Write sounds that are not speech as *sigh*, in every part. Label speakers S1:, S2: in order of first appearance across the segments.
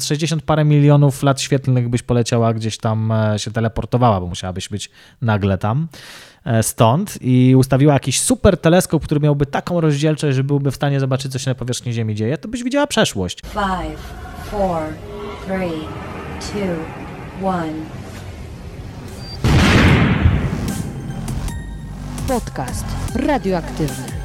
S1: 60 parę milionów lat świetlnych byś poleciała gdzieś tam, e, się teleportowała, bo musiałabyś być nagle tam e, stąd i ustawiła jakiś super teleskop, który miałby taką rozdzielczość, że byłby w stanie zobaczyć, co się na powierzchni Ziemi dzieje, to byś widziała przeszłość.
S2: Five, four, three, two, one.
S3: Podcast radioaktywny.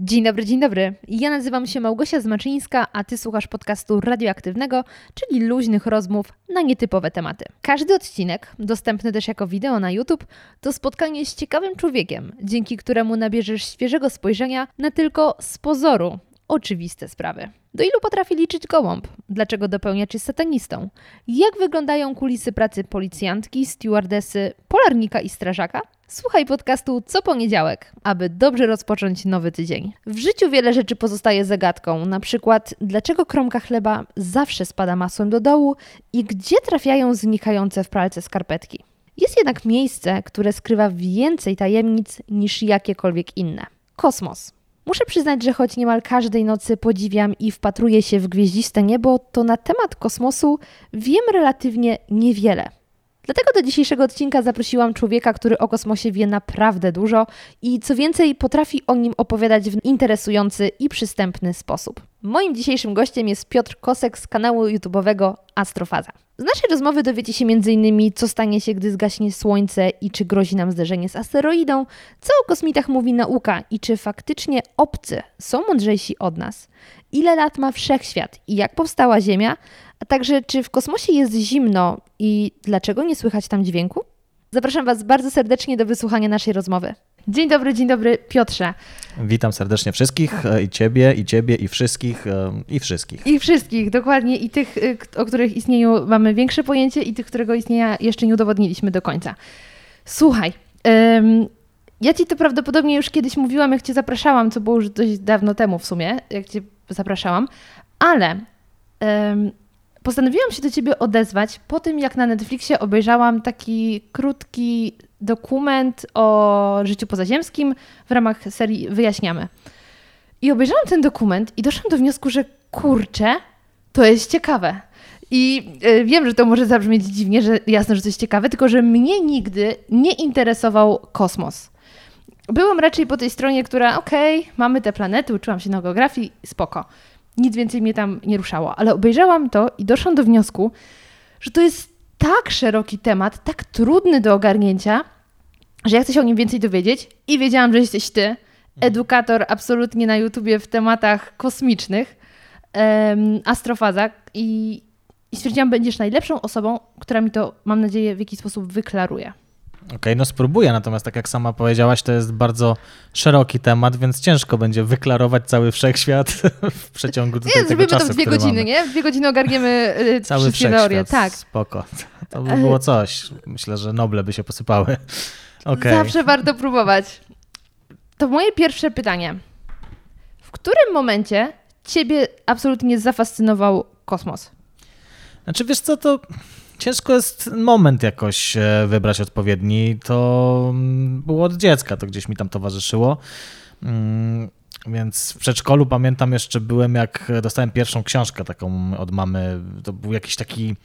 S3: Dzień dobry, dzień dobry. Ja nazywam się Małgosia Zmaczyńska, a ty słuchasz podcastu radioaktywnego, czyli luźnych rozmów na nietypowe tematy. Każdy odcinek, dostępny też jako wideo na YouTube, to spotkanie z ciekawym człowiekiem, dzięki któremu nabierzesz świeżego spojrzenia na tylko z pozoru oczywiste sprawy. Do ilu potrafi liczyć gołąb? Dlaczego dopełniacz jest satanistą? Jak wyglądają kulisy pracy policjantki, stewardesy, polarnika i strażaka? Słuchaj podcastu co poniedziałek, aby dobrze rozpocząć nowy tydzień. W życiu wiele rzeczy pozostaje zagadką, na przykład dlaczego kromka chleba zawsze spada masłem do dołu i gdzie trafiają znikające w pralce skarpetki. Jest jednak miejsce, które skrywa więcej tajemnic niż jakiekolwiek inne. Kosmos. Muszę przyznać, że choć niemal każdej nocy podziwiam i wpatruję się w gwieździste niebo, to na temat kosmosu wiem relatywnie niewiele. Dlatego do dzisiejszego odcinka zaprosiłam człowieka, który o kosmosie wie naprawdę dużo i co więcej, potrafi o nim opowiadać w interesujący i przystępny sposób. Moim dzisiejszym gościem jest Piotr Kosek z kanału YouTube'owego Astrofaza. Z naszej rozmowy dowiecie się m.in. co stanie się, gdy zgaśnie Słońce i czy grozi nam zderzenie z asteroidą, co o kosmitach mówi nauka i czy faktycznie obcy są mądrzejsi od nas, ile lat ma wszechświat i jak powstała Ziemia, a także czy w kosmosie jest zimno i dlaczego nie słychać tam dźwięku? Zapraszam Was bardzo serdecznie do wysłuchania naszej rozmowy. Dzień dobry, dzień dobry, Piotrze.
S1: Witam serdecznie wszystkich, e, i ciebie, i ciebie, i wszystkich, e, i wszystkich.
S3: I wszystkich, dokładnie, i tych, y, o których istnieniu mamy większe pojęcie, i tych, którego istnienia jeszcze nie udowodniliśmy do końca. Słuchaj, ym, ja ci to prawdopodobnie już kiedyś mówiłam, jak cię zapraszałam, co było już dość dawno temu w sumie, jak cię zapraszałam, ale ym, postanowiłam się do ciebie odezwać po tym, jak na Netflixie obejrzałam taki krótki dokument o życiu pozaziemskim w ramach serii Wyjaśniamy. I obejrzałam ten dokument i doszłam do wniosku, że kurczę, to jest ciekawe. I y, wiem, że to może zabrzmieć dziwnie, że jasne, że jest ciekawe, tylko że mnie nigdy nie interesował kosmos. Byłam raczej po tej stronie, która okej, okay, mamy te planety, uczyłam się na geografii, spoko. Nic więcej mnie tam nie ruszało, ale obejrzałam to i doszłam do wniosku, że to jest tak szeroki temat, tak trudny do ogarnięcia, że ja chcę się o nim więcej dowiedzieć i wiedziałam, że jesteś ty, mhm. edukator absolutnie na YouTubie w tematach kosmicznych, um, astrofaza i, i stwierdziłam, będziesz najlepszą osobą, która mi to, mam nadzieję, w jakiś sposób wyklaruje.
S1: Okej, okay, no spróbuję, natomiast tak jak sama powiedziałaś, to jest bardzo szeroki temat, więc ciężko będzie wyklarować cały wszechświat *laughs* w przeciągu
S3: nie, tego czasu, to w dwie godziny, mamy. nie? W dwie godziny ogarniemy y, *laughs* cały teorie. Tak.
S1: Spoko. To by było coś. Myślę, że Noble by się posypały.
S3: Okay. Zawsze warto próbować. To moje pierwsze pytanie. W którym momencie ciebie absolutnie zafascynował kosmos?
S1: Znaczy, wiesz co, to ciężko jest moment jakoś e, wybrać odpowiedni. To mm, było od dziecka, to gdzieś mi tam towarzyszyło. Więc w przedszkolu pamiętam jeszcze byłem, jak dostałem pierwszą książkę taką od mamy. To był jakiś taki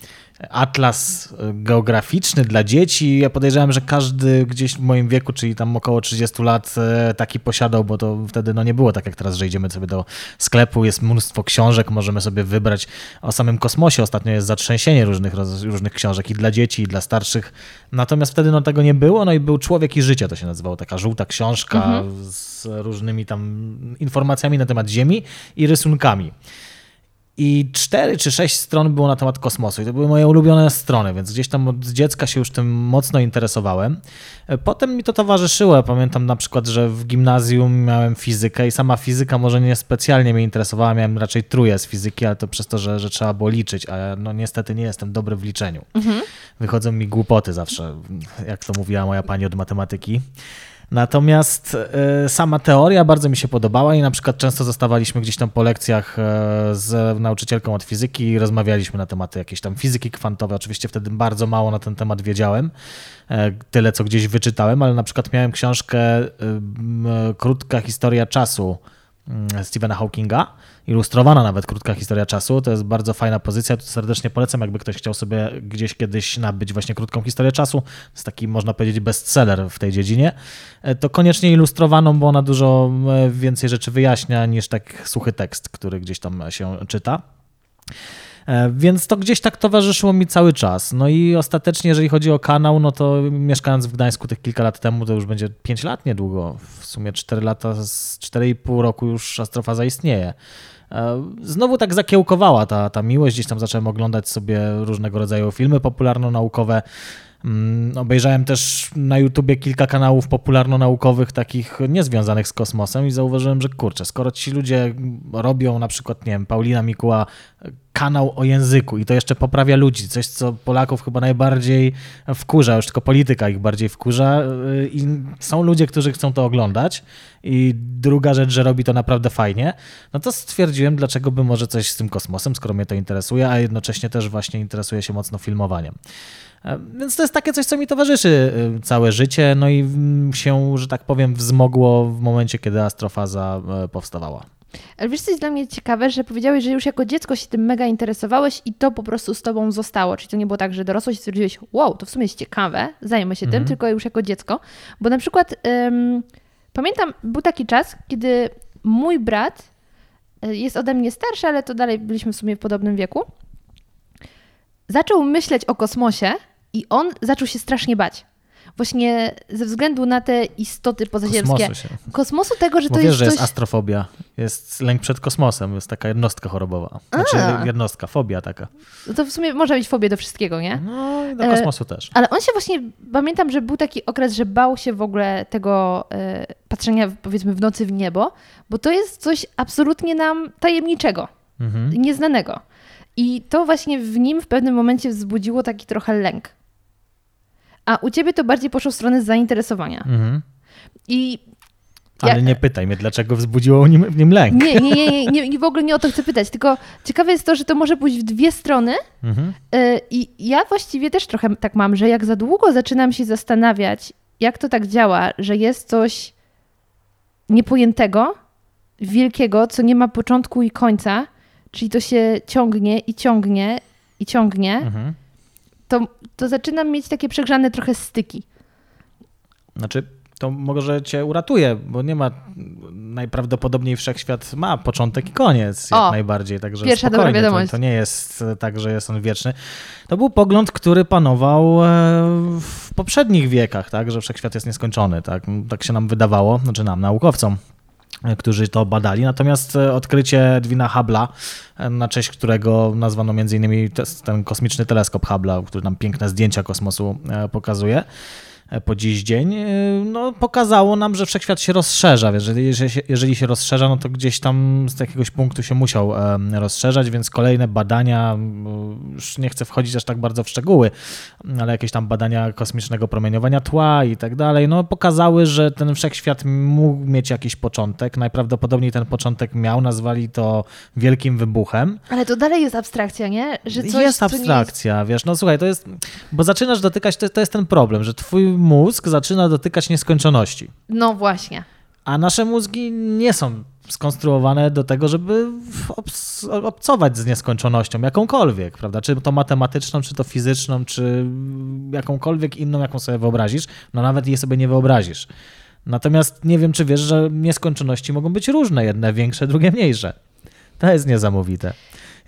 S1: atlas geograficzny dla dzieci. Ja podejrzewam, że każdy gdzieś w moim wieku, czyli tam około 30 lat, e, taki posiadał, bo to wtedy no nie było tak jak teraz, że idziemy sobie do sklepu, jest mnóstwo książek, możemy sobie wybrać o samym kosmosie. Ostatnio jest zatrzęsienie różnych, różnych książek i dla dzieci, i dla starszych. Natomiast wtedy no tego nie było, no i był Człowiek i Życie, to się nazywało, taka żółta książka mhm. z różnymi tam informacjami na temat Ziemi i rysunkami. I cztery czy sześć stron było na temat kosmosu. I to były moje ulubione strony, więc gdzieś tam od dziecka się już tym mocno interesowałem. Potem mi to towarzyszyło. Pamiętam na przykład, że w gimnazjum miałem fizykę i sama fizyka może nie specjalnie mnie interesowała. Miałem raczej truje z fizyki, ale to przez to, że, że trzeba było liczyć, a ja no niestety nie jestem dobry w liczeniu. Mhm. Wychodzą mi głupoty zawsze, jak to mówiła moja pani od matematyki. Natomiast e, sama teoria bardzo mi się podobała i na przykład często zostawaliśmy gdzieś tam po lekcjach e, z nauczycielką od fizyki i rozmawialiśmy na tematy jakiejś tam fizyki kwantowej. Oczywiście wtedy bardzo mało na ten temat wiedziałem, e, tyle co gdzieś wyczytałem, ale na przykład miałem książkę Krótka historia czasu Stephena Hawkinga, ilustrowana nawet krótka historia czasu. To jest bardzo fajna pozycja. Tu serdecznie polecam, jakby ktoś chciał sobie gdzieś kiedyś nabyć właśnie krótką historię czasu. To jest taki, można powiedzieć, bestseller w tej dziedzinie. E, To koniecznie ilustrowaną, bo ona dużo e, więcej rzeczy wyjaśnia niż tak suchy tekst, który gdzieś tam się czyta. E, Więc to gdzieś tak towarzyszyło mi cały czas. No i ostatecznie, jeżeli chodzi o kanał, no to mieszkając w Gdańsku tych kilka lat temu, to już będzie 5 lat niedługo. W sumie 4 lata, z 4,5 roku już Astrofa zaistnieje. E, Znowu tak zakiełkowała ta, ta miłość. Gdzieś tam zacząłem oglądać sobie różnego rodzaju filmy popularno-naukowe. Mm, Obejrzałem też na YouTubie kilka kanałów popularno-naukowych, takich niezwiązanych z kosmosem i zauważyłem, że kurczę, skoro ci ludzie robią na przykład, nie wiem, Paulina Mikuła kanał o języku i to jeszcze poprawia ludzi, coś co Polaków chyba najbardziej wkurza, już tylko polityka ich bardziej wkurza yy, i są ludzie, którzy chcą to oglądać i druga rzecz, że robi to naprawdę fajnie, no to stwierdziłem, dlaczego by może coś z tym kosmosem, skoro mnie to interesuje, a jednocześnie też właśnie interesuje się mocno filmowaniem. E, Więc to jest takie coś, co mi towarzyszy e, całe życie, no i się, że tak powiem, wzmogło w momencie, kiedy astrofaza e, powstawała.
S3: Ale wiesz, co jest dla mnie ciekawe, że powiedziałeś, że już jako dziecko się tym mega interesowałeś i to po prostu z tobą zostało. Czyli to nie było tak, że dorosłeś i stwierdziłeś, wow, to w sumie jest ciekawe, zajmę się tym, tylko już jako dziecko. Bo na przykład ym, pamiętam, był taki czas, kiedy mój brat jest ode mnie starszy, ale to dalej byliśmy w sumie w podobnym wieku. Zaczął myśleć o kosmosie i on zaczął się strasznie bać. Właśnie ze względu na te istoty pozaziemskie.
S1: Kosmosu się.
S3: Kosmosu tego, że
S1: Bo
S3: to
S1: wiesz,
S3: jest
S1: że
S3: coś...
S1: jest astrofobia, jest lęk przed kosmosem, jest taka jednostka chorobowa. Znaczy
S3: A.
S1: jednostka, fobia taka.
S3: No to w sumie można mieć fobię do wszystkiego, nie?
S1: No i do
S3: E,
S1: kosmosu też.
S3: Ale on się właśnie, pamiętam, że był taki okres, że bał się w ogóle tego e, patrzenia powiedzmy w nocy w niebo, bo to jest coś absolutnie nam tajemniczego,
S1: Mhm.
S3: nieznanego. I to właśnie w nim w pewnym momencie wzbudziło taki trochę lęk. A u ciebie to bardziej poszło w stronę zainteresowania.
S1: Mhm.
S3: I
S1: Ale
S3: ja-
S1: nie pytaj mnie, dlaczego wzbudziło nim, w nim lęk.
S3: nie, nie, nie, nie, nie, w ogóle nie o to chcę pytać, tylko ciekawe jest to, że to może pójść w dwie strony,
S1: Mhm.
S3: Y, I ja właściwie też trochę tak mam, że jak za długo zaczynam się zastanawiać, jak to tak działa, że jest coś niepojętego, wielkiego, co nie ma początku i końca, czyli to się ciągnie i ciągnie i ciągnie,
S1: Mhm.
S3: To, to zaczynam mieć takie przegrzane trochę styki.
S1: Znaczy, to może cię uratuje, bo nie ma, najprawdopodobniej wszechświat ma początek i koniec, jak
S3: O,
S1: najbardziej, także
S3: pierwsza dobra
S1: spokojnie, to,
S3: wiadomość.
S1: to nie jest e, tak, że jest on wieczny. To był pogląd, który panował e, w poprzednich wiekach, tak, że wszechświat jest nieskończony, tak, tak się nam wydawało, znaczy nam, naukowcom którzy to badali. Natomiast e, odkrycie Edwina Hubble'a, e, na cześć którego nazwano te- ten kosmiczny teleskop Hubble'a, który nam piękne zdjęcia kosmosu e, pokazuje, po dziś dzień, e, no, pokazało nam, że wszechświat się rozszerza. Wiesz, Jeżeli, jeżeli, się, jeżeli się rozszerza, no to gdzieś tam z jakiegoś punktu się musiał em, rozszerzać, więc kolejne badania, już nie chcę wchodzić aż tak bardzo w szczegóły, ale jakieś tam badania kosmicznego promieniowania tła i tak dalej, no pokazały, że ten wszechświat mógł mieć jakiś początek. Najprawdopodobniej ten początek miał, nazwali to wielkim wybuchem.
S3: Ale to dalej jest abstrakcja, nie? Że coś,
S1: jest
S3: co nie
S1: abstrakcja, wiesz, no słuchaj, to jest, bo zaczynasz dotykać, to, to jest ten problem, że twój mózg zaczyna dotykać nieskończoności,
S3: No właśnie.
S1: a nasze mózgi nie są skonstruowane do tego, żeby obcować z nieskończonością, jakąkolwiek, prawda, czy to matematyczną, czy to fizyczną, czy jakąkolwiek inną, jaką sobie wyobrazisz, no nawet jej sobie nie wyobrazisz. Natomiast nie wiem, czy wiesz, że nieskończoności mogą być różne, jedne większe, drugie mniejsze. To jest niesamowite.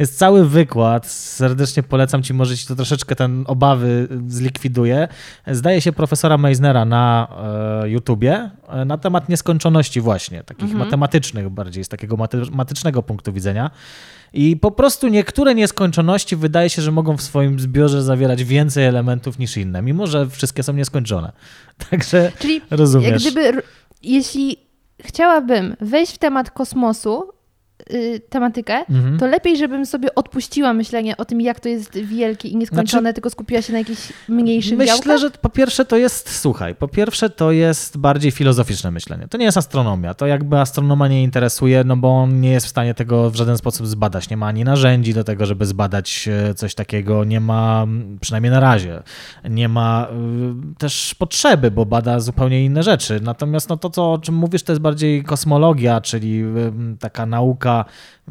S1: Jest cały wykład, serdecznie polecam ci, może ci to troszeczkę ten obawy zlikwiduje. Zdaje się profesora Meisnera na e, YouTubie e, na temat nieskończoności właśnie, takich matematycznych bardziej, z takiego matematycznego punktu widzenia. I po prostu niektóre nieskończoności wydaje się, że mogą w swoim zbiorze zawierać więcej elementów niż inne, mimo że wszystkie są nieskończone. *laughs* Także
S3: Czyli
S1: rozumiesz.
S3: jak gdyby, jeśli chciałabym wejść w temat kosmosu y, tematykę,
S1: Mhm.
S3: to lepiej, żebym sobie odpuściła myślenie o tym, jak to jest wielkie i nieskończone, tylko skupiła się na jakichś mniejszych
S1: Myślę,
S3: działkach.
S1: że po pierwsze to jest, słuchaj, po pierwsze to jest bardziej filozoficzne myślenie. To nie jest astronomia. To jakby astronoma nie interesuje, no bo on nie jest w stanie tego w żaden sposób zbadać. Nie ma ani narzędzi do tego, żeby zbadać e, coś takiego. Nie ma, przynajmniej na razie, nie ma y, też potrzeby, bo bada zupełnie inne rzeczy. Natomiast no to, co, o czym mówisz, to jest bardziej kosmologia, czyli y, taka nauka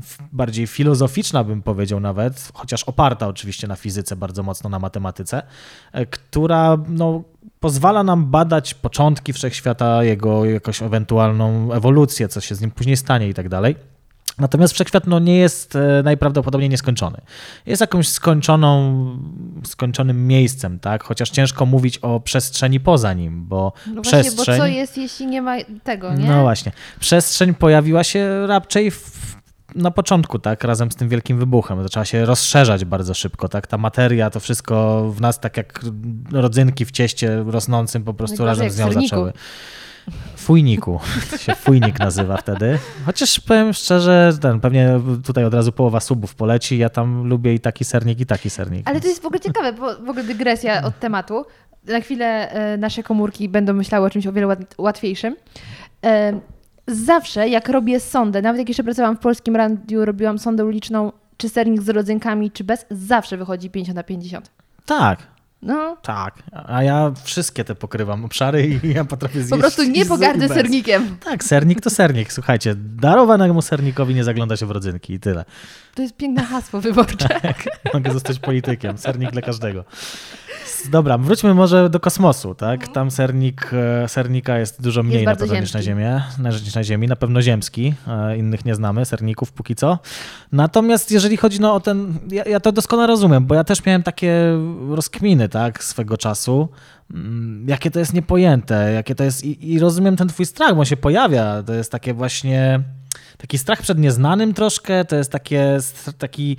S1: w- bardziej filozoficzna, bym powiedział nawet, chociaż oparta oczywiście na fizyce, bardzo mocno na matematyce, e, która no, pozwala nam badać początki wszechświata, jego jakąś ewentualną ewolucję, co się z nim później stanie i tak dalej. Natomiast wszechświat no, nie jest e, najprawdopodobniej nieskończony. Jest jakąś skończoną, skończonym miejscem, tak? Chociaż ciężko mówić o przestrzeni poza nim, bo
S3: No właśnie,
S1: przestrzeń...
S3: bo co jest, jeśli nie ma tego, nie?
S1: No właśnie. Przestrzeń pojawiła się raczej w, na początku, tak, razem z tym wielkim wybuchem. Zaczęła się rozszerzać bardzo szybko, tak. Ta materia, to wszystko w nas tak jak rodzynki w cieście rosnącym po prostu
S3: Najgorzej
S1: razem z nią zaczęły. Fujniku. To się fujnik nazywa wtedy. Chociaż powiem szczerze, ten, pewnie tutaj od razu połowa subów poleci. Ja tam lubię i taki sernik, i taki sernik.
S3: Ale to jest w ogóle ciekawe, bo w ogóle dygresja od tematu. Na chwilę e, nasze komórki będą myślały o czymś o wiele łat- łatwiejszym. Zawsze, jak robię sondę, nawet jak jeszcze pracowałam w polskim radiu, robiłam sondę uliczną, czy sernik z rodzynkami, czy bez, zawsze wychodzi 50 na 50.
S1: Tak,
S3: No,
S1: tak. A ja wszystkie te pokrywam obszary i *laughs* ja potrafię zjeść
S3: po prostu nie pogardzę sernikiem.
S1: Tak, sernik to sernik. Słuchajcie, darowanemu sernikowi nie zagląda się w rodzynki i tyle.
S3: To jest piękne hasło wyborcze. *laughs*
S1: Mogę zostać politykiem. Sernik dla każdego. Dobra, wróćmy może do kosmosu, tak? Tam sernik, e, sernika jest dużo mniej na
S3: bardzo
S1: pewno niż na. Ziemię, na, niż na Ziemi, na pewno ziemski. e, Innych nie znamy, serników póki co. Natomiast jeżeli chodzi no, o ten, ja, ja to doskonale rozumiem, bo ja też miałem takie rozkminy, tak, swego czasu, Mm, jakie to jest niepojęte, jakie to jest i, i rozumiem ten twój strach, bo on się pojawia, to jest takie właśnie, taki strach przed nieznanym troszkę, to jest takie, taki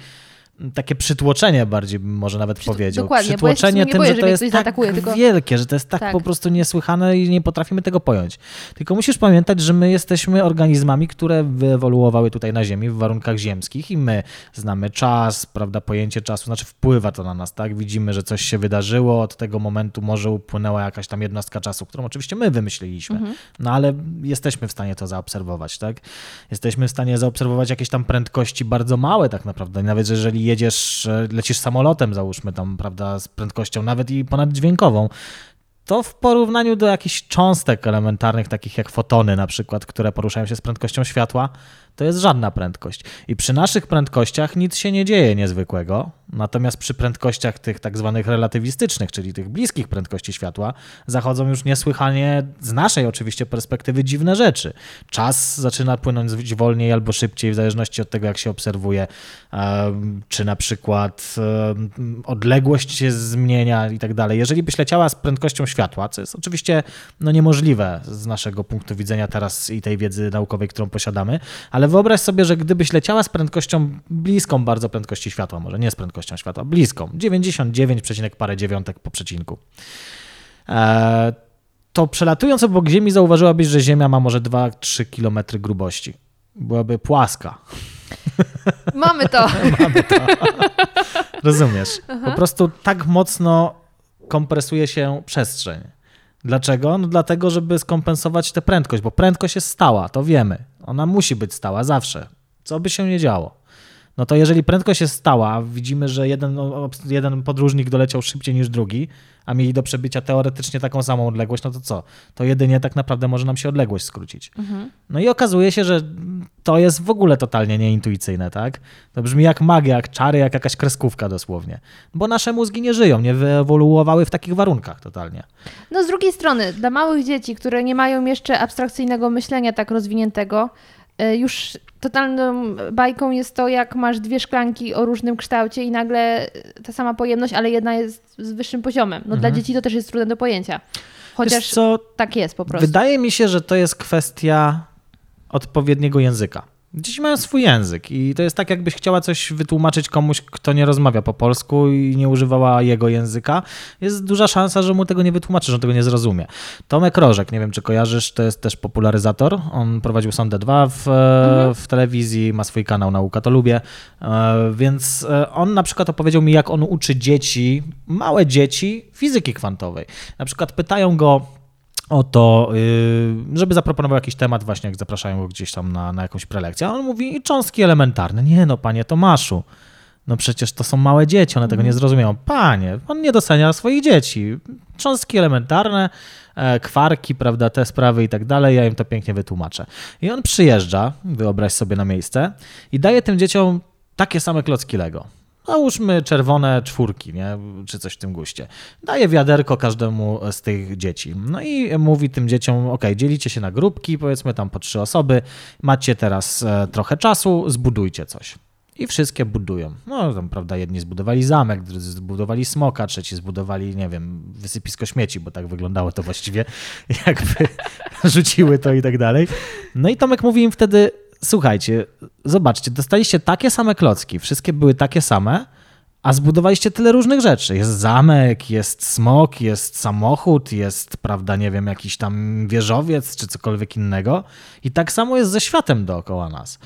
S1: takie przytłoczenie bardziej bym może nawet powiedział.
S3: dokładnie,
S1: przytłoczenie
S3: nie
S1: tym,
S3: boję,
S1: że to jest tak
S3: zaatakuje, tylko-
S1: wielkie, że to jest tak,
S3: Tak.
S1: po prostu niesłychane i nie potrafimy tego pojąć. Tylko musisz pamiętać, że my jesteśmy organizmami, które wyewoluowały tutaj na Ziemi w warunkach ziemskich i my znamy czas, prawda, pojęcie czasu, znaczy wpływa to na nas, tak? Widzimy, że coś się wydarzyło, od tego momentu może upłynęła jakaś tam jednostka czasu, którą oczywiście my wymyśliliśmy, no ale jesteśmy w stanie to zaobserwować, tak? Jesteśmy w stanie zaobserwować jakieś tam prędkości bardzo małe tak naprawdę, nawet jeżeli jedziesz, e, lecisz samolotem, załóżmy tam, prawda, z prędkością nawet i ponaddźwiękową, to w porównaniu do jakichś cząstek elementarnych, takich jak fotony na przykład, które poruszają się z prędkością światła, to jest żadna prędkość. I przy naszych prędkościach nic się nie dzieje niezwykłego, natomiast przy prędkościach tych tak zwanych relatywistycznych, czyli tych bliskich prędkości światła, zachodzą już niesłychanie, z naszej oczywiście perspektywy, dziwne rzeczy. Czas zaczyna płynąć wolniej albo szybciej, w zależności od tego, jak się obserwuje, czy na przykład odległość się zmienia i tak dalej. Jeżeli byś leciała z prędkością światła, co jest oczywiście no, niemożliwe z naszego punktu widzenia teraz i tej wiedzy naukowej, którą posiadamy, ale wyobraź sobie, że gdybyś leciała z prędkością bliską bardzo prędkości światła, może nie z prędkością światła, bliską, 99, przecinek parę dziewiątek po przecinku, e, to przelatując obok Ziemi zauważyłabyś, że Ziemia ma może 2-3 km grubości. Byłaby płaska. *laughs* *laughs*
S3: Mamy to.
S1: Rozumiesz? Po prostu tak mocno kompresuje się przestrzeń. Dlaczego? No dlatego, żeby skompensować tę prędkość, bo prędkość jest stała, to wiemy. Ona musi być stała zawsze. Co by się nie działo. No to jeżeli prędkość jest stała, widzimy, że jeden, jeden podróżnik doleciał szybciej niż drugi, a mieli do przebycia teoretycznie taką samą odległość, no to co? To jedynie tak naprawdę może nam się odległość skrócić. No i okazuje się, że to jest w ogóle totalnie nieintuicyjne, tak? To brzmi jak magia, jak czary, jak jakaś kreskówka dosłownie. Bo nasze mózgi nie żyją, nie wyewoluowały w takich warunkach totalnie.
S3: No z drugiej strony, dla małych dzieci, które nie mają jeszcze abstrakcyjnego myślenia tak rozwiniętego, już totalną bajką jest to, jak masz dwie szklanki o różnym kształcie i nagle ta sama pojemność, ale jedna jest z wyższym poziomem. No dla dzieci to też jest trudne do pojęcia. Chociaż
S1: co,
S3: tak jest po prostu.
S1: wydaje mi się, że to jest kwestia odpowiedniego języka. Dzieci mają swój język i to jest tak, jakbyś chciała coś wytłumaczyć komuś, kto nie rozmawia po polsku i nie używała jego języka. Jest duża szansa, że mu tego nie wytłumaczy, że on tego nie zrozumie. Tomek Rożek, nie wiem czy kojarzysz, to jest też popularyzator. On prowadził Sondę 2 w, mhm. w telewizji, ma swój kanał Nauka to lubię, e, więc e, on na przykład opowiedział mi, jak on uczy dzieci, małe dzieci fizyki kwantowej. Na przykład pytają go, o to, y, żeby zaproponował jakiś temat, właśnie jak zapraszają go gdzieś tam na, na jakąś prelekcję. A on mówi, cząstki elementarne. Nie no, panie Tomaszu, no przecież to są małe dzieci, one tego nie mhm. zrozumieją. Panie, on nie docenia swoich dzieci. Cząstki elementarne, e, kwarki, prawda, te sprawy i tak dalej, ja im to pięknie wytłumaczę. I on przyjeżdża, wyobraź sobie na miejsce, i daje tym dzieciom takie same klocki Lego Nałóżmy czerwone czwórki, nie? czy coś w tym guście. Daje wiaderko każdemu z tych dzieci. No i mówi tym dzieciom, ok, dzielicie się na grupki, powiedzmy tam po trzy osoby, macie teraz e, trochę czasu, zbudujcie coś. I wszystkie budują. No tam, prawda, jedni zbudowali zamek, drudzy zbudowali smoka, trzeci zbudowali, nie wiem, wysypisko śmieci, bo tak wyglądało to właściwie, *laughs* jakby rzuciły to i tak dalej. No i Tomek mówi im wtedy, słuchajcie, zobaczcie, dostaliście takie same klocki, wszystkie były takie same, a zbudowaliście tyle różnych rzeczy. Jest zamek, jest smok, jest samochód, jest, prawda, nie wiem, jakiś tam wieżowiec czy cokolwiek innego. I tak samo jest ze światem dookoła nas.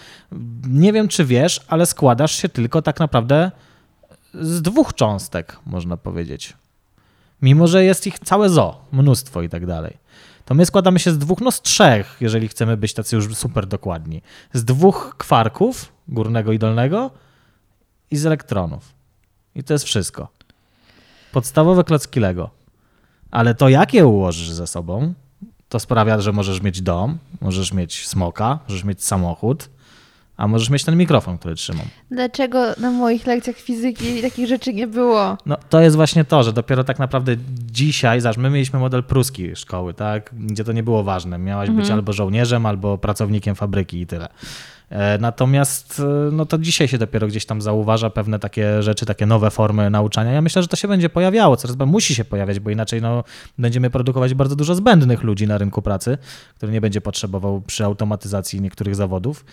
S1: Nie wiem, czy wiesz, ale składasz się tylko tak naprawdę z dwóch cząstek, można powiedzieć. Mimo, że jest ich całe zo, mnóstwo i tak dalej to my składamy się z dwóch, no z trzech, jeżeli chcemy być tacy już super dokładni. Z dwóch kwarków, górnego i dolnego, i z elektronów. I to jest wszystko. Podstawowe klocki Lego. Ale to, jak je ułożysz ze sobą, to sprawia, że możesz mieć dom, możesz mieć smoka, możesz mieć samochód, a możesz mieć ten mikrofon, który trzymam.
S3: Dlaczego na moich lekcjach fizyki takich rzeczy nie było?
S1: No to jest właśnie to, że dopiero tak naprawdę dzisiaj, zaś my mieliśmy model pruski szkoły, tak, gdzie to nie było ważne. Miałaś mhm. być albo żołnierzem, albo pracownikiem fabryki i tyle. E, natomiast e, no to dzisiaj się dopiero gdzieś tam zauważa pewne takie rzeczy, takie nowe formy nauczania. Ja myślę, że to się będzie pojawiało, coraz musi się pojawiać, bo inaczej no, będziemy produkować bardzo dużo zbędnych ludzi na rynku pracy, który nie będzie potrzebował przy automatyzacji niektórych zawodów.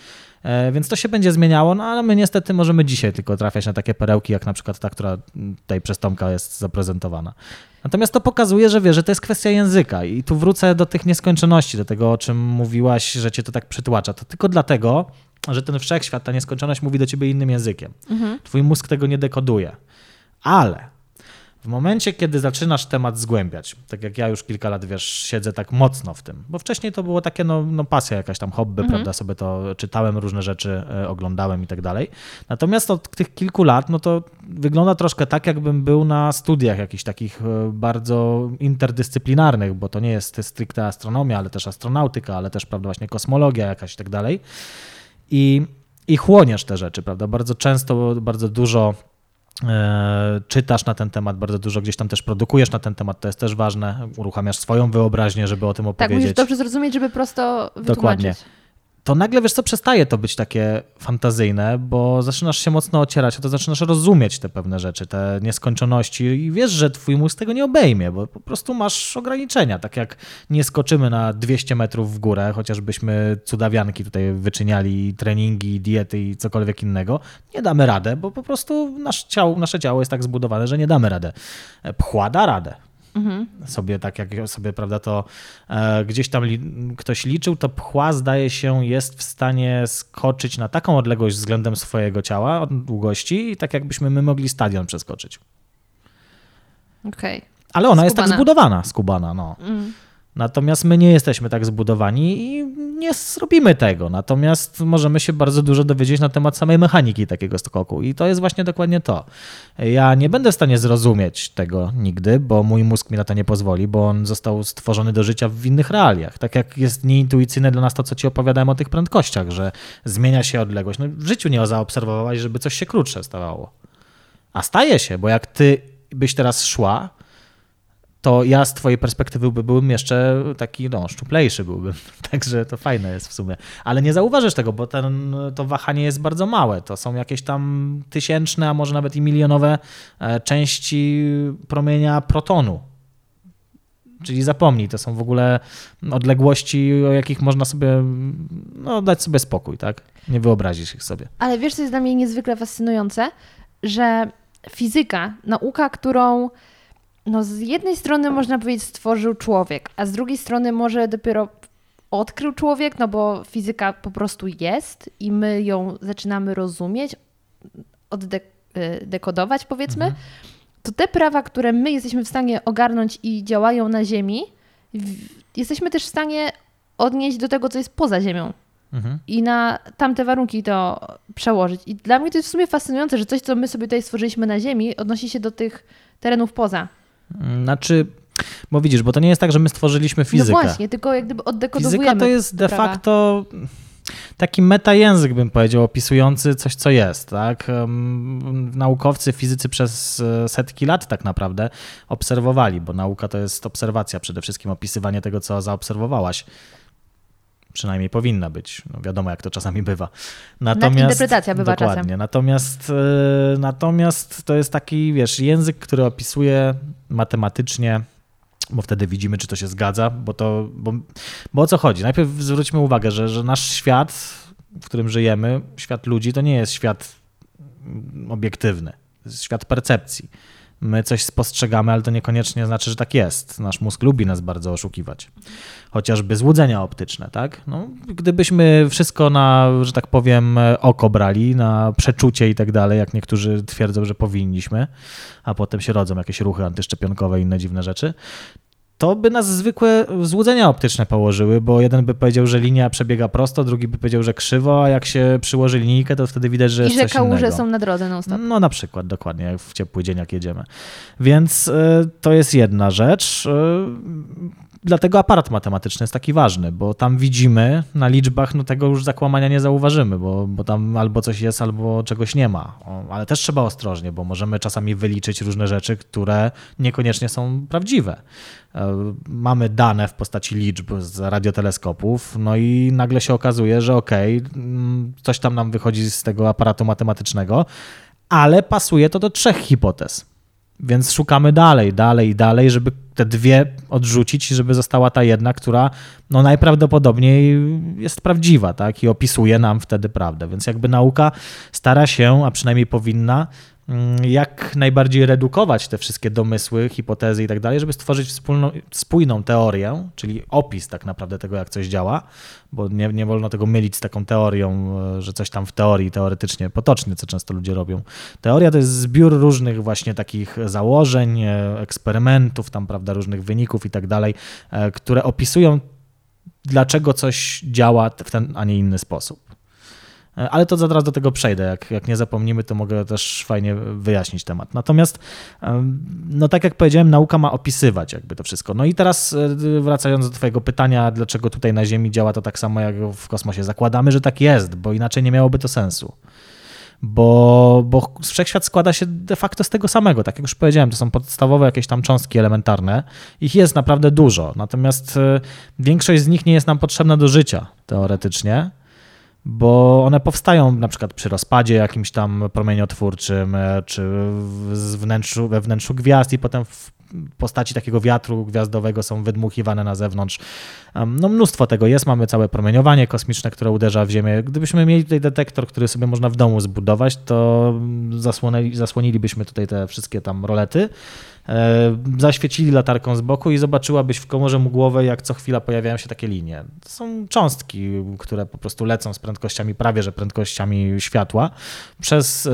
S1: E, więc to się będzie zmieniało, no ale my niestety możemy dzisiaj tylko trafiać na takie perełki, jak na przykład ta, która tutaj przez Tomka jest zaprezentowana. Natomiast to pokazuje, że wie, że to jest kwestia języka i tu wrócę do tych nieskończoności, do tego, o czym mówiłaś, że cię to tak przytłacza. To tylko dlatego, że ten wszechświat, ta nieskończoność mówi do ciebie innym językiem. Mhm. Twój mózg tego nie dekoduje. Ale w momencie, kiedy zaczynasz temat zgłębiać, tak jak ja już kilka lat, wiesz, siedzę tak mocno w tym, bo wcześniej to było takie, no, no pasja jakaś tam, hobby, mhm. prawda, sobie to czytałem, różne rzeczy e, oglądałem i tak dalej. Natomiast od tych kilku lat, no to wygląda troszkę tak, jakbym był na studiach jakichś takich e, bardzo interdyscyplinarnych, bo to nie jest stricte astronomia, ale też astronautyka, ale też, prawda, właśnie kosmologia jakaś i tak dalej. I, i chłoniesz te rzeczy, prawda, bardzo często, bardzo dużo czytasz na ten temat, bardzo dużo gdzieś tam też produkujesz na ten temat, to jest też ważne, uruchamiasz swoją wyobraźnię, żeby o tym opowiedzieć. Tak, musisz
S3: dobrze zrozumieć, żeby prosto wytłumaczyć.
S1: Dokładnie to nagle, wiesz co, przestaje to być takie fantazyjne, bo zaczynasz się mocno ocierać, to zaczynasz rozumieć te pewne rzeczy, te nieskończoności i wiesz, że twój mózg tego nie obejmie, bo po prostu masz ograniczenia, tak jak nie skoczymy na 200 metrów w górę, chociażbyśmy cudawianki tutaj wyczyniali, treningi, diety i cokolwiek innego, nie damy radę, bo po prostu nasz ciało, nasze ciało jest tak zbudowane, że nie damy radę. Pchła da radę, Mhm. Sobie tak jak sobie, prawda, to e, gdzieś tam li, ktoś liczył, to pchła zdaje się jest w stanie skoczyć na taką odległość względem swojego ciała, od długości, i tak jakbyśmy my mogli stadion przeskoczyć.
S3: Okej. Okay.
S1: Ale ona skubana. jest tak zbudowana, skubana, no. Mm. Natomiast my nie jesteśmy tak zbudowani i nie zrobimy tego. Natomiast możemy się bardzo dużo dowiedzieć na temat samej mechaniki takiego skoku. I to jest właśnie dokładnie to. Ja nie będę w stanie zrozumieć tego nigdy, bo mój mózg mi na to nie pozwoli, bo on został stworzony do życia w innych realiach. Tak jak jest nieintuicyjne dla nas to, co ci opowiadałem o tych prędkościach, że zmienia się odległość. No, w życiu nie zaobserwowałaś, żeby coś się krótsze stawało. A staje się, bo jak ty byś teraz szła, to ja z twojej perspektywy by byłbym jeszcze taki no, szczuplejszy byłbym. *laughs* Także to fajne jest w sumie. Ale nie zauważysz tego, bo ten, to wahanie jest bardzo małe. To są jakieś tam tysięczne, a może nawet i milionowe e, części promienia protonu. Czyli zapomnij, to są w ogóle odległości, o jakich można sobie no, dać sobie spokój, tak? Nie wyobrazisz ich sobie.
S3: Ale wiesz, co jest dla mnie niezwykle fascynujące? Że fizyka, nauka, którą no z jednej strony można powiedzieć stworzył człowiek, a z drugiej strony może dopiero odkrył człowiek, no bo fizyka po prostu jest i my ją zaczynamy rozumieć, oddekodować powiedzmy, mhm. to te prawa, które my jesteśmy w stanie ogarnąć i działają na Ziemi, jesteśmy też w stanie odnieść do tego, co jest poza Ziemią. Mhm. I na tamte warunki to przełożyć. I dla mnie to jest w sumie fascynujące, że coś, co my sobie tutaj stworzyliśmy na Ziemi, odnosi się do tych terenów poza.
S1: Znaczy, bo widzisz, bo to nie jest tak, że my stworzyliśmy fizykę.
S3: No właśnie, tylko jak gdyby oddekodowujemy.
S1: Fizyka to jest de prawa. facto taki metajęzyk, bym powiedział, opisujący coś, co jest. Tak? Naukowcy, fizycy przez e, setki lat tak naprawdę obserwowali, bo nauka to jest obserwacja, przede wszystkim opisywanie tego, co zaobserwowałaś. Przynajmniej powinna być. No wiadomo, jak to czasami bywa.
S3: Natomiast, interpretacja bywa
S1: dokładnie.
S3: czasem.
S1: Natomiast, e, natomiast to jest taki, wiesz, język, który opisuje matematycznie bo wtedy widzimy, czy to się zgadza, bo to, bo, bo o co chodzi? Najpierw zwróćmy uwagę, że, że nasz świat, w którym żyjemy, świat ludzi, to nie jest świat obiektywny, to jest świat percepcji. My coś spostrzegamy, ale to niekoniecznie znaczy, że tak jest. Nasz mózg lubi nas bardzo oszukiwać. Chociażby złudzenia optyczne, tak? No, gdybyśmy wszystko na, że tak powiem, oko brali, na przeczucie i tak dalej, jak niektórzy twierdzą, że powinniśmy, a potem się rodzą jakieś ruchy antyszczepionkowe i inne dziwne rzeczy, to by nas zwykłe złudzenia optyczne położyły, bo jeden by powiedział, że linia przebiega prosto, drugi by powiedział, że krzywo, a jak się przyłoży linijkę, to wtedy widać, że I jest
S3: że kałuże są na drodze non stop.
S1: No na przykład, dokładnie, jak w ciepły dzień, jak jedziemy. Więc y, to jest jedna rzecz. Y, dlatego aparat matematyczny jest taki ważny, bo tam widzimy na liczbach, no tego już zakłamania nie zauważymy, bo, bo tam albo coś jest, albo czegoś nie ma. Ale też trzeba ostrożnie, bo możemy czasami wyliczyć różne rzeczy, które niekoniecznie są prawdziwe. E, mamy dane w postaci liczb z radioteleskopów, no i nagle się okazuje, że okej, okay, mm, coś tam nam wychodzi z tego aparatu matematycznego, ale pasuje to do trzech hipotez. Więc szukamy dalej, dalej dalej, żeby te dwie odrzucić i żeby została ta jedna, która no najprawdopodobniej jest prawdziwa, tak? I opisuje nam wtedy prawdę. Więc jakby nauka stara się, a przynajmniej powinna, jak najbardziej redukować te wszystkie domysły, hipotezy i tak dalej, żeby stworzyć wspólną, spójną teorię, czyli opis tak naprawdę tego, jak coś działa, bo nie, nie wolno tego mylić z taką teorią, e, że coś tam w teorii, teoretycznie, potocznie, co często ludzie robią. Teoria to jest zbiór różnych właśnie takich założeń, e, eksperymentów, tam, prawda, różnych wyników i tak dalej, e, które opisują, dlaczego coś działa w ten, a nie inny sposób. E, ale to zaraz do tego przejdę. Jak, jak nie zapomnimy, to mogę też fajnie wyjaśnić temat. Natomiast, no tak jak powiedziałem, nauka ma opisywać jakby to wszystko. No i teraz e, wracając do Twojego pytania, dlaczego tutaj na Ziemi działa to tak samo jak w kosmosie. Zakładamy, że tak jest, bo inaczej nie miałoby to sensu. Bo, bo wszechświat składa się de facto z tego samego. Tak jak już powiedziałem, to są podstawowe jakieś tam cząstki elementarne. Ich jest naprawdę dużo. Natomiast e, większość z nich nie jest nam potrzebna do życia, teoretycznie bo one powstają na przykład przy rozpadzie jakimś tam promieniotwórczym, e, czy w wnętrzu, we wnętrzu gwiazd i potem w postaci takiego wiatru gwiazdowego są wydmuchiwane na zewnątrz. No mnóstwo tego jest, mamy całe promieniowanie kosmiczne, które uderza w Ziemię. Gdybyśmy mieli tutaj detektor, który sobie można w domu zbudować, to zasłonilibyśmy tutaj te wszystkie tam rolety zaświecili latarką z boku i zobaczyłabyś w komorze mgłowej, jak co chwila pojawiają się takie linie. To są cząstki, które po prostu lecą z prędkościami, prawie że prędkościami światła. Przez, e,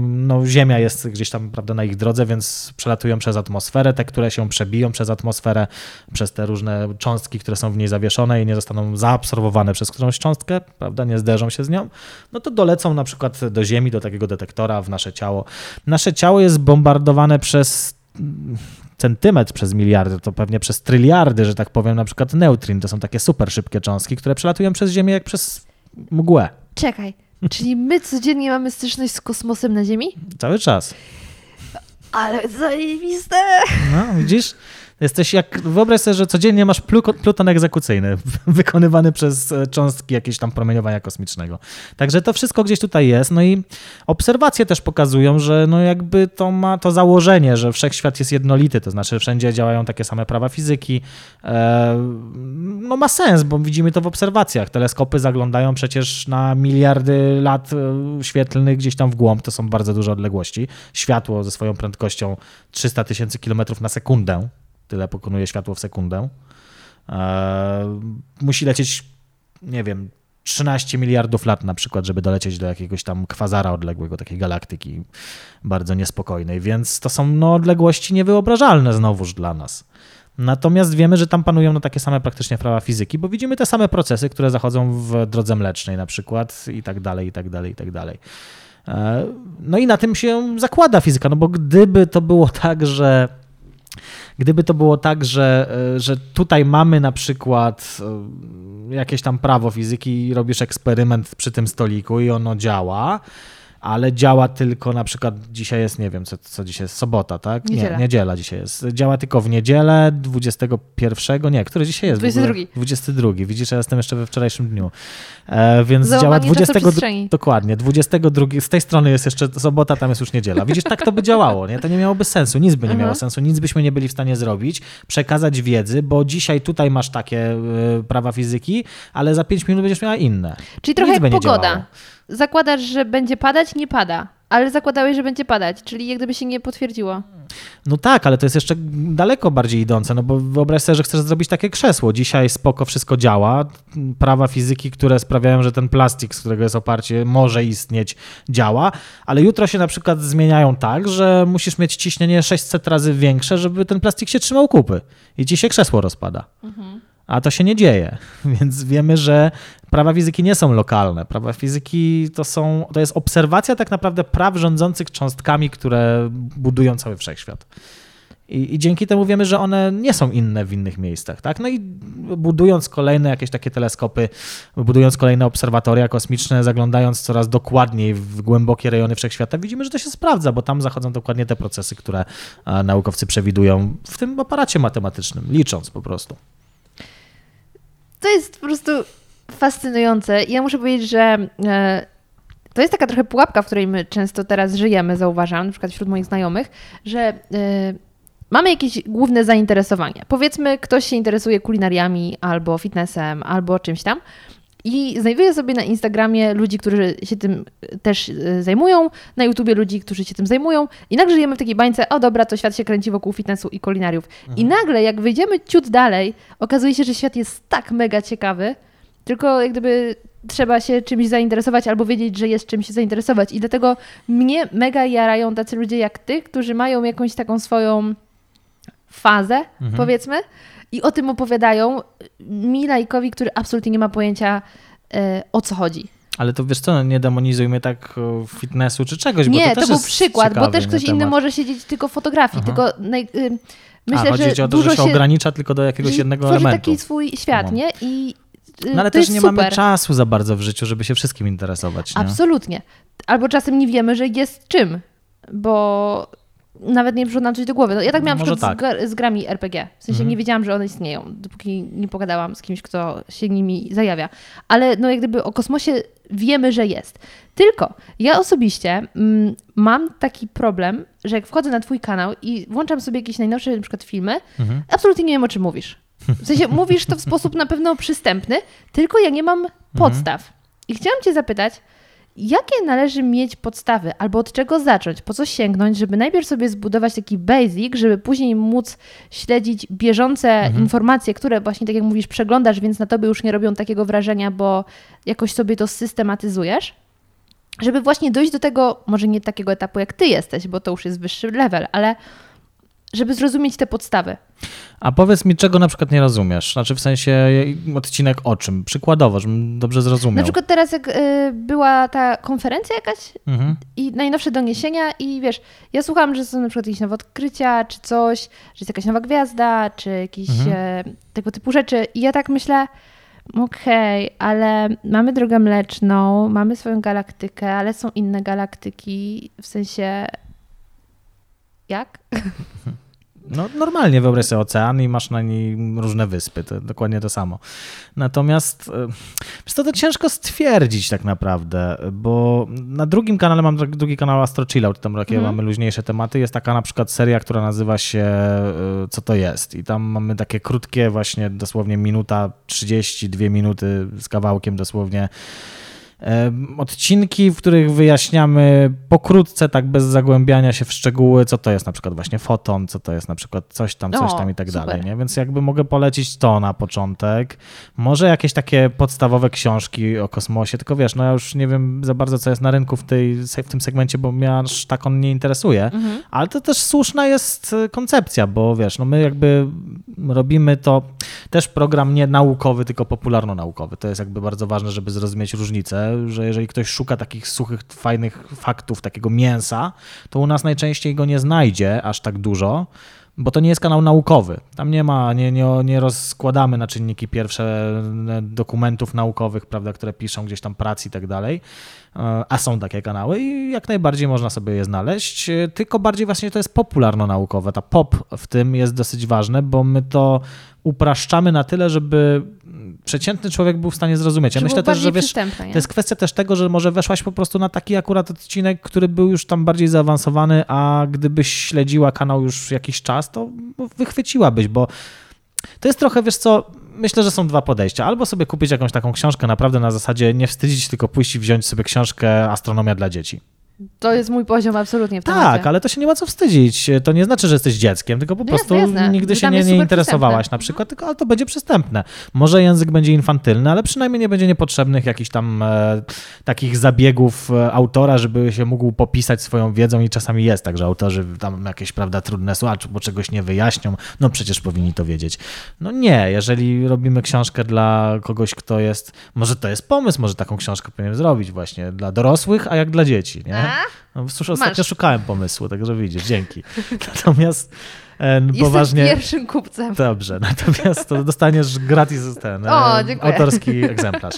S1: no Ziemia jest gdzieś tam, prawda, na ich drodze, więc przelatują przez atmosferę, te, które się przebiją przez atmosferę, przez te różne cząstki, które są w niej zawieszone i nie zostaną zaabsorbowane przez którąś cząstkę, prawda, nie zderzą się z nią, no to dolecą na przykład do Ziemi, do takiego detektora w nasze ciało. Nasze ciało jest bombardowane przez centymetr przez miliardy, to pewnie przez tryliardy, że tak powiem, na przykład neutrin. To są takie super szybkie cząstki, które przelatują przez Ziemię jak przez mgłę.
S3: Czekaj, czyli my codziennie mamy styczność z kosmosem na Ziemi?
S1: Cały czas.
S3: Ale zajebiste!
S1: No, widzisz? Jesteś jak, wyobraź sobie, że codziennie masz plu- pluton egzekucyjny *laughs* wykonywany przez e, cząstki jakiegoś tam promieniowania kosmicznego. Także to wszystko gdzieś tutaj jest. No i obserwacje też pokazują, że no jakby to ma to założenie, że wszechświat jest jednolity, to znaczy wszędzie działają takie same prawa fizyki. E, no ma sens, bo widzimy to w obserwacjach. Teleskopy zaglądają przecież na miliardy lat e, świetlnych gdzieś tam w głąb, to są bardzo duże odległości. Światło ze swoją prędkością 300 tysięcy kilometrów na sekundę tyle pokonuje światło w sekundę. E, musi lecieć, nie wiem, 13 miliardów lat na przykład, żeby dolecieć do jakiegoś tam kwazara odległego, takiej galaktyki bardzo niespokojnej, więc to są no, odległości niewyobrażalne znowuż dla nas. Natomiast wiemy, że tam panują no, takie same praktycznie prawa fizyki, bo widzimy te same procesy, które zachodzą w drodze mlecznej na przykład i tak dalej, i tak dalej, i tak dalej. E, no i na tym się zakłada fizyka, no bo gdyby to było tak, że Gdyby to było tak, że, e, że tutaj mamy na przykład e, jakieś tam prawo fizyki i robisz eksperyment przy tym stoliku i ono działa, ale działa tylko na przykład dzisiaj jest, nie wiem, co, co dzisiaj jest, sobota, tak?
S3: Niedziela.
S1: Nie, niedziela dzisiaj jest. Działa tylko w niedzielę 21, nie, który dzisiaj jest?
S3: 22.
S1: 22. Widzisz, ja jestem jeszcze we wczorajszym dniu. E, więc
S3: Załamanie
S1: działa 20.
S3: czasoprzestrzeni.
S1: Dokładnie, 22. Z tej strony jest jeszcze sobota, tam jest już niedziela. Widzisz, tak to by działało, nie? To nie miałoby sensu, nic by nie miało sensu, nic byśmy nie byli w stanie zrobić, przekazać wiedzy, bo dzisiaj tutaj masz takie y, prawa fizyki, ale za 5 minut będziesz miała inne.
S3: Czyli trochę
S1: Nic
S3: jak pogoda.
S1: działało.
S3: Zakładasz, że będzie padać, nie pada. Ale zakładałeś, że będzie padać, czyli jak gdyby się nie potwierdziło.
S1: No tak, ale to jest jeszcze daleko bardziej idące, no bo wyobraź sobie, że chcesz zrobić takie krzesło. Dzisiaj spoko wszystko działa. Prawa fizyki, które sprawiają, że ten plastik, z którego jest oparcie, może istnieć, działa, ale jutro się na przykład zmieniają tak, że musisz mieć ciśnienie 600 razy większe, żeby ten plastik się trzymał kupy i ci się krzesło rozpada. A to się nie dzieje, *laughs* więc wiemy, że prawa fizyki nie są lokalne. Prawa fizyki to są, to jest obserwacja tak naprawdę praw rządzących cząstkami, które budują cały wszechświat. I, I dzięki temu wiemy, że one nie są inne w innych miejscach. Tak? No i budując kolejne jakieś takie teleskopy, budując kolejne obserwatoria kosmiczne, zaglądając coraz dokładniej w głębokie rejony wszechświata, widzimy, że to się sprawdza, bo tam zachodzą dokładnie te procesy, które a, naukowcy przewidują w tym aparacie matematycznym, licząc po prostu.
S3: To jest po prostu fascynujące. Ja muszę powiedzieć, że e, to jest taka trochę pułapka, w której my często teraz żyjemy, zauważam, na przykład wśród moich znajomych, że e, mamy jakieś główne zainteresowanie. Powiedzmy, ktoś się interesuje kulinariami, albo fitnessem, albo czymś tam. I znajduję sobie na Instagramie ludzi, którzy się tym też e, zajmują, na YouTubie ludzi, którzy się tym zajmują i nagle żyjemy w takiej bańce, o dobra, to świat się kręci wokół fitnessu i kulinariów. I nagle, jak wyjdziemy ciut dalej, okazuje się, że świat jest tak mega ciekawy, tylko jak gdyby trzeba się czymś zainteresować albo wiedzieć, że jest czymś się zainteresować. I dlatego mnie mega jarają tacy ludzie jak ty, którzy mają jakąś taką swoją fazę, powiedzmy, i o tym opowiadają mi lajkowi, który absolutnie nie ma pojęcia e, o co chodzi.
S1: Ale to wiesz co, nie demonizujmy tak e, fitnessu czy czegoś, bo
S3: nie,
S1: to
S3: to,
S1: też
S3: był
S1: jest
S3: przykład, bo też ktoś inny może siedzieć tylko w fotografii,
S1: Aha.
S3: tylko naj, y,
S1: A,
S3: myślę,
S1: chodzi
S3: że
S1: o to,
S3: dużo
S1: że się,
S3: się
S1: ogranicza tylko do jakiegoś jednego elementu.
S3: taki swój świat,
S1: No.
S3: nie? I y,
S1: No ale też nie
S3: super.
S1: mamy czasu za bardzo w życiu, żeby się wszystkim interesować. Nie?
S3: Absolutnie. Albo czasem nie wiemy, że jest czym, bo nawet nie przyszło nam coś do głowy. No, ja tak miałam
S1: Może
S3: przykład
S1: tak.
S3: z, z grami RPG. W sensie
S1: Mhm.
S3: nie wiedziałam, że one istnieją, dopóki nie pogadałam z kimś, kto się nimi zajawia. Ale no jak gdyby o kosmosie wiemy, że jest. Tylko ja osobiście mm, mam taki problem, że jak wchodzę na twój kanał i włączam sobie jakieś najnowsze na przykład filmy,
S1: Mhm.
S3: absolutnie nie wiem, o czym mówisz. W sensie mówisz to w sposób na pewno przystępny, tylko ja nie mam podstaw. I chciałam cię zapytać, jakie należy mieć podstawy, albo od czego zacząć, po co sięgnąć, żeby najpierw sobie zbudować taki basic, żeby później móc śledzić bieżące informacje, które właśnie, tak jak mówisz, przeglądasz, więc na tobie już nie robią takiego wrażenia, bo jakoś sobie to systematyzujesz. Żeby właśnie dojść do tego, może nie takiego etapu jak ty jesteś, bo to już jest wyższy level, ale żeby zrozumieć te podstawy.
S1: A powiedz mi, czego na przykład nie rozumiesz? Znaczy w sensie odcinek o czym? Przykładowo, żebym dobrze zrozumiał.
S3: Na przykład teraz jak y, była ta konferencja jakaś
S1: Mhm.
S3: i najnowsze doniesienia i wiesz, ja słucham, że są na przykład jakieś nowe odkrycia, czy coś, że jest jakaś nowa gwiazda, czy jakieś e, tego typu rzeczy i ja tak myślę, okej, ale mamy drogę mleczną, mamy swoją galaktykę, ale są inne galaktyki, w sensie jak?
S1: No normalnie wyobraź sobie ocean i masz na niej różne wyspy, to dokładnie to samo. Natomiast e, wiesz, to, to ciężko stwierdzić tak naprawdę, bo na drugim kanale mam drugi kanał Astro Chillout, tam takie mhm. mamy luźniejsze tematy. Jest taka na przykład seria, która nazywa się e, Co to jest? I tam mamy takie krótkie właśnie dosłownie minuta 30, dwie minuty z kawałkiem dosłownie odcinki, w których wyjaśniamy pokrótce, tak bez zagłębiania się w szczegóły, co to jest na przykład właśnie foton, co to jest na przykład coś tam, coś tam i tak dalej. Nie? Więc jakby mogę polecić to na początek. Może jakieś takie podstawowe książki o kosmosie, tylko wiesz, no ja już nie wiem za bardzo, co jest na rynku w, tej, w tym segmencie, bo mnie aż tak on nie interesuje, mhm. ale to też słuszna jest e, koncepcja, bo wiesz, no my jakby robimy to też program nie naukowy, tylko popularno-naukowy. To jest jakby bardzo ważne, żeby zrozumieć różnicę że jeżeli ktoś szuka takich suchych, fajnych faktów, takiego mięsa, to u nas najczęściej go nie znajdzie aż tak dużo, bo to nie jest kanał naukowy. Tam nie ma, nie, nie, nie rozkładamy na czynniki pierwsze e, dokumentów naukowych, prawda, które piszą gdzieś tam prac i tak dalej, e, a są takie kanały i jak najbardziej można sobie je znaleźć, e, tylko bardziej właśnie to jest popularno-naukowe. Ta pop w tym jest dosyć ważne, bo my to upraszczamy na tyle, żeby przeciętny człowiek był w stanie zrozumieć. Ja myślę też, że wiesz, to jest kwestia też tego, że może weszłaś po prostu na taki akurat odcinek, który był już tam bardziej zaawansowany, a gdybyś śledziła kanał już jakiś czas, to wychwyciłabyś, bo to jest trochę, wiesz co, myślę, że są dwa podejścia. Albo sobie kupić jakąś taką książkę naprawdę na zasadzie nie wstydzić, tylko pójść i wziąć sobie książkę Astronomia dla dzieci.
S3: To jest mój poziom absolutnie w
S1: temacie. Tak, ale to się nie ma co wstydzić. To nie znaczy, że jesteś dzieckiem, tylko po no prostu jasne, nigdy się nie, nie interesowałaś na przykład, tylko, ale to będzie przystępne. Może język będzie infantylny, ale przynajmniej nie będzie niepotrzebnych jakichś tam e, takich zabiegów e, autora, żeby się mógł popisać swoją wiedzą i czasami jest tak, że autorzy tam jakieś, prawda, trudne słowa, bo czegoś nie wyjaśnią, no przecież powinni to wiedzieć. No nie, jeżeli robimy książkę dla kogoś, kto jest, może to jest pomysł, może taką książkę powinien zrobić właśnie dla dorosłych, a jak dla dzieci, nie? No, cóż, ostatnio Masz. szukałem pomysłu, także widzisz, dzięki. *laughs* Natomiast
S3: e, poważnie... Jesteś pierwszym kupcem.
S1: Dobrze, *laughs* natomiast to dostaniesz gratis ten o, e, autorski *laughs* egzemplarz.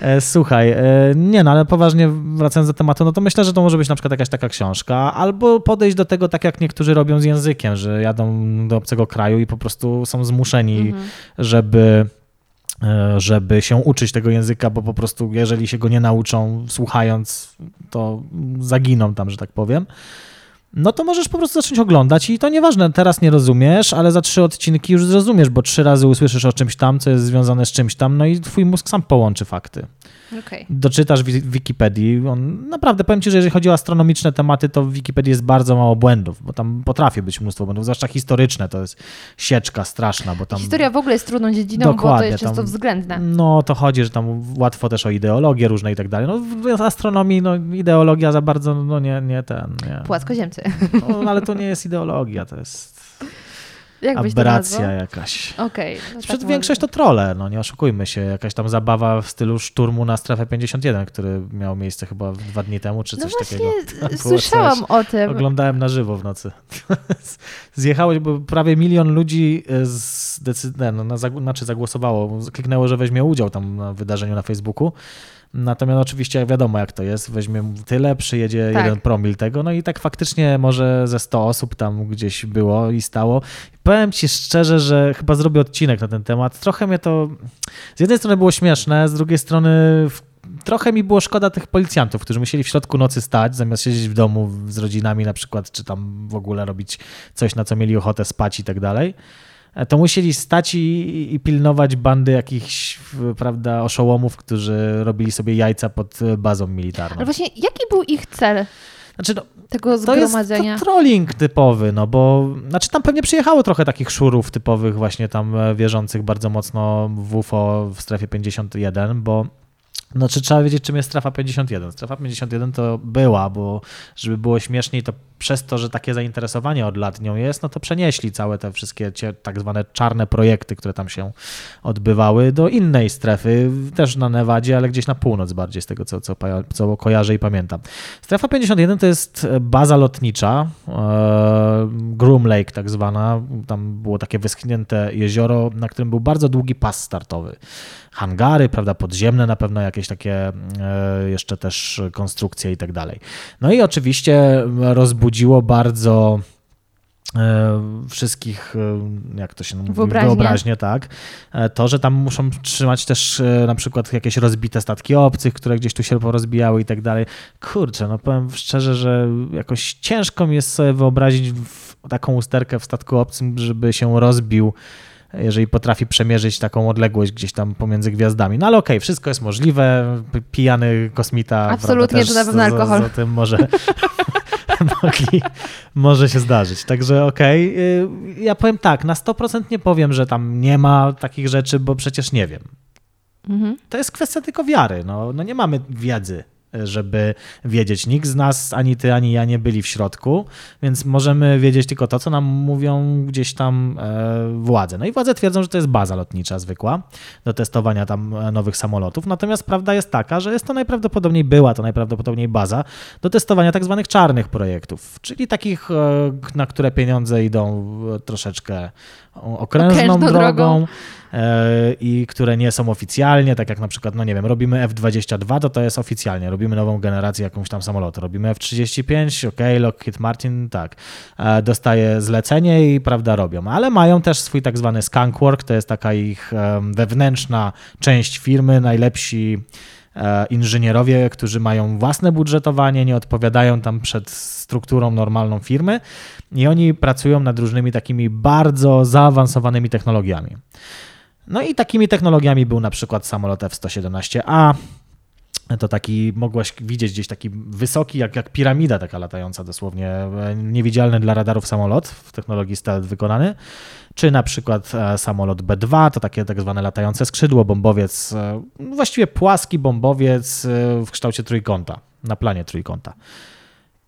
S1: E, słuchaj, nie no, ale poważnie wracając do tematu, no to myślę, że to może być na przykład jakaś taka książka, albo podejść do tego tak, jak niektórzy robią z językiem, że jadą do obcego kraju i po prostu są zmuszeni, mhm. żeby żeby się uczyć tego języka, bo po prostu jeżeli się go nie nauczą słuchając, to zaginą tam, że tak powiem. No to możesz po prostu zacząć oglądać i to nieważne, teraz nie rozumiesz, ale za trzy odcinki już zrozumiesz, bo trzy razy usłyszysz o czymś tam, co jest związane z czymś tam, no i twój mózg sam połączy fakty. Okay. Doczytasz w Wikipedii. On, naprawdę powiem ci, że jeżeli chodzi o astronomiczne tematy, to w Wikipedii jest bardzo mało błędów, bo tam potrafi być mnóstwo błędów, zwłaszcza historyczne, to jest sieczka straszna, bo tam...
S3: Historia w ogóle jest trudną dziedziną, bo to jest często tam, względne.
S1: No, to chodzi, że tam łatwo też o ideologię różne i tak dalej. No, w astronomii no, ideologia za bardzo, no nie, nie ten... Nie.
S3: Płaskoziemcy.
S1: No, ale to nie jest ideologia, to jest jak aberracja jakaś.
S3: Okej.
S1: Okay, no tak większość to trole, no nie oszukujmy się. Jakaś tam zabawa w stylu szturmu na strefę 51, który miał miejsce chyba dwa dni temu, czy
S3: no
S1: coś takiego. *laughs*
S3: Słyszałam coś. o tym.
S1: Oglądałem na żywo w nocy. *laughs* Zjechałeś, bo prawie milion ludzi e, zdecyd- no, na, znaczy zagłosowało, kliknęło, że weźmie udział tam na wydarzeniu na Facebooku. Natomiast oczywiście wiadomo jak to jest, weźmie tyle, przyjedzie tak. jeden promil tego, no i tak faktycznie może ze 100 osób tam gdzieś było i stało. Powiem ci szczerze, że chyba zrobię odcinek na ten temat. Trochę mnie to z jednej strony było śmieszne, z drugiej strony trochę mi było szkoda tych policjantów, którzy musieli w środku nocy stać, zamiast siedzieć w domu z rodzinami na przykład, czy tam w ogóle robić coś, na co mieli ochotę spać i tak dalej. E, to musieli stać i, i, pilnować bandy jakichś, prawda, oszołomów, którzy robili sobie jajca pod bazą militarną.
S3: Ale właśnie, jaki był ich cel? Znaczy, no, tego zgromadzenia.
S1: To jest to trolling typowy, no bo znaczy tam pewnie przyjechało trochę takich szurów typowych właśnie tam e, wierzących bardzo mocno w UFO w strefie 51, bo znaczy trzeba wiedzieć, czym jest strefa 51. Strefa 51 to była, bo żeby było śmieszniej, to przez to, że takie zainteresowanie od lat nią jest, no to przenieśli całe te wszystkie tak zwane czarne projekty, które tam się odbywały, do innej strefy, też na Nevadzie, ale gdzieś na północ bardziej, z tego co, co, co kojarzę i pamiętam. Strefa 51 to jest baza lotnicza, e, Groom Lake tak zwana, tam było takie wyschnięte jezioro, na którym był bardzo długi pas startowy. Hangary, prawda, podziemne na pewno jakieś takie e, jeszcze też konstrukcje i tak dalej. No i oczywiście rozbudziło bardzo e, wszystkich, e, jak to się mówi,
S3: Wyobraźnie.
S1: wyobraźnie, tak, e, to, że tam muszą trzymać też na przykład jakieś rozbite statki obcych, które gdzieś tu się porozbijały i tak dalej. Kurczę, no powiem szczerze, że jakoś ciężko mi jest sobie wyobrazić taką usterkę w statku obcym, żeby się rozbił jeżeli potrafi przemierzyć taką odległość gdzieś tam pomiędzy gwiazdami. No ale okej, wszystko jest możliwe. Pijany kosmita.
S3: Absolutnie,
S1: prawda,
S3: to na pewno alkohol.
S1: Tym może, *laughs* *laughs* mogli, może się zdarzyć. Także okej. y, Ja powiem tak, na 100% nie powiem, że tam nie ma takich rzeczy, bo przecież nie wiem.
S3: Mhm.
S1: To jest kwestia tylko wiary. No, no nie mamy wiedzy, żeby wiedzieć. Nikt z nas, ani ty, ani ja nie byli w środku, więc możemy wiedzieć tylko to, co nam mówią gdzieś tam e, władze. No i władze twierdzą, że to jest baza lotnicza zwykła do testowania tam e, nowych samolotów. Natomiast prawda jest taka, że jest to najprawdopodobniej była to najprawdopodobniej baza do testowania tak zwanych czarnych projektów, czyli takich, e, na które pieniądze idą troszeczkę okrężną, drogą,
S3: drogą.
S1: e, i które nie są oficjalnie, tak jak na przykład, no nie wiem, robimy F-22, to to jest oficjalnie, robimy nową generację jakąś tam samolotu, robimy F-35, ok, Lockheed Martin, tak, e, dostaje zlecenie i prawda robią, ale mają też swój tak zwany skunkwork, to jest taka ich wewnętrzna część firmy, najlepsi inżynierowie, którzy mają własne budżetowanie, nie odpowiadają tam przed strukturą normalną firmy i oni pracują nad różnymi takimi bardzo zaawansowanymi technologiami. No i takimi technologiami był na przykład samolot F-117A. To taki, mogłaś widzieć gdzieś taki wysoki, jak, jak piramida taka latająca dosłownie, e, niewidzialny dla radarów samolot w technologii stealth wykonany. Czy na przykład e, samolot B-2, to takie tak zwane latające skrzydło, bombowiec, e, właściwie płaski bombowiec e, w kształcie trójkąta, na planie trójkąta.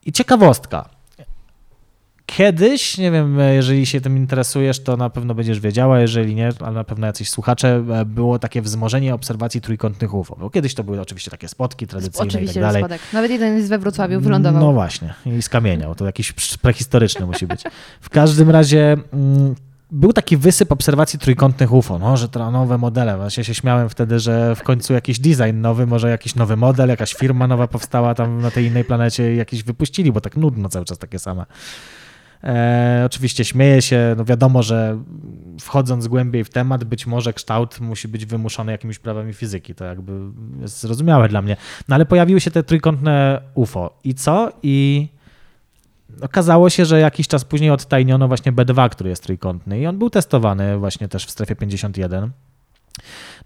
S1: I ciekawostka. Kiedyś, nie wiem, jeżeli się tym interesujesz, to na pewno będziesz wiedziała, jeżeli nie, ale na pewno jacyś słuchacze, było takie wzmożenie obserwacji trójkątnych UFO. Bo kiedyś to były oczywiście takie spotki tradycyjne
S3: Oczywiście,
S1: i tak dalej.
S3: spadek. Nawet jeden jest we Wrocławiu, wylądował.
S1: No właśnie, i skamieniał. To jakiś prehistoryczny musi być. W każdym razie mm, był taki wysyp obserwacji trójkątnych UFO, no, że to nowe modele. Właśnie się śmiałem wtedy, że w końcu jakiś design nowy, może jakiś nowy model, jakaś firma nowa powstała tam na tej innej planecie i jakiś wypuścili, bo tak nudno cały czas takie same. E, oczywiście śmieję się, no wiadomo, że wchodząc głębiej w temat, być może kształt musi być wymuszony jakimiś prawami fizyki, to jakby jest zrozumiałe dla mnie. No ale pojawiły się te trójkątne UFO i co? I okazało się, że jakiś czas później odtajniono właśnie B2, który jest trójkątny i on był testowany właśnie też w strefie 51.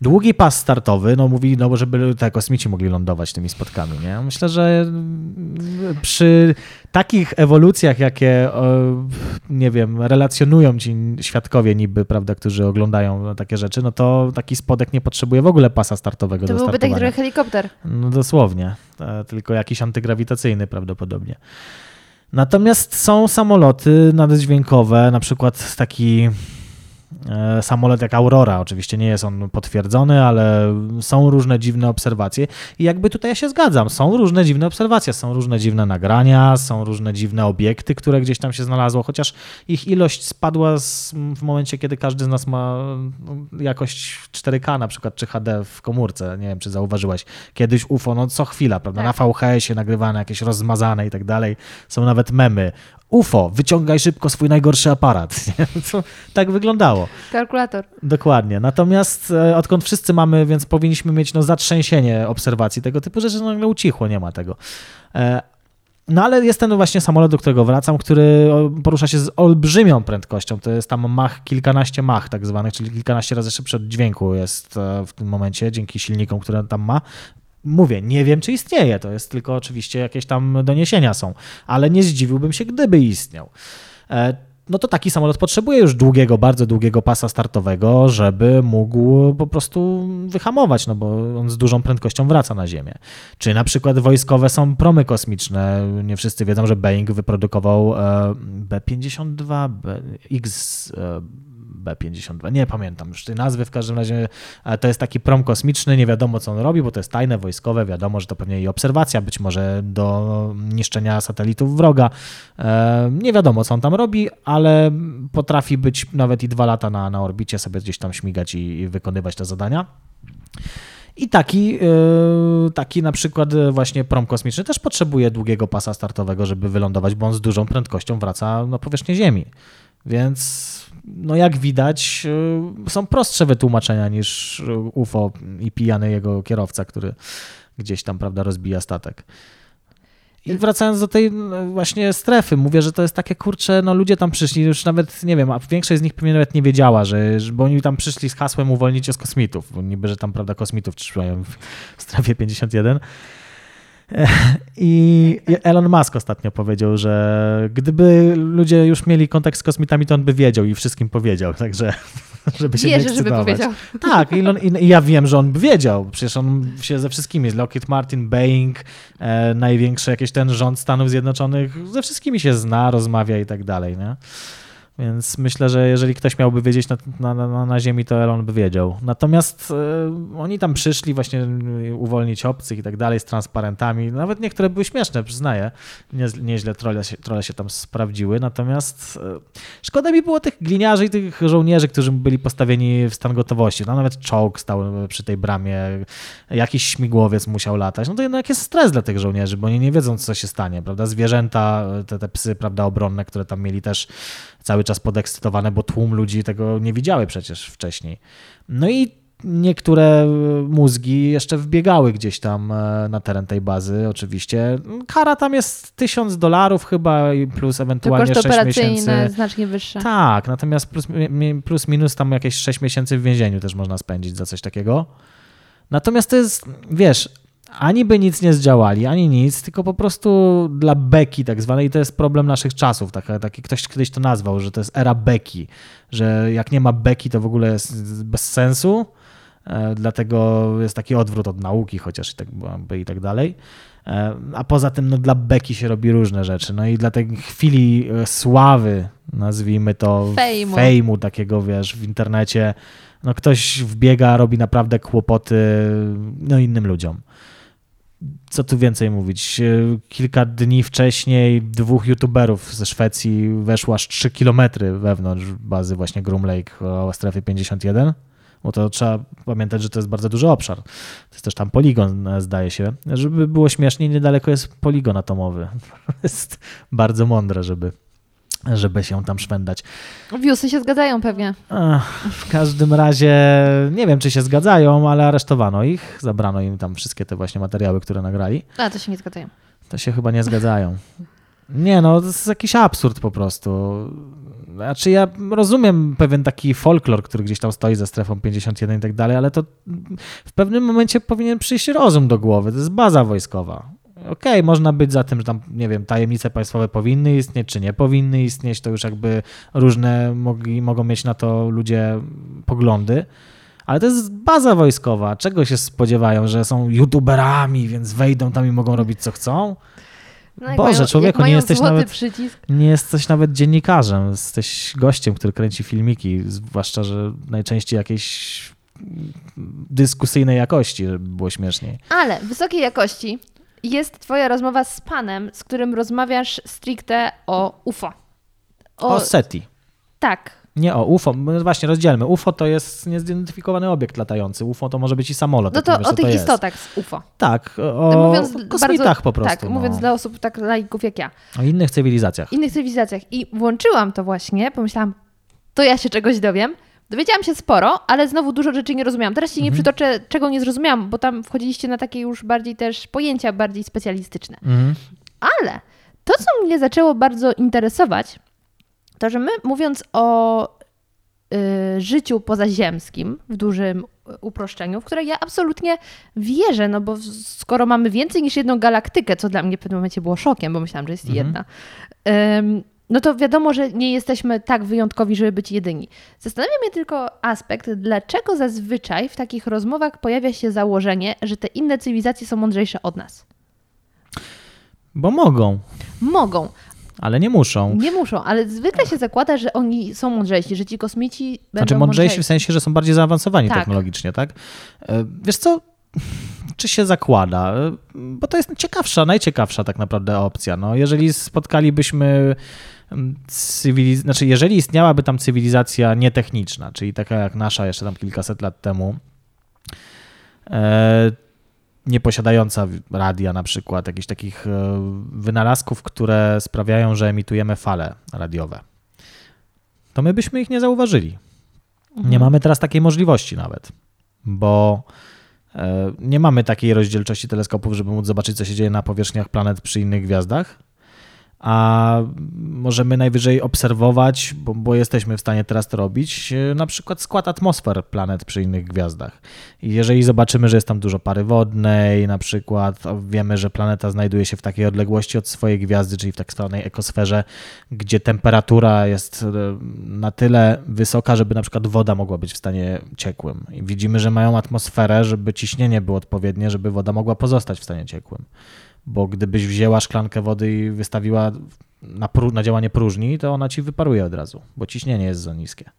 S1: Długi pas startowy, no mówili, no żeby te kosmici mogli lądować tymi spotkami, nie? Myślę, że mm, przy takich ewolucjach, jakie, nie wiem, relacjonują ci świadkowie niby, prawda, którzy oglądają takie rzeczy, no to taki spodek nie potrzebuje w ogóle pasa startowego
S3: To byłby taki trochę helikopter.
S1: No dosłownie, e, tylko jakiś antygrawitacyjny prawdopodobnie. Natomiast są samoloty naddźwiękowe, na przykład taki samolot jak Aurora, oczywiście nie jest on potwierdzony, ale są różne dziwne obserwacje i jakby tutaj ja się zgadzam, są różne dziwne obserwacje, są różne dziwne nagrania, są różne dziwne obiekty, które gdzieś tam się znalazło, chociaż ich ilość spadła z, w momencie, kiedy każdy z nas ma no, jakość 4K na przykład, czy HD w komórce, nie wiem, czy zauważyłaś, kiedyś UFO, no co chwila, prawda,
S3: Tak.
S1: na VHS-ie nagrywane, jakieś rozmazane i tak dalej, są nawet memy. UFO, wyciągaj szybko swój najgorszy aparat. *laughs* Tak wyglądało.
S3: Kalkulator.
S1: Dokładnie. Natomiast e, odkąd wszyscy mamy, więc powinniśmy mieć no, zatrzęsienie obserwacji tego typu rzeczy, no nagle ucichło, nie ma tego. E, No ale jest ten właśnie samolot, do którego wracam, który porusza się z olbrzymią prędkością. To jest tam mach, kilkanaście mach tak zwanych, czyli kilkanaście razy szybszy od dźwięku jest e, w tym momencie, dzięki silnikom, które tam ma. Mówię, nie wiem, czy istnieje, to jest tylko oczywiście jakieś tam doniesienia są, ale nie zdziwiłbym się, gdyby istniał. No to taki samolot potrzebuje już długiego, bardzo długiego pasa startowego, żeby mógł po prostu wyhamować, no bo on z dużą prędkością wraca na Ziemię. Czy na przykład wojskowe są promy kosmiczne. Nie wszyscy wiedzą, że Boeing wyprodukował e, B-52, B, X, e, B-52, nie pamiętam już tej nazwy, w każdym razie to jest taki prom kosmiczny, nie wiadomo co on robi, bo to jest tajne, wojskowe, wiadomo, że to pewnie i obserwacja, być może do niszczenia satelitów wroga. Nie wiadomo co on tam robi, ale potrafi być nawet i dwa lata na, na orbicie, sobie gdzieś tam śmigać i, i wykonywać te zadania. I taki, yy, taki na przykład właśnie prom kosmiczny też potrzebuje długiego pasa startowego, żeby wylądować, bo on z dużą prędkością wraca na powierzchnię Ziemi. Więc no jak widać, yy, są prostsze wytłumaczenia niż UFO i pijany jego kierowca, który gdzieś tam, prawda, rozbija statek. I wracając do tej no, właśnie strefy, mówię, że to jest takie kurcze, no ludzie tam przyszli, już nawet nie wiem, a większość z nich pewnie nawet nie wiedziała, że, bo oni tam przyszli z hasłem uwolnić z kosmitów, bo niby, że tam prawda kosmitów trzymają w strefie 51. *laughs* I Elon Musk ostatnio powiedział, że gdyby ludzie już mieli kontakt z kosmitami, to on by wiedział i wszystkim powiedział, *laughs* także żeby się
S3: Wierzę,
S1: nie
S3: żeby
S1: ekscytować.
S3: powiedział.
S1: Tak, i, on, i ja wiem, że on by wiedział. Przecież on się ze wszystkimi, z Lockheed Martin, Boeing, e, największy jakiś ten rząd Stanów Zjednoczonych, ze wszystkimi się zna, rozmawia i tak dalej, nie? Więc myślę, że jeżeli ktoś miałby wiedzieć na, na, na, na Ziemi, to Elon by wiedział. Natomiast e, oni tam przyszli właśnie e, uwolnić obcych i tak dalej z transparentami. Nawet niektóre były śmieszne, przyznaję. Nie, nieźle trole się, trole się tam sprawdziły. Natomiast e, szkoda mi było tych gliniarzy i tych żołnierzy, którzy byli postawieni w stan gotowości. No, nawet czołg stał przy tej bramie, jakiś śmigłowiec musiał latać. No to jednak jest stres dla tych żołnierzy, bo oni nie wiedzą, co się stanie, prawda? Zwierzęta, te, te psy, prawda, obronne, które tam mieli też cały czas podekscytowane, bo tłum ludzi tego nie widziały przecież wcześniej. No i niektóre mózgi jeszcze wbiegały gdzieś tam e, na teren tej bazy, oczywiście. Kara tam jest 1000 dolarów chyba i plus
S3: To
S1: ewentualnie
S3: koszty
S1: 6
S3: operacyjne
S1: miesięcy.
S3: znacznie wyższe.
S1: Tak, natomiast plus, plus minus tam jakieś 6 miesięcy w więzieniu też można spędzić za coś takiego. Natomiast to jest, wiesz, ani by nic nie zdziałali, ani nic, tylko po prostu dla beki tak zwanej, i to jest problem naszych czasów, taki, taki ktoś kiedyś to nazwał, że to jest era beki, że jak nie ma beki, to w ogóle jest bez sensu, e, dlatego jest taki odwrót od nauki, chociaż i tak i tak dalej. E, A poza tym no, dla beki się robi różne rzeczy. No i dla tej chwili e, sławy, nazwijmy to,
S3: Fejmu.
S1: fejmu takiego, wiesz, w internecie, no ktoś wbiega, robi naprawdę kłopoty no, innym ludziom. Co tu więcej mówić? E, Kilka dni wcześniej dwóch youtuberów ze Szwecji weszło aż 3 kilometry wewnątrz bazy właśnie Groom Lake o strefie 51. Bo to trzeba pamiętać, że to jest bardzo duży obszar. To jest też tam poligon, e, zdaje się. Żeby było śmiesznie, niedaleko jest poligon atomowy. To *laughs* jest bardzo mądre, żeby, żeby się tam szwendać.
S3: Wiusy się zgadzają pewnie.
S1: W każdym razie nie wiem, czy się zgadzają, ale aresztowano ich, zabrano im tam wszystkie te właśnie materiały, które nagrali.
S3: A, to się nie zgadzają.
S1: To się chyba nie zgadzają. Nie no, to jest jakiś absurd po prostu. Znaczy ja rozumiem pewien taki folklor, który gdzieś tam stoi za strefą 51 i tak dalej, ale to w pewnym momencie powinien przyjść rozum do głowy. To jest baza wojskowa. Okej, można być za tym, że tam, nie wiem, tajemnice państwowe powinny istnieć, czy nie powinny istnieć, to już jakby różne mogli, mogą mieć na to ludzie poglądy. Ale to jest baza wojskowa. Czego się spodziewają, że są youtuberami, więc wejdą tam i mogą robić co chcą?
S3: No,
S1: Boże,
S3: mają,
S1: człowieku, nie jesteś nawet-
S3: przycisk.
S1: Nie jesteś nawet dziennikarzem, jesteś gościem, który kręci filmiki, zwłaszcza, że najczęściej jakiejś dyskusyjnej jakości, żeby było śmieszniej.
S3: Ale wysokiej jakości jest twoja rozmowa z panem, z którym rozmawiasz stricte o UFO.
S1: O, SETI,
S3: Tak.
S1: nie o UFO. No Właśnie, rozdzielmy. UFO to jest niezidentyfikowany obiekt latający. UFO to może być i samolot.
S3: No to
S1: wiesz,
S3: o tych
S1: to jest.
S3: istotach z UFO.
S1: Tak, o
S3: mówiąc
S1: kosmitach
S3: bardzo,
S1: po prostu.
S3: Tak,
S1: no.
S3: mówiąc dla osób tak laików jak ja.
S1: O innych cywilizacjach.
S3: innych cywilizacjach. I włączyłam to właśnie, pomyślałam, to ja się czegoś dowiem. Dowiedziałam się sporo, ale znowu dużo rzeczy nie rozumiałam. Teraz ci nie przytoczę, czego nie zrozumiałam, bo tam wchodziliście na takie już bardziej też pojęcia bardziej specjalistyczne.
S1: Mhm.
S3: Ale to, co mnie zaczęło bardzo interesować, to że my mówiąc o y, życiu pozaziemskim w dużym uproszczeniu, w które ja absolutnie wierzę, no bo skoro mamy więcej niż jedną galaktykę, co dla mnie w pewnym momencie było szokiem, bo myślałam, że jest
S1: Mhm.
S3: jedna, ym, no to wiadomo, że nie jesteśmy tak wyjątkowi, żeby być jedyni. Zastanawia mnie tylko aspekt, dlaczego zazwyczaj w takich rozmowach pojawia się założenie, że te inne cywilizacje są mądrzejsze od nas.
S1: Bo mogą,
S3: Mogą,
S1: ale nie muszą.
S3: Nie muszą, ale zwykle się zakłada, że oni są mądrzejsi, że ci kosmici będą
S1: Znaczy mądrzejsi w sensie, że są bardziej zaawansowani
S3: Tak.
S1: technologicznie, tak? E, Wiesz co, czy się zakłada? E, Bo to jest ciekawsza, najciekawsza tak naprawdę opcja. No, jeżeli spotkalibyśmy cywiliz- znaczy jeżeli istniałaby tam cywilizacja nietechniczna, czyli taka jak nasza jeszcze tam kilkaset lat temu, e, nieposiadająca radia na przykład, jakichś takich e, wynalazków, które sprawiają, że emitujemy fale radiowe. To my byśmy ich nie zauważyli.
S3: Mhm.
S1: Nie mamy teraz takiej możliwości nawet, bo e, nie mamy takiej rozdzielczości teleskopów, żeby móc zobaczyć, co się dzieje na powierzchniach planet przy innych gwiazdach a możemy najwyżej obserwować, bo, bo, jesteśmy w stanie teraz to robić, e, na przykład skład atmosfer planet przy innych gwiazdach. Jeżeli zobaczymy, że jest tam dużo pary wodnej, na przykład wiemy, że planeta znajduje się w takiej odległości od swojej gwiazdy, czyli w tak zwanej ekosferze, gdzie temperatura jest e, na tyle wysoka, żeby na przykład woda mogła być w stanie ciekłym. I widzimy, że mają atmosferę, żeby ciśnienie było odpowiednie, żeby woda mogła pozostać w stanie ciekłym bo gdybyś wzięła szklankę wody i wystawiła na, pró- na działanie próżni, to ona ci wyparuje od razu, bo ciśnienie jest za niskie.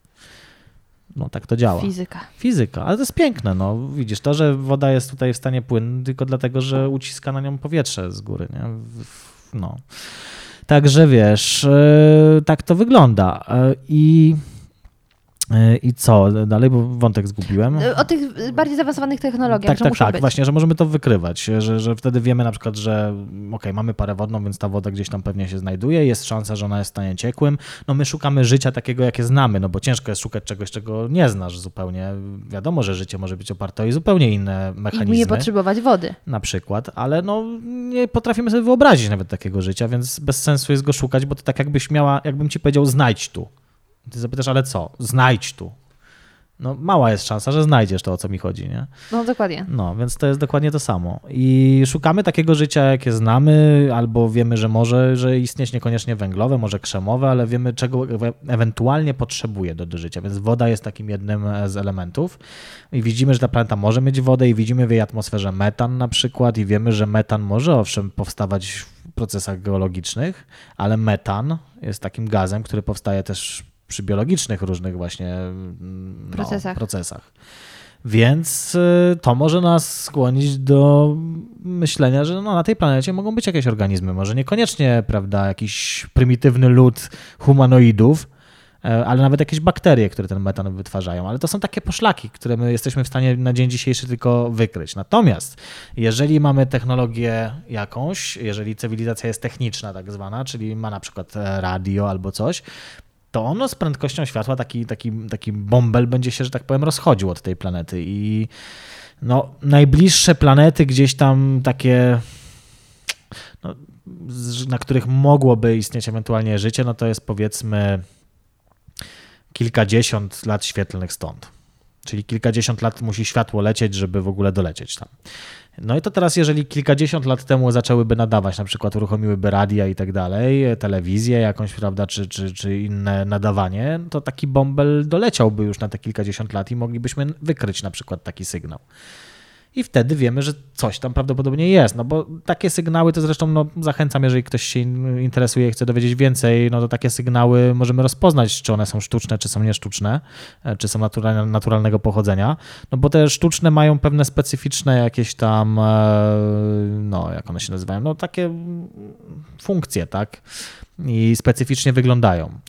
S1: No tak to działa.
S3: Fizyka.
S1: Fizyka, ale to jest piękne, no. Widzisz, to, że woda jest tutaj w stanie płynąć tylko dlatego, że uciska na nią powietrze z góry, nie? No. Także wiesz, yy, tak to wygląda. Yy, I I co dalej, bo wątek zgubiłem.
S3: O tych bardziej zaawansowanych technologiach,
S1: tak, tak, tak,
S3: być.
S1: właśnie, że możemy to wykrywać, że, że wtedy wiemy na przykład, że ok, mamy parę wodną, więc ta woda gdzieś tam pewnie się znajduje, jest szansa, że ona jest w stanie ciekłym. No my szukamy życia takiego, jakie znamy, no bo ciężko jest szukać czegoś, czego nie znasz zupełnie. Wiadomo, że życie może być oparte o zupełnie inne mechanizmy.
S3: I nie potrzebować wody.
S1: Na przykład, ale no nie potrafimy sobie wyobrazić nawet takiego życia, więc bez sensu jest go szukać, bo to tak jakbyś miała, jakbym ci powiedział, znajdź tu. Ty zapytasz, ale co? Znajdź tu. No, mała jest szansa, że znajdziesz to, o co mi chodzi, nie?
S3: No, dokładnie.
S1: No, więc to jest dokładnie to samo. I szukamy takiego życia, jakie znamy, albo wiemy, że może że istnieć niekoniecznie węglowe, może krzemowe, ale wiemy, czego e- ewentualnie potrzebuje do, do życia. Więc woda jest takim jednym z elementów. I widzimy, że ta planeta może mieć wodę, i widzimy w jej atmosferze metan na przykład, i wiemy, że metan może owszem powstawać w procesach geologicznych, ale metan jest takim gazem, który powstaje też przy biologicznych różnych właśnie no,
S3: procesach.
S1: procesach. Więc y, to może nas skłonić do myślenia, że no, na tej planecie mogą być jakieś organizmy. Może niekoniecznie, prawda, jakiś prymitywny lud humanoidów, e, ale nawet jakieś bakterie, które ten metan wytwarzają. Ale to są takie poszlaki, które my jesteśmy w stanie na dzień dzisiejszy tylko wykryć. Natomiast jeżeli mamy technologię jakąś, jeżeli cywilizacja jest techniczna tak zwana, czyli ma na przykład e, radio albo coś, to ono z prędkością światła, taki, taki, taki bąbel będzie się, że tak powiem, rozchodził od tej planety. I no, najbliższe planety gdzieś tam takie, no, na których mogłoby istnieć ewentualnie życie, no to jest powiedzmy kilkadziesiąt lat świetlnych stąd. Czyli kilkadziesiąt lat musi światło lecieć, żeby w ogóle dolecieć tam. No i to teraz, jeżeli kilkadziesiąt lat temu zaczęłyby nadawać, na przykład uruchomiłyby radia i tak dalej, telewizję jakąś, prawda, czy, czy, czy inne nadawanie, to taki bąbel doleciałby już na te kilkadziesiąt lat i moglibyśmy wykryć na przykład taki sygnał i wtedy wiemy, że coś tam prawdopodobnie jest. No bo takie sygnały to zresztą no, zachęcam, jeżeli ktoś się interesuje i chce dowiedzieć więcej, no to takie sygnały możemy rozpoznać, czy one są sztuczne, czy są niesztuczne, e, czy są naturalne, naturalnego pochodzenia. No bo te sztuczne mają pewne specyficzne jakieś tam, e, no jak one się nazywają, no takie funkcje, tak? I specyficznie wyglądają.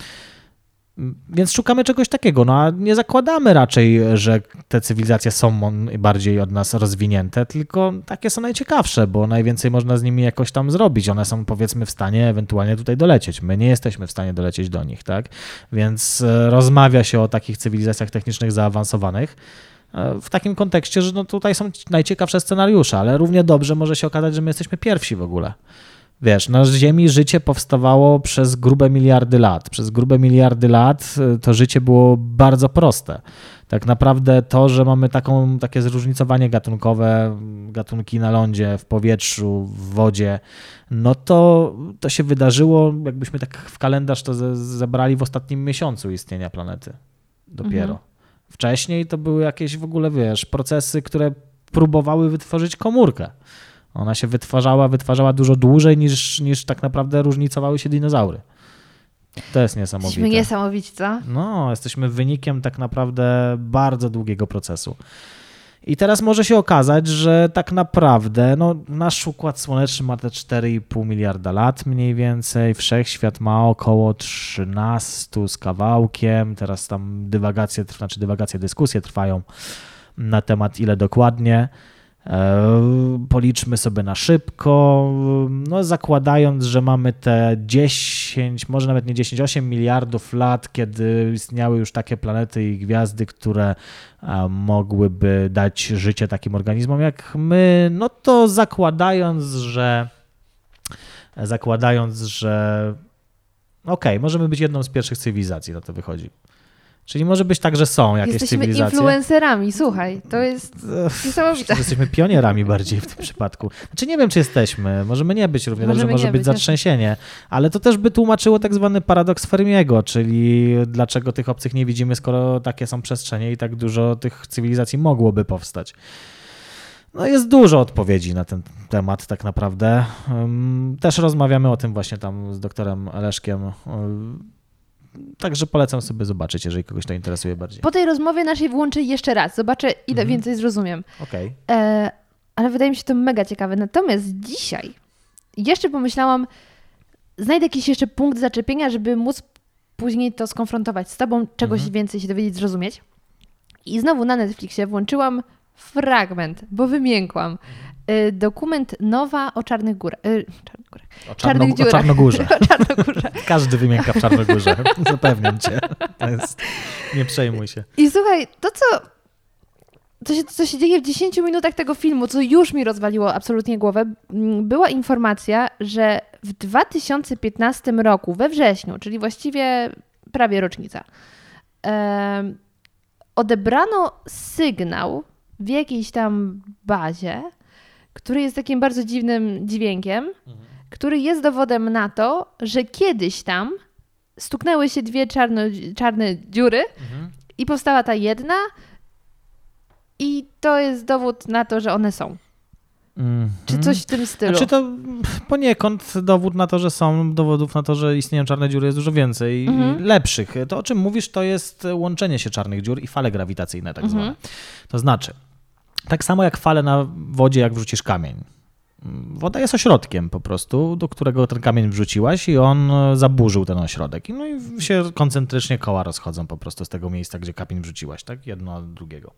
S1: Więc szukamy czegoś takiego, no a nie zakładamy raczej, że te cywilizacje są bardziej od nas rozwinięte, tylko takie są najciekawsze, bo najwięcej można z nimi jakoś tam zrobić. One są powiedzmy w stanie ewentualnie tutaj dolecieć. My nie jesteśmy w stanie dolecieć do nich, tak? Więc e, rozmawia się o takich cywilizacjach technicznych zaawansowanych e, w takim kontekście, że no tutaj są najciekawsze scenariusze, ale równie dobrze może się okazać, że my jesteśmy pierwsi w ogóle. Wiesz, na Ziemi życie powstawało przez grube miliardy lat. Przez grube miliardy lat y, to życie było bardzo proste. Tak naprawdę to, że mamy taką, takie zróżnicowanie gatunkowe, gatunki na lądzie, w powietrzu, w wodzie, no to, to się wydarzyło, jakbyśmy tak w kalendarz to zebrali w ostatnim miesiącu istnienia planety. Dopiero. Mhm. Wcześniej to były jakieś w ogóle, wiesz, procesy, które próbowały wytworzyć komórkę. Ona się wytwarzała, wytwarzała dużo dłużej niż, niż tak naprawdę różnicowały się dinozaury. To jest niesamowite.
S3: Jesteśmy niesamowici, co?
S1: No, jesteśmy wynikiem tak naprawdę bardzo długiego procesu. I teraz może się okazać, że tak naprawdę no, nasz układ słoneczny ma te 4,5 miliarda lat mniej więcej, wszechświat ma około 13 z kawałkiem, teraz tam dywagacje, znaczy dywagacje, dyskusje trwają na temat ile dokładnie. E, policzmy sobie na szybko, no zakładając, że mamy te 10, może nawet nie 10, 8 miliardów lat, kiedy istniały już takie planety i gwiazdy, które e, mogłyby dać życie takim organizmom jak my, no to zakładając, że zakładając, że okej, okay, możemy być jedną z pierwszych cywilizacji, na to wychodzi. Czyli może być tak, że są jakieś
S3: Jesteśmy
S1: cywilizacje.
S3: influencerami, słuchaj, to jest niesamowite.
S1: Jesteśmy pionierami bardziej w tym przypadku. Znaczy nie wiem, czy jesteśmy, możemy nie być równie dobrze, może być, zatrzęsienie, ale to też by tłumaczyło tak zwany paradoks Fermiego, czyli dlaczego tych obcych nie widzimy, skoro takie są przestrzenie i tak dużo tych cywilizacji mogłoby powstać. No jest dużo odpowiedzi na ten temat tak naprawdę. Też rozmawiamy o tym właśnie tam z doktorem Leszkiem Także polecam sobie zobaczyć, jeżeli kogoś to interesuje bardziej.
S3: Po tej rozmowie naszej włączę jeszcze raz. Zobaczę, ile mhm. więcej zrozumiem.
S1: Okej.
S3: Okay. E, ale wydaje mi się to mega ciekawe. Natomiast dzisiaj jeszcze pomyślałam, znajdę jakiś jeszcze punkt zaczepienia, żeby móc później to skonfrontować z tobą, czegoś mhm. więcej się dowiedzieć, zrozumieć. I znowu na Netflixie włączyłam fragment, bo wymiękłam. Y, dokument Nowa o Czarnych Górach. Y, czarnych, górach.
S1: O, czarno,
S3: czarnych
S1: o Czarnogórze. *laughs*
S3: o Czarnogórze.
S1: Każdy wymięka w Czarnogórze, *laughs* zapewniam cię. Jest, nie przejmuj się.
S3: I słuchaj, to co, to się, co się dzieje w 10 minutach tego filmu, co już mi rozwaliło absolutnie głowę, mm, była informacja, że w 2015 roku, we wrześniu, czyli właściwie prawie rocznica, odebrano sygnał w jakiejś tam bazie, który jest takim bardzo dziwnym dźwiękiem, mhm. który jest dowodem na to, że kiedyś tam stuknęły się dwie czarno, czarne dziury mhm. i powstała ta jedna i to jest dowód na to, że one są. Mm. Czy coś w tym stylu?
S1: Czy to poniekąd dowód na to, że są, dowodów na to, że istnieją czarne dziury jest dużo więcej mm. lepszych. To, o czym mówisz, to jest łączenie się czarnych dziur i fale grawitacyjne tak zwane. Mm. To znaczy, tak samo jak fale na wodzie, jak wrzucisz kamień. Woda jest ośrodkiem po prostu, do którego ten kamień wrzuciłaś i on zaburzył ten ośrodek. No i się koncentrycznie koła rozchodzą po prostu z tego miejsca, gdzie kamień wrzuciłaś, tak? Jedno od drugiego.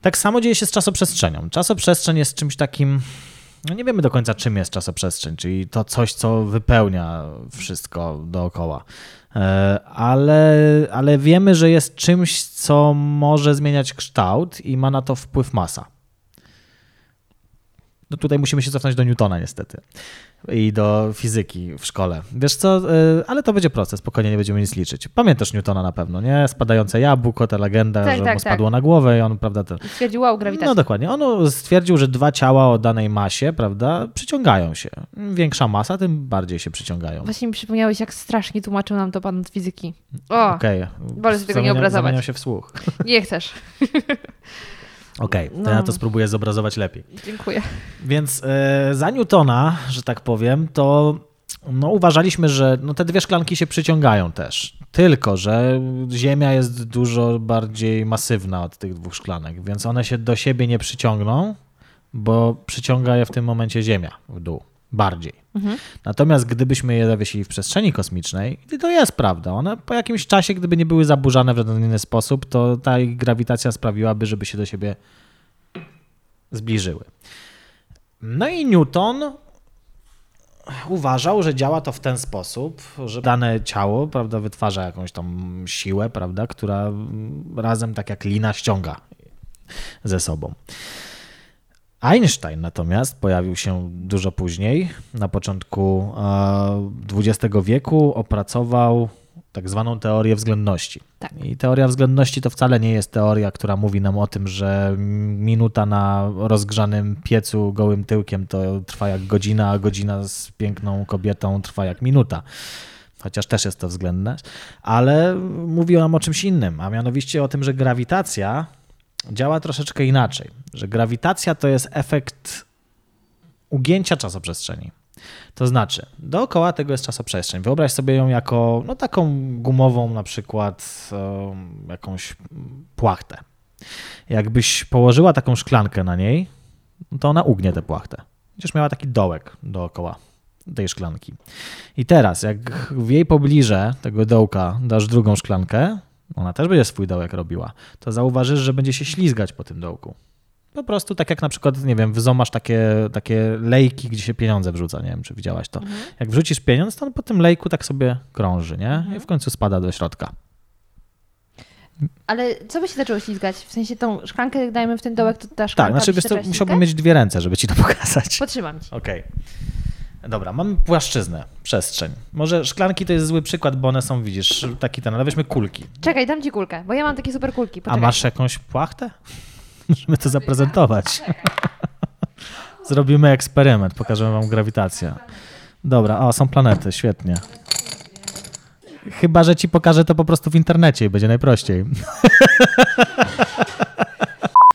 S1: Tak samo dzieje się z czasoprzestrzenią. Czasoprzestrzeń jest czymś takim, no nie wiemy do końca czym jest czasoprzestrzeń, czyli to coś, co wypełnia wszystko dookoła. E, ale, ale wiemy, że jest czymś, co może zmieniać kształt i ma na to wpływ masa. No tutaj musimy się cofnąć do Newtona niestety i do fizyki w szkole. Wiesz co, y, ale to będzie proces, spokojnie nie będziemy nic liczyć. Pamiętasz Newtona na pewno, nie? Spadające jabłko, ta legenda, tak, że tak, mu spadło tak. na głowę i on, prawda... To...
S3: Stwierdził wow, grawitacja.
S1: No dokładnie. On stwierdził, że dwa ciała o danej masie, prawda, przyciągają się. Większa masa, tym bardziej się przyciągają.
S3: Właśnie mi przypomniałeś, jak strasznie tłumaczył nam to pan od fizyki. O. Okay. Wolę sobie tego nie obrazować.
S1: Się w słuch.
S3: Nie chcesz. *laughs*
S1: Okej, okay, to no. ja to spróbuję zobrazować lepiej.
S3: Dziękuję.
S1: Więc e, za Newtona, że tak powiem, to no, uważaliśmy, że no, te dwie szklanki się przyciągają też. Tylko, że Ziemia jest dużo bardziej masywna od tych dwóch szklanek, więc one się do siebie nie przyciągną, bo przyciąga je w tym momencie Ziemia w dół bardziej. Mhm. Natomiast gdybyśmy je zawiesili w przestrzeni kosmicznej, to jest prawda, one po jakimś czasie, gdyby nie były zaburzane w żaden inny sposób, to ta ich grawitacja sprawiłaby, żeby się do siebie zbliżyły. No i Newton uważał, że działa to w ten sposób, że dane ciało prawda, wytwarza jakąś tam siłę, prawda, która razem tak jak lina ściąga ze sobą. Einstein natomiast pojawił się dużo później, na początku XX wieku, opracował tak zwaną teorię względności. Tak. I teoria względności to wcale nie jest teoria, która mówi nam o tym, że minuta na rozgrzanym piecu gołym tyłkiem to trwa jak godzina, a godzina z piękną kobietą trwa jak minuta. Chociaż też jest to względne, ale mówi nam o czymś innym, a mianowicie o tym, że grawitacja działa troszeczkę inaczej, że grawitacja to jest efekt ugięcia czasoprzestrzeni. To znaczy, dookoła tego jest czasoprzestrzeń. Wyobraź sobie ją jako no, taką gumową, na przykład um, jakąś płachtę. Jakbyś położyła taką szklankę na niej, to ona ugnie tę płachtę. Chociaż miała taki dołek dookoła tej szklanki. I teraz, jak w jej pobliże tego dołka dasz drugą szklankę, ona też będzie swój dołek robiła, to zauważysz, że będzie się ślizgać po tym dołku. Po prostu tak jak na przykład, nie wiem, w zoo masz takie, takie lejki, gdzie się pieniądze wrzuca, nie wiem, czy widziałaś to. Jak wrzucisz pieniądz, to on po tym lejku tak sobie krąży, nie? I w końcu spada do środka.
S3: Ale co by się zaczęło ślizgać? W sensie tą szklankę, jak dajemy w ten dołek, to ta szklanka
S1: Tak, znaczy wiesz
S3: zaczęła
S1: musiałbym mieć dwie ręce, żeby ci to pokazać.
S3: Potrzymam ci.
S1: Okej. Dobra, mamy płaszczyznę, przestrzeń. Może szklanki to jest zły przykład, bo one są, widzisz, taki ten, ale weźmy kulki.
S3: Czekaj, dam ci kulkę, bo ja mam takie super kulki.
S1: A
S3: Poczekaj.
S1: masz jakąś płachtę? *laughs* Musimy to zaprezentować. *laughs* Zrobimy eksperyment, pokażemy wam grawitację. Dobra, o, są planety, świetnie. Chyba, że ci pokażę to po prostu w internecie i będzie najprościej. *laughs*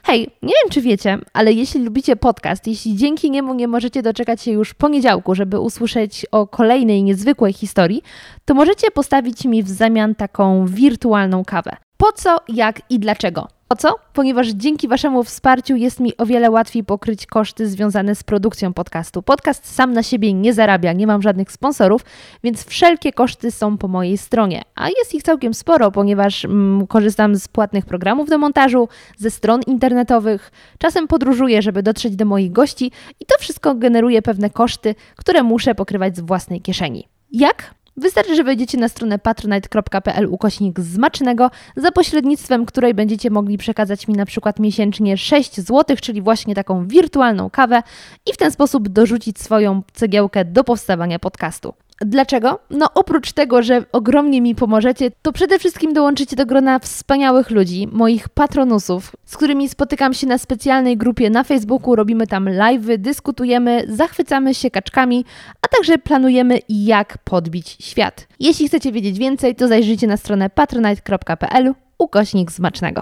S3: Hej, nie wiem czy wiecie, ale jeśli lubicie podcast, jeśli dzięki niemu nie możecie doczekać się już poniedziałku, żeby usłyszeć o kolejnej niezwykłej historii, to możecie postawić mi w zamian taką wirtualną kawę. Po co, jak i dlaczego? Po co? Ponieważ dzięki Waszemu wsparciu jest mi o wiele łatwiej pokryć koszty związane z produkcją podcastu. Podcast sam na siebie nie zarabia, nie mam żadnych sponsorów, więc wszelkie koszty są po mojej stronie. A jest ich całkiem sporo, ponieważ mm, korzystam z płatnych programów do montażu, ze stron internetowych, czasem podróżuję, żeby dotrzeć do moich gości i to wszystko generuje pewne koszty, które muszę pokrywać z własnej kieszeni. Jak? Wystarczy, że wejdziecie na stronę patronite.pl ukośnik zmacznego, za pośrednictwem której będziecie mogli przekazać mi na przykład miesięcznie 6 zł, czyli właśnie taką wirtualną kawę i w ten sposób dorzucić swoją cegiełkę do powstawania podcastu. Dlaczego? No oprócz tego, że ogromnie mi pomożecie, to przede wszystkim dołączycie do grona wspaniałych ludzi, moich patronusów, z którymi spotykam się na specjalnej grupie na Facebooku, robimy tam live'y, dyskutujemy, zachwycamy się kaczkami, a także planujemy jak podbić świat. Jeśli chcecie wiedzieć więcej, to zajrzyjcie na stronę patronite.pl ukośnik smacznego.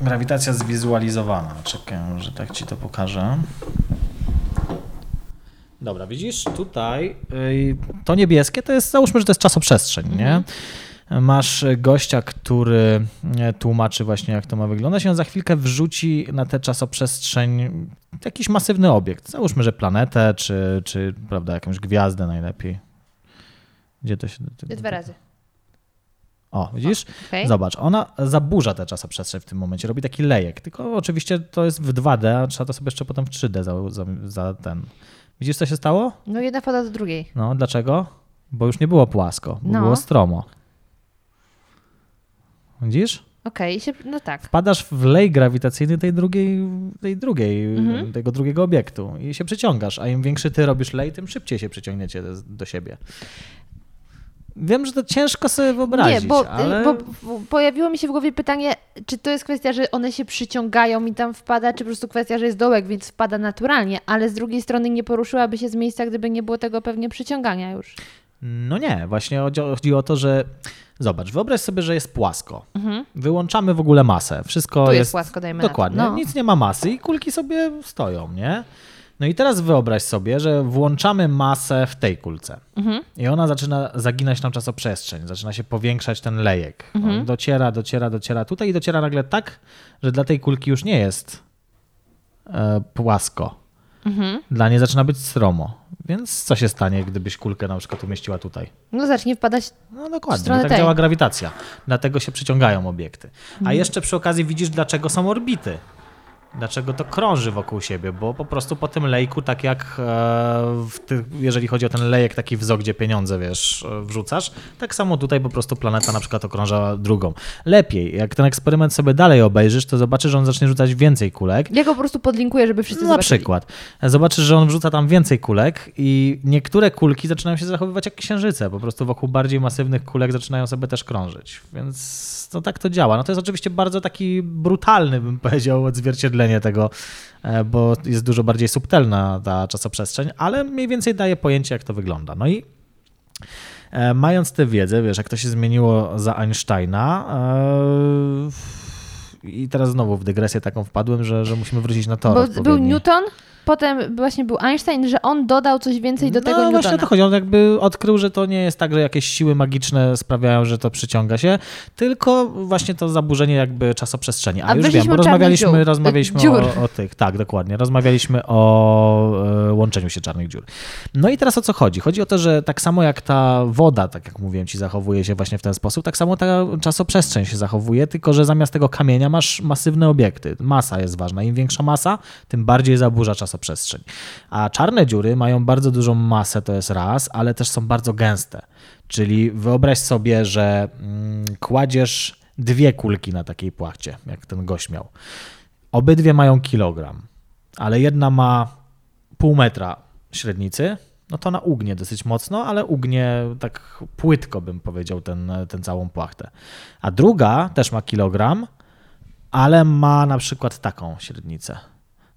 S1: Grawitacja zwizualizowana. Czekaj, że tak ci to pokażę. Dobra, widzisz, tutaj to niebieskie to jest, załóżmy, że to jest czasoprzestrzeń, nie? Masz gościa, który e, tłumaczy właśnie, jak to ma wyglądać i on za chwilkę wrzuci na tę czasoprzestrzeń jakiś masywny obiekt. Załóżmy, że planetę, czy, czy prawda, jakąś gwiazdę najlepiej. Gdzie to się...
S3: Dwa razy.
S1: O, widzisz?
S3: okej.
S1: Zobacz, ona zaburza tę czasoprzestrzeń w tym momencie, robi taki lejek, tylko oczywiście to jest w 2D, a trzeba to sobie jeszcze potem w 3D za, za, za ten... Widzisz, co się stało?
S3: No jedna wpada do drugiej.
S1: No, dlaczego? Bo już nie było płasko, bo
S3: No.
S1: było stromo. Widzisz?
S3: Okej, się- no tak.
S1: Wpadasz w lej grawitacyjny tej drugiej, tej drugiej
S3: Mhm.
S1: tego drugiego obiektu i się przyciągasz, a im większy ty robisz lej, tym szybciej się przyciągniecie do, do siebie. Wiem, że to ciężko sobie wyobrazić,
S3: Nie, bo,
S1: ale...
S3: bo pojawiło mi się w głowie pytanie, czy to jest kwestia, że one się przyciągają i tam wpada, czy po prostu kwestia, że jest dołek, więc wpada naturalnie, ale z drugiej strony nie poruszyłaby się z miejsca, gdyby nie było tego pewnie przyciągania już.
S1: No nie, właśnie chodzi, chodzi o to, że zobacz, wyobraź sobie, że jest płasko. Wyłączamy w ogóle masę. Wszystko
S3: Mhm. Tu jest
S1: jest
S3: płasko, dajmy.
S1: Dokładnie.
S3: No.
S1: Nic nie ma masy i kulki sobie stoją, nie? No i teraz wyobraź sobie, że włączamy masę w tej kulce.
S3: Mhm.
S1: I ona zaczyna zaginać nam czasoprzestrzeń, zaczyna się powiększać ten lejek.
S3: Mhm.
S1: On dociera, dociera, dociera tutaj i dociera nagle tak, że dla tej kulki już nie jest e, płasko.
S3: Mhm.
S1: Dla niej zaczyna być stromo. Więc co się stanie, gdybyś kulkę na przykład umieściła tutaj?
S3: No zacznie wpadać,
S1: No dokładnie, tak
S3: tej.
S1: działa grawitacja. Dlatego się przyciągają obiekty. A
S3: Mhm.
S1: jeszcze przy okazji widzisz, dlaczego są orbity. Dlaczego to krąży wokół siebie, bo po prostu po tym lejku, tak jak e, ty, jeżeli chodzi o ten lejek taki w zoo, gdzie pieniądze, wiesz, e, wrzucasz, tak samo tutaj po prostu planeta na przykład okrąża drugą. Lepiej, jak ten eksperyment sobie dalej obejrzysz, to zobaczysz, że on zacznie rzucać więcej kulek,
S3: ja go po prostu podlinkuję, żeby wszyscy
S1: na
S3: zobaczyli.
S1: przykład. Zobaczysz, że on wrzuca tam więcej kulek i niektóre kulki zaczynają się zachowywać jak księżyce. Po prostu wokół bardziej masywnych kulek zaczynają sobie też krążyć. Więc to tak to działa. No to jest oczywiście bardzo taki brutalny, bym powiedział, odzwierciedlenie tego, e, bo jest dużo bardziej subtelna ta czasoprzestrzeń, ale mniej więcej daje pojęcie, jak to wygląda. No i e, mając tę wiedzę, wiesz, jak to się zmieniło za Einsteina, e, i teraz znowu w dygresję taką wpadłem, że, że musimy wrócić na odpowiedni.
S3: był Newton, potem właśnie był Einstein, że on dodał coś więcej do tego
S1: no, właśnie
S3: Newtona.
S1: o to chodzi. On jakby odkrył, że to nie jest tak, że jakieś siły magiczne sprawiają, że to przyciąga się, tylko właśnie to zaburzenie jakby czasoprzestrzeni. A,
S3: A
S1: już wiem, bo rozmawialiśmy,
S3: dziur.
S1: rozmawialiśmy
S3: Dziur.
S1: o, o tych, tak, dokładnie. Rozmawialiśmy o e, łączeniu się czarnych dziur. No i teraz o co chodzi? Chodzi o to, że tak samo jak ta woda, tak jak mówiłem ci, zachowuje się właśnie w ten sposób, tak samo ta czasoprzestrzeń się zachowuje, tylko że zamiast tego kamienia masz masywne obiekty. Masa jest ważna. Im większa masa, tym bardziej zaburza czasoprzestrzeń. A czarne dziury mają bardzo dużą masę, to jest raz, ale też są bardzo gęste. Czyli wyobraź sobie, że mm, kładziesz dwie kulki na takiej płachcie, jak ten gość miał. Obydwie mają kilogram, ale jedna ma pół metra średnicy, no to ona ugnie dosyć mocno, ale ugnie tak płytko, bym powiedział, ten, ten całą płachtę. A druga też ma kilogram, ale ma na przykład taką średnicę.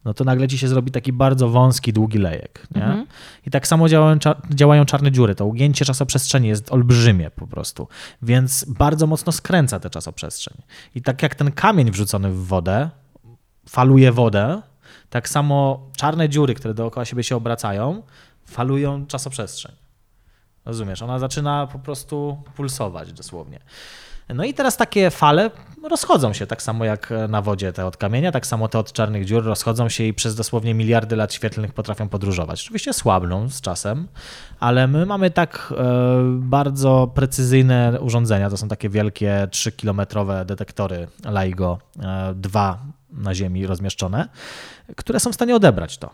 S1: No to nagle ci się zrobi taki bardzo wąski, długi lejek. Nie?
S3: Mhm.
S1: I tak samo działają, działają czarne dziury. To ugięcie czasoprzestrzeni jest olbrzymie po prostu, więc bardzo mocno skręca tę czasoprzestrzeń. I tak jak ten kamień wrzucony w wodę faluje wodę, tak samo czarne dziury, które dookoła siebie się obracają, falują czasoprzestrzeń. Rozumiesz? Ona zaczyna po prostu pulsować dosłownie. No i teraz takie fale rozchodzą się, tak samo jak na wodzie te od kamienia, tak samo te od czarnych dziur rozchodzą się i przez dosłownie miliardy lat świetlnych potrafią podróżować. Oczywiście słabną z czasem, ale my mamy tak e, bardzo precyzyjne urządzenia, to są takie wielkie 3-kilometrowe detektory LIGO, e, dwa na Ziemi rozmieszczone, które są w stanie odebrać to.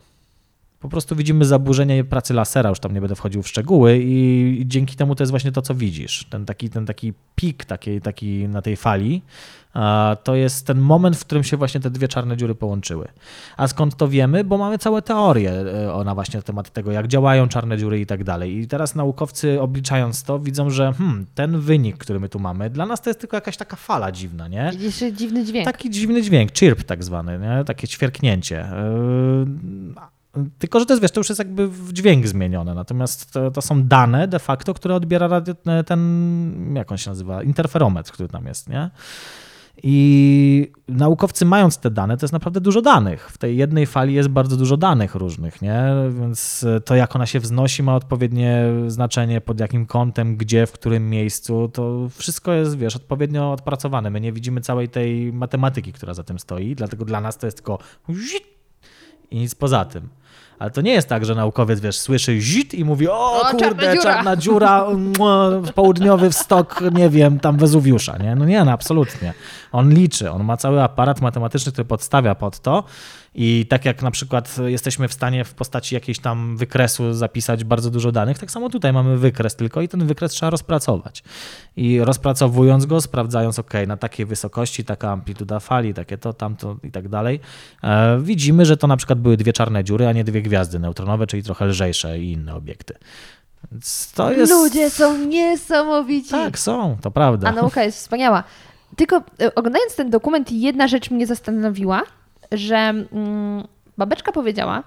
S1: Po prostu widzimy zaburzenie pracy lasera, już tam nie będę wchodził w szczegóły i dzięki temu to jest właśnie to, co widzisz. Ten taki, ten taki pik taki, taki na tej fali, to jest ten moment, w którym się właśnie te dwie czarne dziury połączyły. A skąd to wiemy? Bo mamy całe teorie e, ona właśnie na temat tego, jak działają czarne dziury i tak dalej. I teraz naukowcy obliczając to widzą, że hmm, ten wynik, który my tu mamy, dla nas to jest tylko jakaś taka fala dziwna, nie?
S3: Jeszcze dziwny dźwięk.
S1: Taki dziwny dźwięk, chirp tak zwany, nie? takie ćwierknięcie. Yy, Tylko, że to jest, wiesz, to już jest jakby w dźwięk zmienione, natomiast to, to są dane de facto, które odbiera radio, ten, jak on się nazywa, interferometr, który tam jest, nie? I naukowcy mając te dane, to jest naprawdę dużo danych. W tej jednej fali jest bardzo dużo danych różnych, nie? Więc to, jak ona się wznosi, ma odpowiednie znaczenie, pod jakim kątem, gdzie, w którym miejscu. To wszystko jest, wiesz, odpowiednio odpracowane. My nie widzimy całej tej matematyki, która za tym stoi, dlatego dla nas to jest tylko i nic poza tym. Ale to nie jest tak, że naukowiec, wiesz, słyszy zit i mówi, o,
S3: O, czarna
S1: kurde,
S3: dziura."
S1: czarna dziura, południowy wstok, nie wiem, tam Wezuwiusza, nie? No nie, no absolutnie. On liczy, on ma cały aparat matematyczny, który podstawia pod to i tak jak na przykład jesteśmy w stanie w postaci jakiejś tam wykresu zapisać bardzo dużo danych, tak samo tutaj mamy wykres tylko i ten wykres trzeba rozpracować. I rozpracowując go, sprawdzając, ok, na takiej wysokości, taka amplituda fali, takie to, tamto i tak dalej, e, widzimy, że to na przykład były dwie czarne dziury, a nie dwie gwiazdy neutronowe, czyli trochę lżejsze i inne obiekty. To jest...
S3: Ludzie są niesamowici.
S1: Tak, są, to prawda.
S3: A nauka jest wspaniała. Tylko e, oglądając ten dokument, jedna rzecz mnie zastanowiła, że mm, babeczka powiedziała,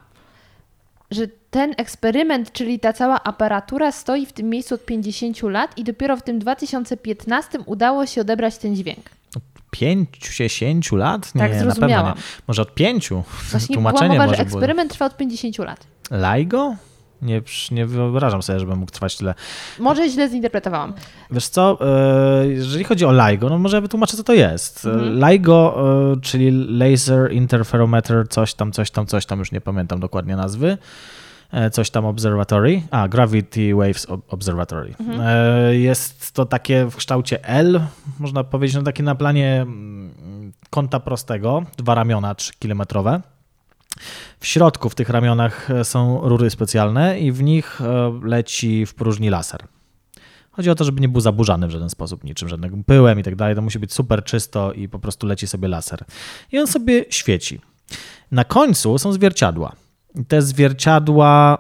S3: że ten eksperyment, czyli ta cała aparatura stoi w tym miejscu od 50 lat i dopiero w tym 2015 udało się odebrać ten dźwięk.
S1: Pięciu, dziesięciu lat? Nie,
S3: Tak
S1: na pewno
S3: zrozumiałam.
S1: Może od pięciu.
S3: Właśnie
S1: Tłumaczenie
S3: mowa, że
S1: może było.
S3: eksperyment trwa od 50 lat.
S1: LIGO? Nie, nie wyobrażam sobie, żeby mógł trwać tyle.
S3: Może źle zinterpretowałam.
S1: Wiesz co, e, jeżeli chodzi o LIGO, no może ja wytłumaczę, co to jest.
S3: Mhm.
S1: LIGO, e, czyli Laser Interferometer, coś tam, coś tam, coś tam, już nie pamiętam dokładnie nazwy. E, Coś tam Observatory, a Gravity Waves Ob- Observatory.
S3: Mhm.
S1: E, Jest to takie w kształcie L, można powiedzieć, no takie na planie mm, kąta prostego, dwa ramiona 3-kilometrowe. W środku w tych ramionach e, są rury specjalne i w nich e, leci w próżni laser. Chodzi o to, żeby nie był zaburzany w żaden sposób niczym, żadnym pyłem i tak dalej. To musi być super czysto i po prostu leci sobie laser. I on sobie świeci. Na końcu są zwierciadła. Te zwierciadła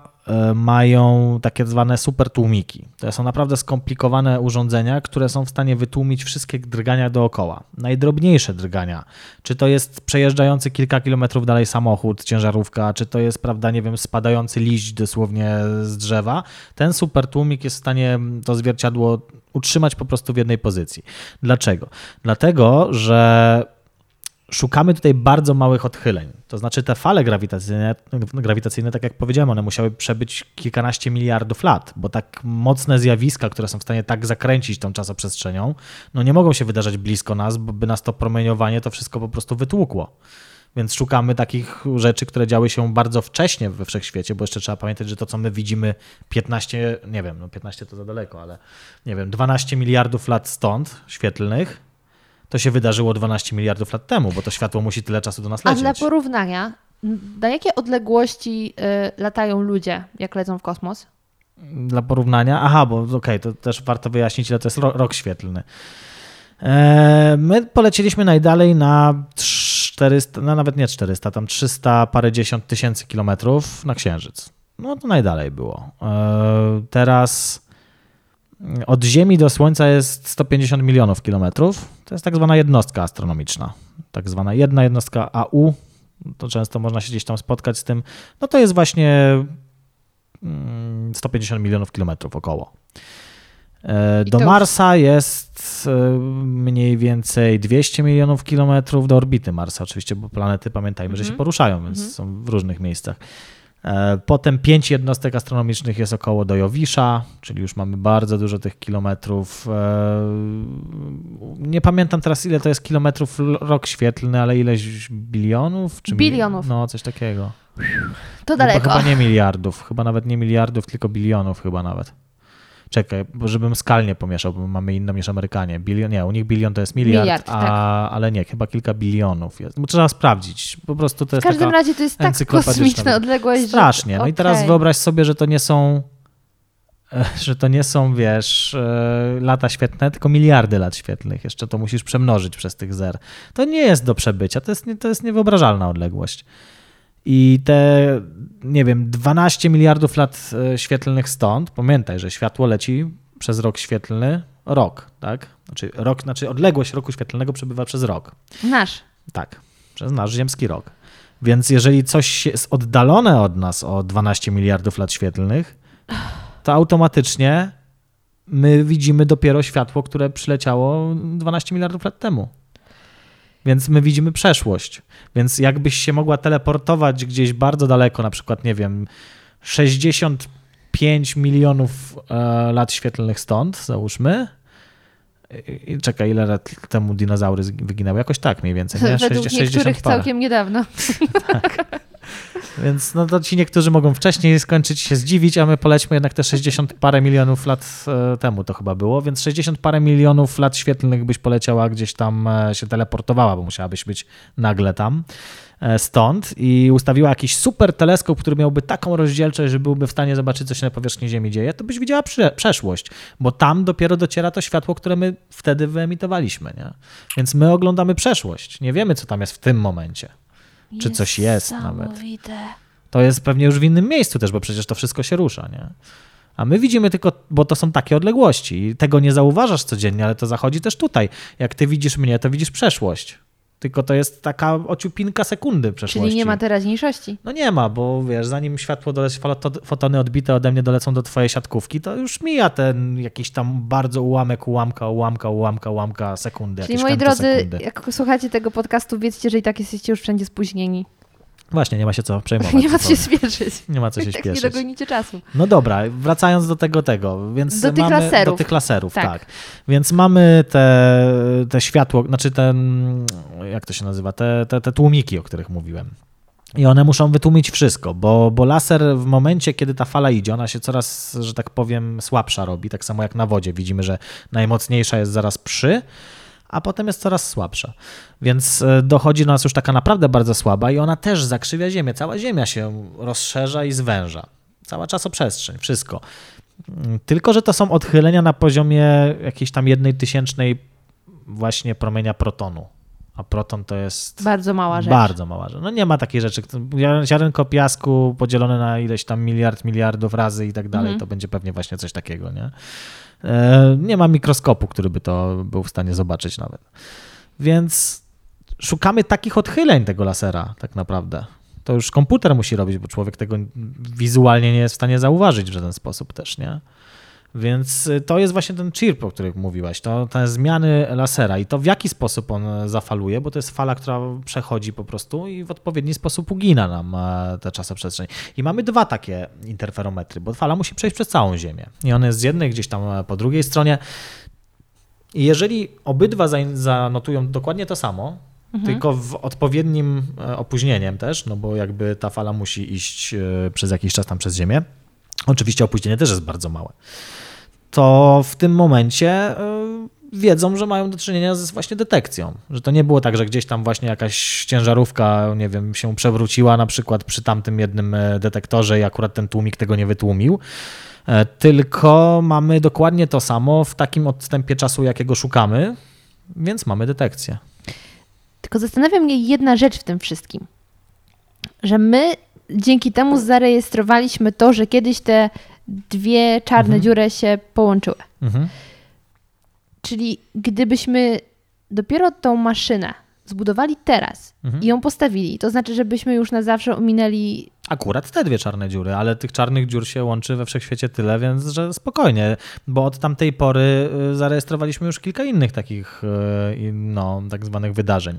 S1: mają takie zwane super tłumiki. To są naprawdę skomplikowane urządzenia, które są w stanie wytłumić wszystkie drgania dookoła. Najdrobniejsze drgania. Czy to jest przejeżdżający kilka kilometrów dalej samochód, ciężarówka, czy to jest, prawda, nie wiem, spadający liść dosłownie z drzewa. Ten super tłumik jest w stanie to zwierciadło utrzymać po prostu w jednej pozycji. Dlaczego? Dlatego, że szukamy tutaj bardzo małych odchyleń. To znaczy te fale grawitacyjne, grawitacyjne, tak jak powiedziałem, one musiały przebyć kilkanaście miliardów lat, bo tak mocne zjawiska, które są w stanie tak zakręcić tą czasoprzestrzenią, no nie mogą się wydarzać blisko nas, bo by nas to promieniowanie to wszystko po prostu wytłukło. Więc szukamy takich rzeczy, które działy się bardzo wcześnie we wszechświecie, bo jeszcze trzeba pamiętać, że to, co my widzimy 15, nie wiem, no 15 to za daleko, ale nie wiem, 12 miliardów lat stąd świetlnych, to się wydarzyło 12 miliardów lat temu, bo to światło musi tyle czasu do nas
S3: A
S1: lecieć.
S3: dla porównania, na jakie odległości y, latają ludzie, jak lecą w kosmos?
S1: Dla porównania, aha, bo okej, okay, to też warto wyjaśnić, ile to jest ro- rok świetlny. Eee, my poleciliśmy najdalej na 400, no nawet nie 400, tam 300 parędziesiąt tysięcy kilometrów na Księżyc. No to najdalej było. Eee, teraz od Ziemi do Słońca jest 150 milionów kilometrów. To jest tak zwana jednostka astronomiczna. Tak zwana jedna jednostka AU. To często można się gdzieś tam spotkać z tym. No to jest właśnie 150 milionów kilometrów około. E, do Marsa jest e, mniej więcej 200 milionów kilometrów do orbity Marsa, oczywiście, bo planety pamiętajmy, że się poruszają, więc są w różnych miejscach. E, potem pięć jednostek astronomicznych jest około do Jowisza, czyli już mamy bardzo dużo tych kilometrów. Nie pamiętam teraz, ile to jest kilometrów rok świetlny, ale ileś bilionów? Czy
S3: bilionów.
S1: No, coś takiego.
S3: To daleko.
S1: Chyba, chyba nie miliardów, chyba nawet nie miliardów, tylko bilionów chyba nawet. Czekaj, bo żebym skalnie pomieszał, bo mamy inną niż Amerykanie. Bilion, nie, u nich bilion to jest miliard,
S3: miliard
S1: a,
S3: tak.
S1: ale nie, chyba kilka bilionów jest. Trzeba sprawdzić. Po prostu to jest
S3: W każdym razie to jest tak kosmiczna odległość.
S1: Strasznie. No
S3: że...
S1: i teraz
S3: okay.
S1: wyobraź sobie, że to nie są *laughs* że to nie są, wiesz, e, lata świetne, tylko miliardy lat świetlnych. Jeszcze to musisz przemnożyć przez tych zer. To nie jest do przebycia, to jest, to jest niewyobrażalna odległość. I te, nie wiem, 12 miliardów lat e, świetlnych stąd, pamiętaj, że światło leci przez rok świetlny rok, tak? Znaczy, rok, znaczy odległość roku świetlnego przebywa przez rok.
S3: Nasz.
S1: Tak, przez nasz ziemski rok. Więc jeżeli coś jest oddalone od nas o 12 miliardów lat świetlnych, to automatycznie my widzimy dopiero światło, które przyleciało 12 miliardów lat temu. Więc my widzimy przeszłość. Więc jakbyś się mogła teleportować gdzieś bardzo daleko, na przykład, nie wiem, 65 milionów e, lat świetlnych stąd, załóżmy. I, czekaj, ile lat temu dinozaury wyginęły? Jakoś tak mniej więcej. Nie? *laughs*
S3: Według 60, niektórych parę. całkiem niedawno. *laughs*
S1: tak. *laughs* Więc no to ci niektórzy mogą wcześniej skończyć się zdziwić, a my polećmy jednak te 60 parę milionów lat e, temu to chyba było, więc 60 parę milionów lat świetlnych byś poleciała gdzieś tam e, się teleportowała, bo musiałabyś być nagle tam e, stąd i ustawiła jakiś super teleskop, który miałby taką rozdzielczość, że byłby w stanie zobaczyć, co się na powierzchni Ziemi dzieje, to byś widziała prze przeszłość, bo tam dopiero dociera to światło, które my wtedy wyemitowaliśmy. Nie? Więc my oglądamy przeszłość. Nie wiemy, co tam jest w tym momencie czy coś jest nawet. To jest pewnie już w innym miejscu też, bo przecież to wszystko się rusza, nie? A my widzimy tylko, bo to są takie odległości tego nie zauważasz codziennie, ale to zachodzi też tutaj. Jak ty widzisz mnie, to widzisz przeszłość. Tylko to jest taka ociupinka sekundy przeszłości.
S3: Czyli nie ma teraźniejszości?
S1: No nie ma, bo wiesz, zanim światło doleci, fotony odbite ode mnie dolecą do twojej siatkówki, to już mija ten jakiś tam bardzo ułamek, ułamka, ułamka, ułamka, ułamka sekundy.
S3: Czyli moi drodzy, sekundy. jak słuchacie tego podcastu, wiedzcie, że i tak jesteście już wszędzie spóźnieni.
S1: Właśnie, nie ma się co *laughs* przejmować.
S3: Nie ma co się spieszyć.
S1: Nie ma co się *laughs*
S3: tak
S1: śpieszyć.
S3: nie dogonicie czasu.
S1: No dobra, wracając do tego, tego, więc
S3: do tych
S1: mamy,
S3: laserów.
S1: Do tych laserów, tak. tak. Więc mamy te, te światło, znaczy ten, jak to się nazywa, te, te, te tłumiki, o których mówiłem. I one muszą wytłumić wszystko, bo, bo laser w momencie, kiedy ta fala idzie, ona się coraz, że tak powiem, słabsza robi, tak samo jak na wodzie. Widzimy, że najmocniejsza jest zaraz przy, a potem jest coraz słabsza. Więc dochodzi do nas już taka naprawdę bardzo słaba i ona też zakrzywia Ziemię. Cała Ziemia się rozszerza i zwęża. Cała czasoprzestrzeń, wszystko. Tylko, że to są odchylenia na poziomie jakiejś tam jednej tysięcznej właśnie promienia protonu. A proton to jest.
S3: Bardzo mała rzecz.
S1: Bardzo mała rzecz. No nie ma takiej rzeczy. Ziarenko piasku podzielone na ileś tam miliard, miliardów razy i tak dalej, mm. to będzie pewnie właśnie coś takiego, nie? Nie ma mikroskopu, który by to był w stanie zobaczyć nawet. Więc szukamy takich odchyleń tego lasera, tak naprawdę. To już komputer musi robić, bo człowiek tego wizualnie nie jest w stanie zauważyć w żaden sposób też, nie? Więc y, to jest właśnie ten chirp, o którym mówiłaś, to te zmiany lasera i to w jaki sposób on zafaluje, bo to jest fala, która przechodzi po prostu i w odpowiedni sposób ugina nam e, tę czasoprzestrzeń. I mamy dwa takie interferometry, bo fala musi przejść przez całą Ziemię i on jest z jednej gdzieś tam e, po drugiej stronie. I jeżeli obydwa zanotują dokładnie to samo, mhm. tylko w odpowiednim e, opóźnieniem też, no bo jakby ta fala musi iść przez jakiś czas tam przez Ziemię, Oczywiście opóźnienie też jest bardzo małe. To w tym momencie y, wiedzą, że mają do czynienia z właśnie detekcją. Że to nie było tak, że gdzieś tam właśnie jakaś ciężarówka, nie wiem, się przewróciła na przykład przy tamtym jednym e, detektorze i akurat ten tłumik tego nie wytłumił. E, tylko mamy dokładnie to samo w takim odstępie czasu, jakiego szukamy, więc mamy detekcję.
S3: Tylko zastanawia mnie jedna rzecz w tym wszystkim, że my dzięki temu zarejestrowaliśmy to, że kiedyś te dwie czarne mhm. dziury się połączyły. Mhm. Czyli gdybyśmy dopiero tą maszynę zbudowali teraz mhm. i ją postawili, to znaczy, żebyśmy już na zawsze ominęli.
S1: Akurat te dwie czarne dziury, ale tych czarnych dziur się łączy we wszechświecie tyle, więc że spokojnie, bo od tamtej pory y, zarejestrowaliśmy już kilka innych takich, y, no, tak zwanych wydarzeń.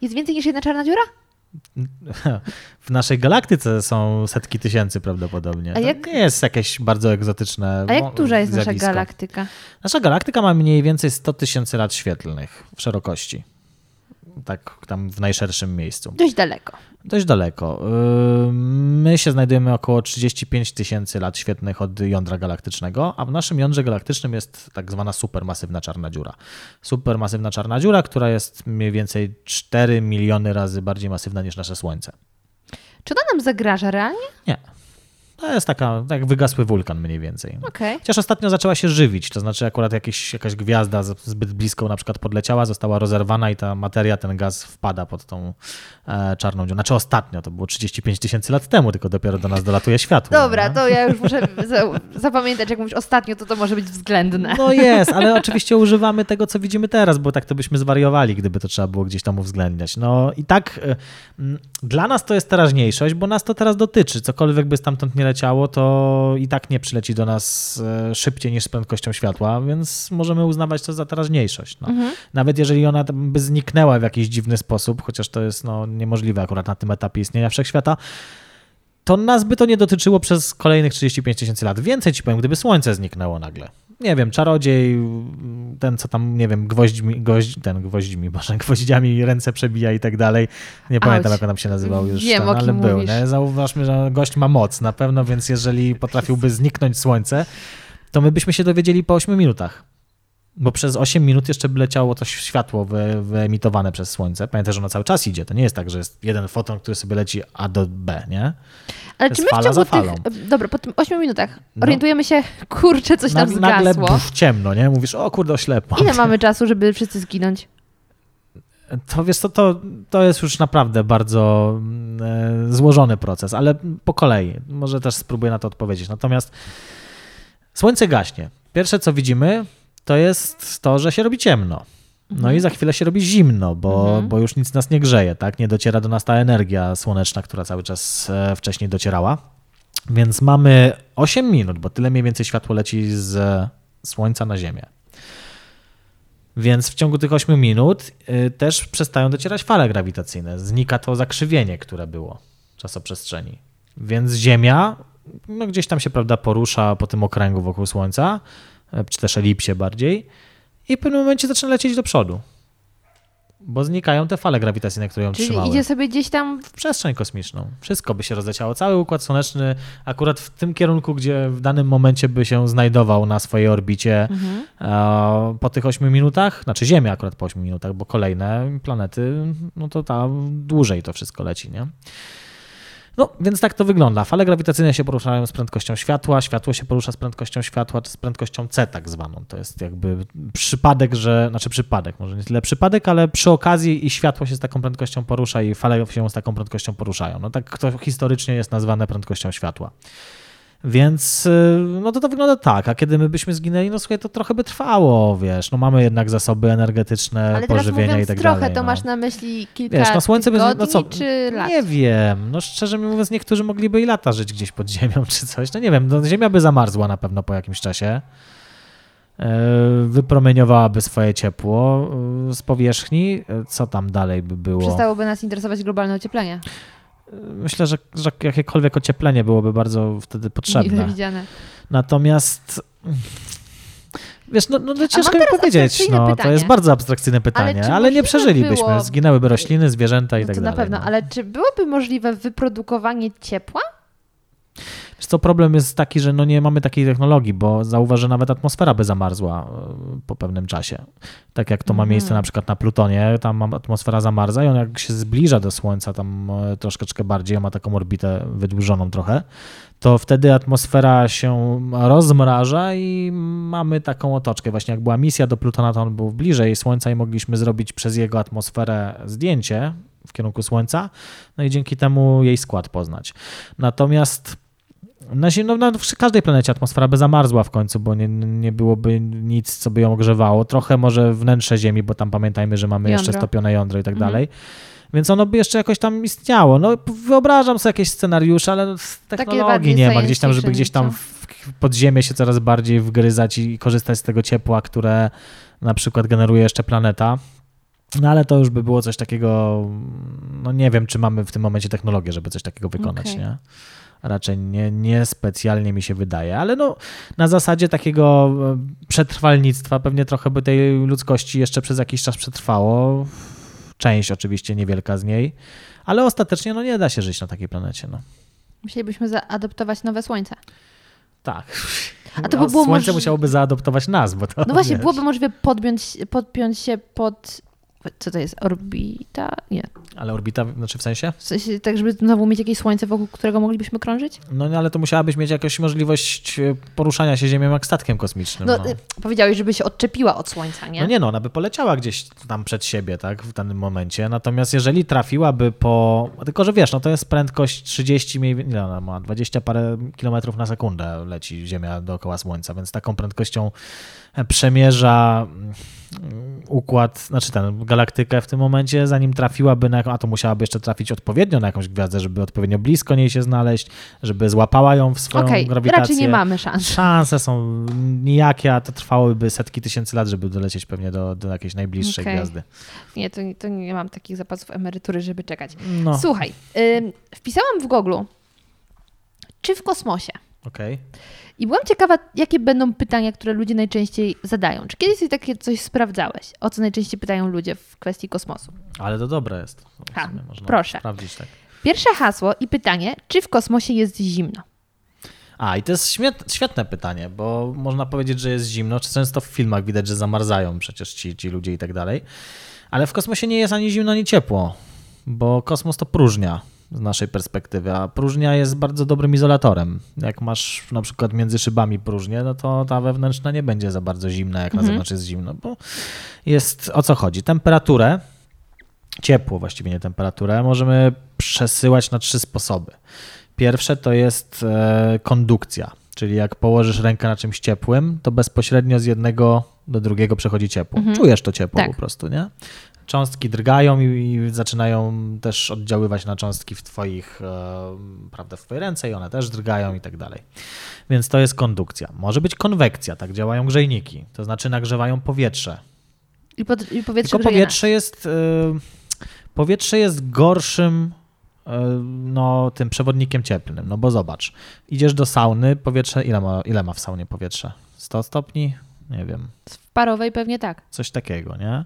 S3: Jest więcej niż jedna czarna dziura? *laughs*
S1: w naszej galaktyce są setki tysięcy prawdopodobnie. A jak... To nie jest jakieś bardzo egzotyczne.
S3: A jak duża jest zjawisko. nasza galaktyka?
S1: Nasza galaktyka ma mniej więcej 100 tysięcy lat świetlnych w szerokości tak tam w najszerszym miejscu.
S3: Dość daleko.
S1: Dość daleko. My się znajdujemy około 35 tysięcy lat świetnych od jądra galaktycznego, a w naszym jądrze galaktycznym jest tak zwana supermasywna czarna dziura. Supermasywna czarna dziura, która jest mniej więcej 4 miliony razy bardziej masywna niż nasze Słońce.
S3: Czy ona nam zagraża realnie?
S1: Nie. To jest taka, tak jak wygasły wulkan mniej więcej.
S3: Okay.
S1: Chociaż ostatnio zaczęła się żywić, to znaczy akurat jakieś, jakaś gwiazda zbyt blisko na przykład podleciała, została rozerwana i ta materia, ten gaz wpada pod tą e, czarną dziurę. Znaczy ostatnio, to było 35 tysięcy lat temu, tylko dopiero do nas dolatuje światło.
S3: Dobra, nie? to ja już muszę *laughs* zapamiętać, jak mówisz ostatnio, to to może być względne.
S1: No jest, ale oczywiście używamy tego, co widzimy teraz, bo tak to byśmy zwariowali, gdyby to trzeba było gdzieś tam uwzględniać. No i tak e, dla nas to jest teraźniejszość, bo nas to teraz dotyczy. Cokolwiek by stamtąd nie leciało, to i tak nie przyleci do nas e, szybciej niż z prędkością światła, więc możemy uznawać to za teraźniejszość. No. Mhm. Nawet jeżeli ona by zniknęła w jakiś dziwny sposób, chociaż to jest no, niemożliwe akurat na tym etapie istnienia wszechświata, to nas by to nie dotyczyło przez kolejnych 35 tysięcy lat. Więcej ci powiem, gdyby Słońce zniknęło nagle nie wiem, czarodziej, ten co tam, nie wiem, gwoźdźmi, goźdź, ten gwoźdźmi, boże, *laughs* gwoździami ręce przebija i tak dalej. Nie pamiętam, jak on tam się nazywał już,
S3: wiem,
S1: ten, ale był. Nie? Zauważmy, że gość ma moc na pewno, więc jeżeli potrafiłby zniknąć słońce, to my byśmy się dowiedzieli po 8 minutach. Bo przez 8 minut jeszcze by leciało to światło wy, wyemitowane przez słońce. Pamiętaj, że ono cały czas idzie. To nie jest tak, że jest jeden foton, który sobie leci A do B, nie?
S3: Ale czy my fala w ciągu tych, dobra, po tym 8 minutach no. orientujemy się, *laughs* kurczę, coś tam zgasło.
S1: Nagle buf, ciemno, nie? Mówisz, o kurde, oślepłam.
S3: Ile mamy czasu, żeby wszyscy zginąć?
S1: To wiesz, to, to, to jest już naprawdę bardzo mm, e, złożony proces, ale po kolei. Może też spróbuję na to odpowiedzieć. Natomiast słońce gaśnie. Pierwsze, co widzimy, to jest to, że się robi ciemno. No mhm. i za chwilę się robi zimno, bo, mhm. bo już nic nas nie grzeje, tak? Nie dociera do nas ta energia słoneczna, która cały czas e, wcześniej docierała. Więc mamy 8 minut, bo tyle mniej więcej światło leci z Słońca na Ziemię. Więc w ciągu tych 8 minut y, też przestają docierać fale grawitacyjne. Znika to zakrzywienie, które było czasoprzestrzeni. Więc Ziemia no gdzieś tam się prawda, porusza po tym okręgu wokół Słońca, e, czy też elipsie bardziej i w pewnym momencie zaczyna lecieć do przodu. Bo znikają te fale grawitacyjne, które ją
S3: Czyli
S1: trzymały.
S3: idzie sobie gdzieś tam...
S1: W przestrzeń kosmiczną. Wszystko by się rozleciało. Cały Układ Słoneczny akurat w tym kierunku, gdzie w danym momencie by się znajdował na swojej orbicie mhm. po tych 8 minutach, znaczy Ziemia akurat po 8 minutach, bo kolejne planety, no to tam dłużej to wszystko leci, nie? No, więc tak to wygląda. Fale grawitacyjne się poruszają z prędkością światła, światło się porusza z prędkością światła, czy z prędkością c tak zwaną. To jest jakby przypadek, że, znaczy przypadek, może nie tyle przypadek, ale przy okazji i światło się z taką prędkością porusza i fale się z taką prędkością poruszają. No tak to historycznie jest nazwane prędkością światła. Więc y, no to to wygląda tak, a kiedy my byśmy zginęli, no słuchaj, to trochę by trwało, wiesz, no mamy jednak zasoby energetyczne,
S3: Ale teraz
S1: pożywienia i tak
S3: trochę,
S1: dalej.
S3: to
S1: no.
S3: masz na myśli kilka
S1: Wiesz, no słońce
S3: tygodni
S1: no co,
S3: czy lat?
S1: Nie wiem, no szczerze mówiąc, niektórzy mogliby i lata żyć gdzieś pod ziemią czy coś, no nie wiem, no, ziemia by zamarzła na pewno po jakimś czasie. E, Wypromieniowałaby swoje ciepło e, z powierzchni. E, Co tam dalej by było?
S3: Przestałoby nas interesować globalne ocieplenie.
S1: Myślę, że, że jakiekolwiek ocieplenie byłoby bardzo wtedy potrzebne.
S3: widziane.
S1: Natomiast wiesz, no, no, no ciężko mi powiedzieć. No, to
S3: pytanie.
S1: jest bardzo abstrakcyjne pytanie,
S3: czy
S1: ale, nie przeżylibyśmy.
S3: było-
S1: Zginęłyby rośliny, zwierzęta i
S3: No
S1: tak
S3: to
S1: dalej.
S3: na pewno,
S1: no.
S3: ale czy byłoby możliwe wyprodukowanie ciepła?
S1: Wiesz co, problem jest taki, że no nie mamy takiej technologii, bo zauważ, że nawet atmosfera by zamarzła e, po pewnym czasie. Tak jak to ma
S3: Mhm.
S1: miejsce na przykład na Plutonie, tam atmosfera zamarza i on jak się zbliża do Słońca tam e, troszeczkę bardziej, ma taką orbitę wydłużoną trochę, to wtedy atmosfera się rozmraża i mamy taką otoczkę. Właśnie jak była misja do Plutona, to on był bliżej Słońca i mogliśmy zrobić przez jego atmosferę zdjęcie w kierunku Słońca, no i dzięki temu jej skład poznać. Natomiast na, no, na przy każdej planecie atmosfera by zamarzła w końcu, bo nie, nie byłoby nic, co by ją ogrzewało. Trochę może wnętrze Ziemi, bo tam pamiętajmy, że mamy jeszcze
S3: Jądro.
S1: stopione jądro i tak
S3: Mhm.
S1: dalej. Więc ono by jeszcze jakoś tam istniało. No, wyobrażam sobie jakieś scenariusze, ale z technologii nie ma. Gdzieś tam, żeby gdzieś tam w, pod ziemię się coraz bardziej wgryzać i korzystać z tego ciepła, które na przykład generuje jeszcze planeta. No ale to już by było coś takiego, no nie wiem, czy mamy w tym momencie technologię, żeby coś takiego wykonać,
S3: Okej.
S1: nie? Raczej nie, nie specjalnie mi się wydaje, ale no na zasadzie takiego e, przetrwalnictwa pewnie trochę by tej ludzkości jeszcze przez jakiś czas przetrwało. Część oczywiście niewielka z niej, ale ostatecznie no nie da się żyć na takiej planecie, no.
S3: Musielibyśmy zaadoptować nowe słońce.
S1: Tak.
S3: A to by było
S1: Słońce musiałoby zaadoptować nas, bo to
S3: No właśnie,
S1: wiesz.
S3: byłoby możliwe podpiąć, podpiąć się pod... Co to jest? Orbita? Nie.
S1: Ale orbita, znaczy w sensie?
S3: W sensie tak, żeby znowu mieć jakieś słońce, wokół którego moglibyśmy krążyć?
S1: No nie, ale to musiałabyś mieć jakąś możliwość e, poruszania się Ziemią jak statkiem kosmicznym.
S3: No,
S1: No,
S3: y, powiedziałeś, żeby się odczepiła od słońca, nie?
S1: No nie no, ona by poleciała gdzieś tam przed siebie, tak, w danym momencie. Natomiast jeżeli trafiłaby po... Tylko, że wiesz, no to jest prędkość 30, mniej więcej, ile ona ma? 20 parę kilometrów na sekundę leci Ziemia dookoła Słońca, więc taką prędkością e, przemierza mm, układ, znaczy ten, galaktykę w tym momencie, zanim trafiłaby na a to musiałaby jeszcze trafić odpowiednio na jakąś gwiazdę, żeby odpowiednio blisko niej się znaleźć, żeby złapała ją w swoją
S3: Okej,
S1: grawitację.
S3: raczej nie mamy szans.
S1: Szanse są nijakie, a to trwałoby setki tysięcy lat, żeby dolecieć pewnie do, do jakiejś najbliższej
S3: Okej.
S1: gwiazdy.
S3: Nie, to, to nie mam takich zapasów emerytury, żeby czekać.
S1: No,
S3: Słuchaj, ym, wpisałam w Google, czy w kosmosie?
S1: Okej.
S3: I byłam ciekawa, jakie będą pytania, które ludzie najczęściej zadają. Czy kiedyś takie coś sprawdzałeś? O co najczęściej pytają ludzie w kwestii kosmosu?
S1: Ale to dobre jest.
S3: Ha, proszę.
S1: sprawdzić tak.
S3: Pierwsze hasło i pytanie, czy w kosmosie jest zimno?
S1: A, i to jest świetne pytanie, bo można powiedzieć, że jest zimno. Często w filmach widać, że zamarzają przecież ci, ci ludzie i tak dalej. Ale w kosmosie nie jest ani zimno, ani ciepło, bo kosmos to próżnia z naszej perspektywy, a próżnia jest bardzo dobrym izolatorem. Jak masz na przykład między szybami próżnię, no to ta wewnętrzna nie będzie za bardzo zimna, jak na
S3: Mhm.
S1: zewnątrz jest zimno, bo jest o co chodzi. Temperaturę, ciepło właściwie, nie temperaturę, możemy przesyłać na trzy sposoby. Pierwsze to jest e, kondukcja, czyli jak położysz rękę na czymś ciepłym, to bezpośrednio z jednego do drugiego przechodzi ciepło.
S3: Mhm.
S1: Czujesz to ciepło
S3: Tak.
S1: po prostu, nie? Cząstki drgają i, i zaczynają też oddziaływać na cząstki w twoich, e, prawda, w twojej ręce i one też drgają i tak dalej. Więc to jest kondukcja. Może być konwekcja, tak działają grzejniki, to znaczy nagrzewają powietrze.
S3: I, pod, i powietrze
S1: Tylko powietrze jest, y, powietrze jest gorszym y, no, tym przewodnikiem cieplnym, no bo zobacz, idziesz do sauny, powietrze, ile ma, ile ma w saunie powietrze? 100 stopni? Nie wiem.
S3: W parowej pewnie tak.
S1: coś takiego, nie?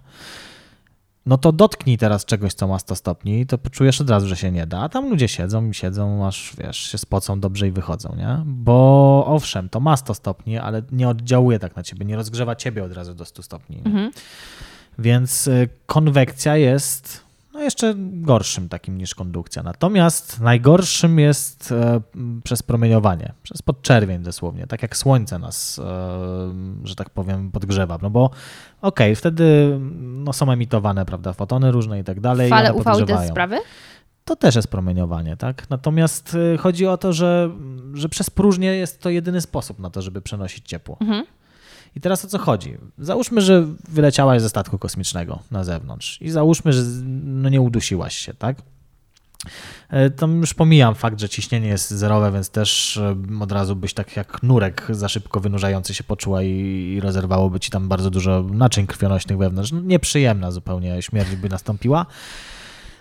S1: No to dotknij teraz czegoś, co ma 100 stopni, to poczujesz od razu, że się nie da. A tam ludzie siedzą i siedzą, aż wiesz, się spocą dobrze i wychodzą, nie? Bo owszem, to ma 100 stopni, ale nie oddziałuje tak na ciebie, nie rozgrzewa ciebie od razu do 100 stopni.
S3: Mhm.
S1: Więc y, konwekcja jest no jeszcze gorszym takim niż kondukcja. Natomiast najgorszym jest e, przez promieniowanie, przez podczerwień dosłownie, tak jak słońce nas, e, że tak powiem, podgrzewa. No bo okej, wtedy no, są emitowane, prawda, fotony różne i tak dalej.
S3: Fale UV i te sprawy?
S1: to też jest promieniowanie, tak? Natomiast y, chodzi o to, że, że przez próżnię jest to jedyny sposób na to, żeby przenosić ciepło.
S3: Mhm.
S1: I teraz o co chodzi? Załóżmy, że wyleciałaś ze statku kosmicznego na zewnątrz i załóżmy, że no nie udusiłaś się, tak? E, Tam już pomijam fakt, że ciśnienie jest zerowe, więc też e, od razu byś tak jak nurek za szybko wynurzający się poczuła i, i rozerwałoby ci tam bardzo dużo naczyń krwionośnych wewnątrz. No, nieprzyjemna zupełnie śmierć by nastąpiła.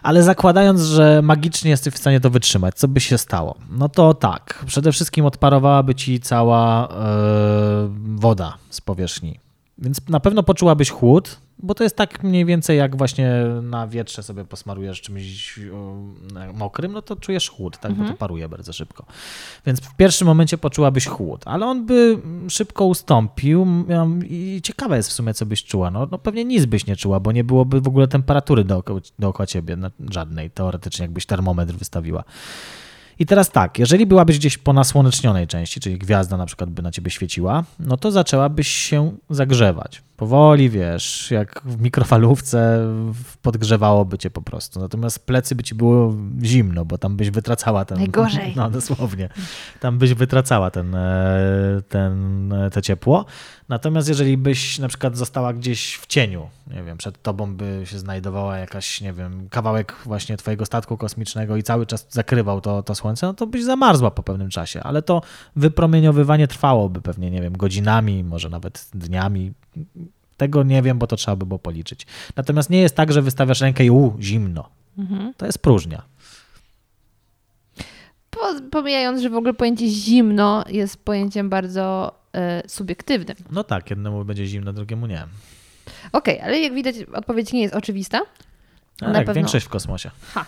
S1: Ale zakładając, że magicznie jesteś w stanie to wytrzymać, co by się stało? No to tak, przede wszystkim odparowałaby ci cała e, woda z powierzchni. Więc na pewno poczułabyś chłód, bo to jest tak mniej więcej jak właśnie na wietrze sobie posmarujesz czymś mokrym, no to czujesz chłód, tak, bo to paruje bardzo szybko. Więc w pierwszym momencie poczułabyś chłód, ale on by szybko ustąpił i ciekawe jest w sumie, co byś czuła. No, no pewnie nic byś nie czuła, bo nie byłoby w ogóle temperatury dookoła, dookoła ciebie, żadnej, teoretycznie, jakbyś termometr wystawiła. I teraz tak, jeżeli byłabyś gdzieś po nasłonecznionej części, czyli gwiazda na przykład by na ciebie świeciła, no to zaczęłabyś się zagrzewać. Powoli, wiesz, jak w mikrofalówce podgrzewałoby cię po prostu. Natomiast plecy by ci było zimno, bo tam byś wytracała ten...
S3: Najgorzej. *laughs*
S1: No dosłownie. Tam byś wytracała ten, e, ten, e, to ciepło. Natomiast jeżeli byś na przykład została gdzieś w cieniu, nie wiem, przed tobą by się znajdowała jakaś, nie wiem, kawałek właśnie twojego statku kosmicznego i cały czas zakrywał to, to słońce, no to byś zamarzła po pewnym czasie, ale to wypromieniowywanie trwałoby pewnie, nie wiem, godzinami, może nawet dniami. Tego nie wiem, bo to trzeba by było policzyć. Natomiast nie jest tak, że wystawiasz rękę i u, zimno. To jest próżnia.
S3: Po, pomijając, że w ogóle pojęcie zimno jest pojęciem bardzo subiektywnym.
S1: No tak, jednemu będzie zimno, drugiemu nie.
S3: Okej, ale jak widać, odpowiedź nie jest oczywista. Na
S1: jak
S3: pewno.
S1: większość w kosmosie.
S3: Ha.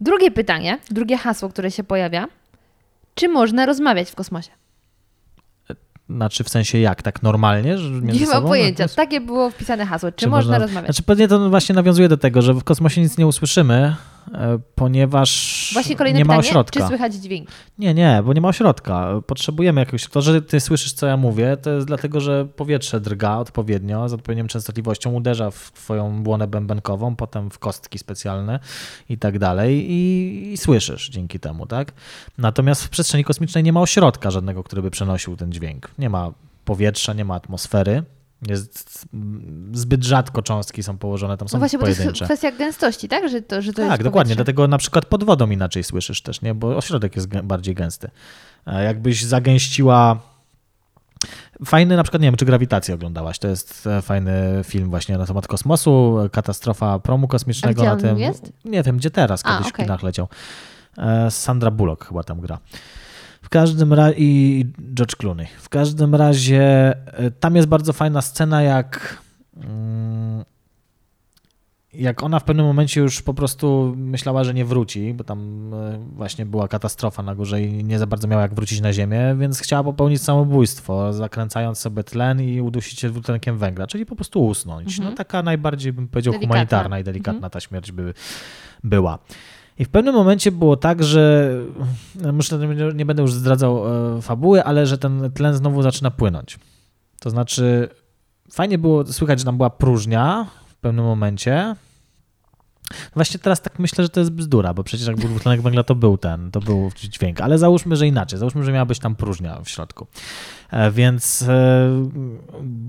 S3: Drugie pytanie, drugie hasło, które się pojawia. Czy można rozmawiać w kosmosie?
S1: Znaczy w sensie jak, tak normalnie? Że między
S3: Nie mam
S1: sobą?
S3: pojęcia.
S1: No,
S3: Takie było wpisane hasło. Czy, można, rozmawiać?
S1: Znaczy pewnie to właśnie nawiązuje do tego, że w kosmosie nic nie usłyszymy, e, ponieważ
S3: Właśnie kolejne
S1: nie ma
S3: pytanie.
S1: ośrodka.
S3: Czy słychać dźwięk?
S1: Nie, nie, bo nie ma ośrodka. Potrzebujemy jakiegoś. To, że ty słyszysz, co ja mówię, to jest dlatego, że powietrze drga odpowiednio, z odpowiednią częstotliwością, uderza w twoją błonę bębenkową, potem w kostki specjalne i tak dalej, i, i słyszysz dzięki temu, tak? Natomiast w przestrzeni kosmicznej nie ma ośrodka żadnego, który by przenosił ten dźwięk. Nie ma powietrza, nie ma atmosfery. Jest zbyt rzadko cząstki są położone, tam są
S3: No właśnie, bo to jest
S1: pojedyncze.
S3: kwestia gęstości, tak? Że to, że to
S1: Tak, dokładnie. Dlatego na przykład pod wodą inaczej słyszysz też, nie? Bo ośrodek jest bardziej gęsty. Jakbyś zagęściła. Fajny, na przykład, nie wiem, czy Grawitację oglądałaś. To jest e, fajny film właśnie na temat kosmosu, katastrofa promu kosmicznego
S3: A gdzie
S1: na
S3: on
S1: tym.
S3: jest?
S1: Nie wiem, gdzie teraz,
S3: A,
S1: kiedyś
S3: okej.
S1: w kinach leciał. E, Sandra Bullock chyba tam gra. W każdym razie i George Clooney. W każdym razie e, tam jest bardzo fajna scena, jak mm, jak ona w pewnym momencie już po prostu myślała, że nie wróci, bo tam e, właśnie była katastrofa na górze i nie za bardzo miała jak wrócić na ziemię, więc chciała popełnić samobójstwo, zakręcając sobie tlen i udusić się dwutlenkiem węgla, czyli po prostu usnąć. No taka najbardziej bym powiedział
S3: Delikatna.
S1: humanitarna i delikatna ta śmierć by była. I w pewnym momencie było tak, że no, muszę, nie będę już zdradzał e, fabuły, ale że ten tlen znowu zaczyna płynąć. To znaczy, fajnie było słychać, że tam była próżnia w pewnym momencie. Właśnie teraz tak myślę, że to jest bzdura, bo przecież jak był dwutlenek węgla, to był ten, to był dźwięk, ale załóżmy, że inaczej, załóżmy, że miała być tam próżnia w środku. E, Więc e,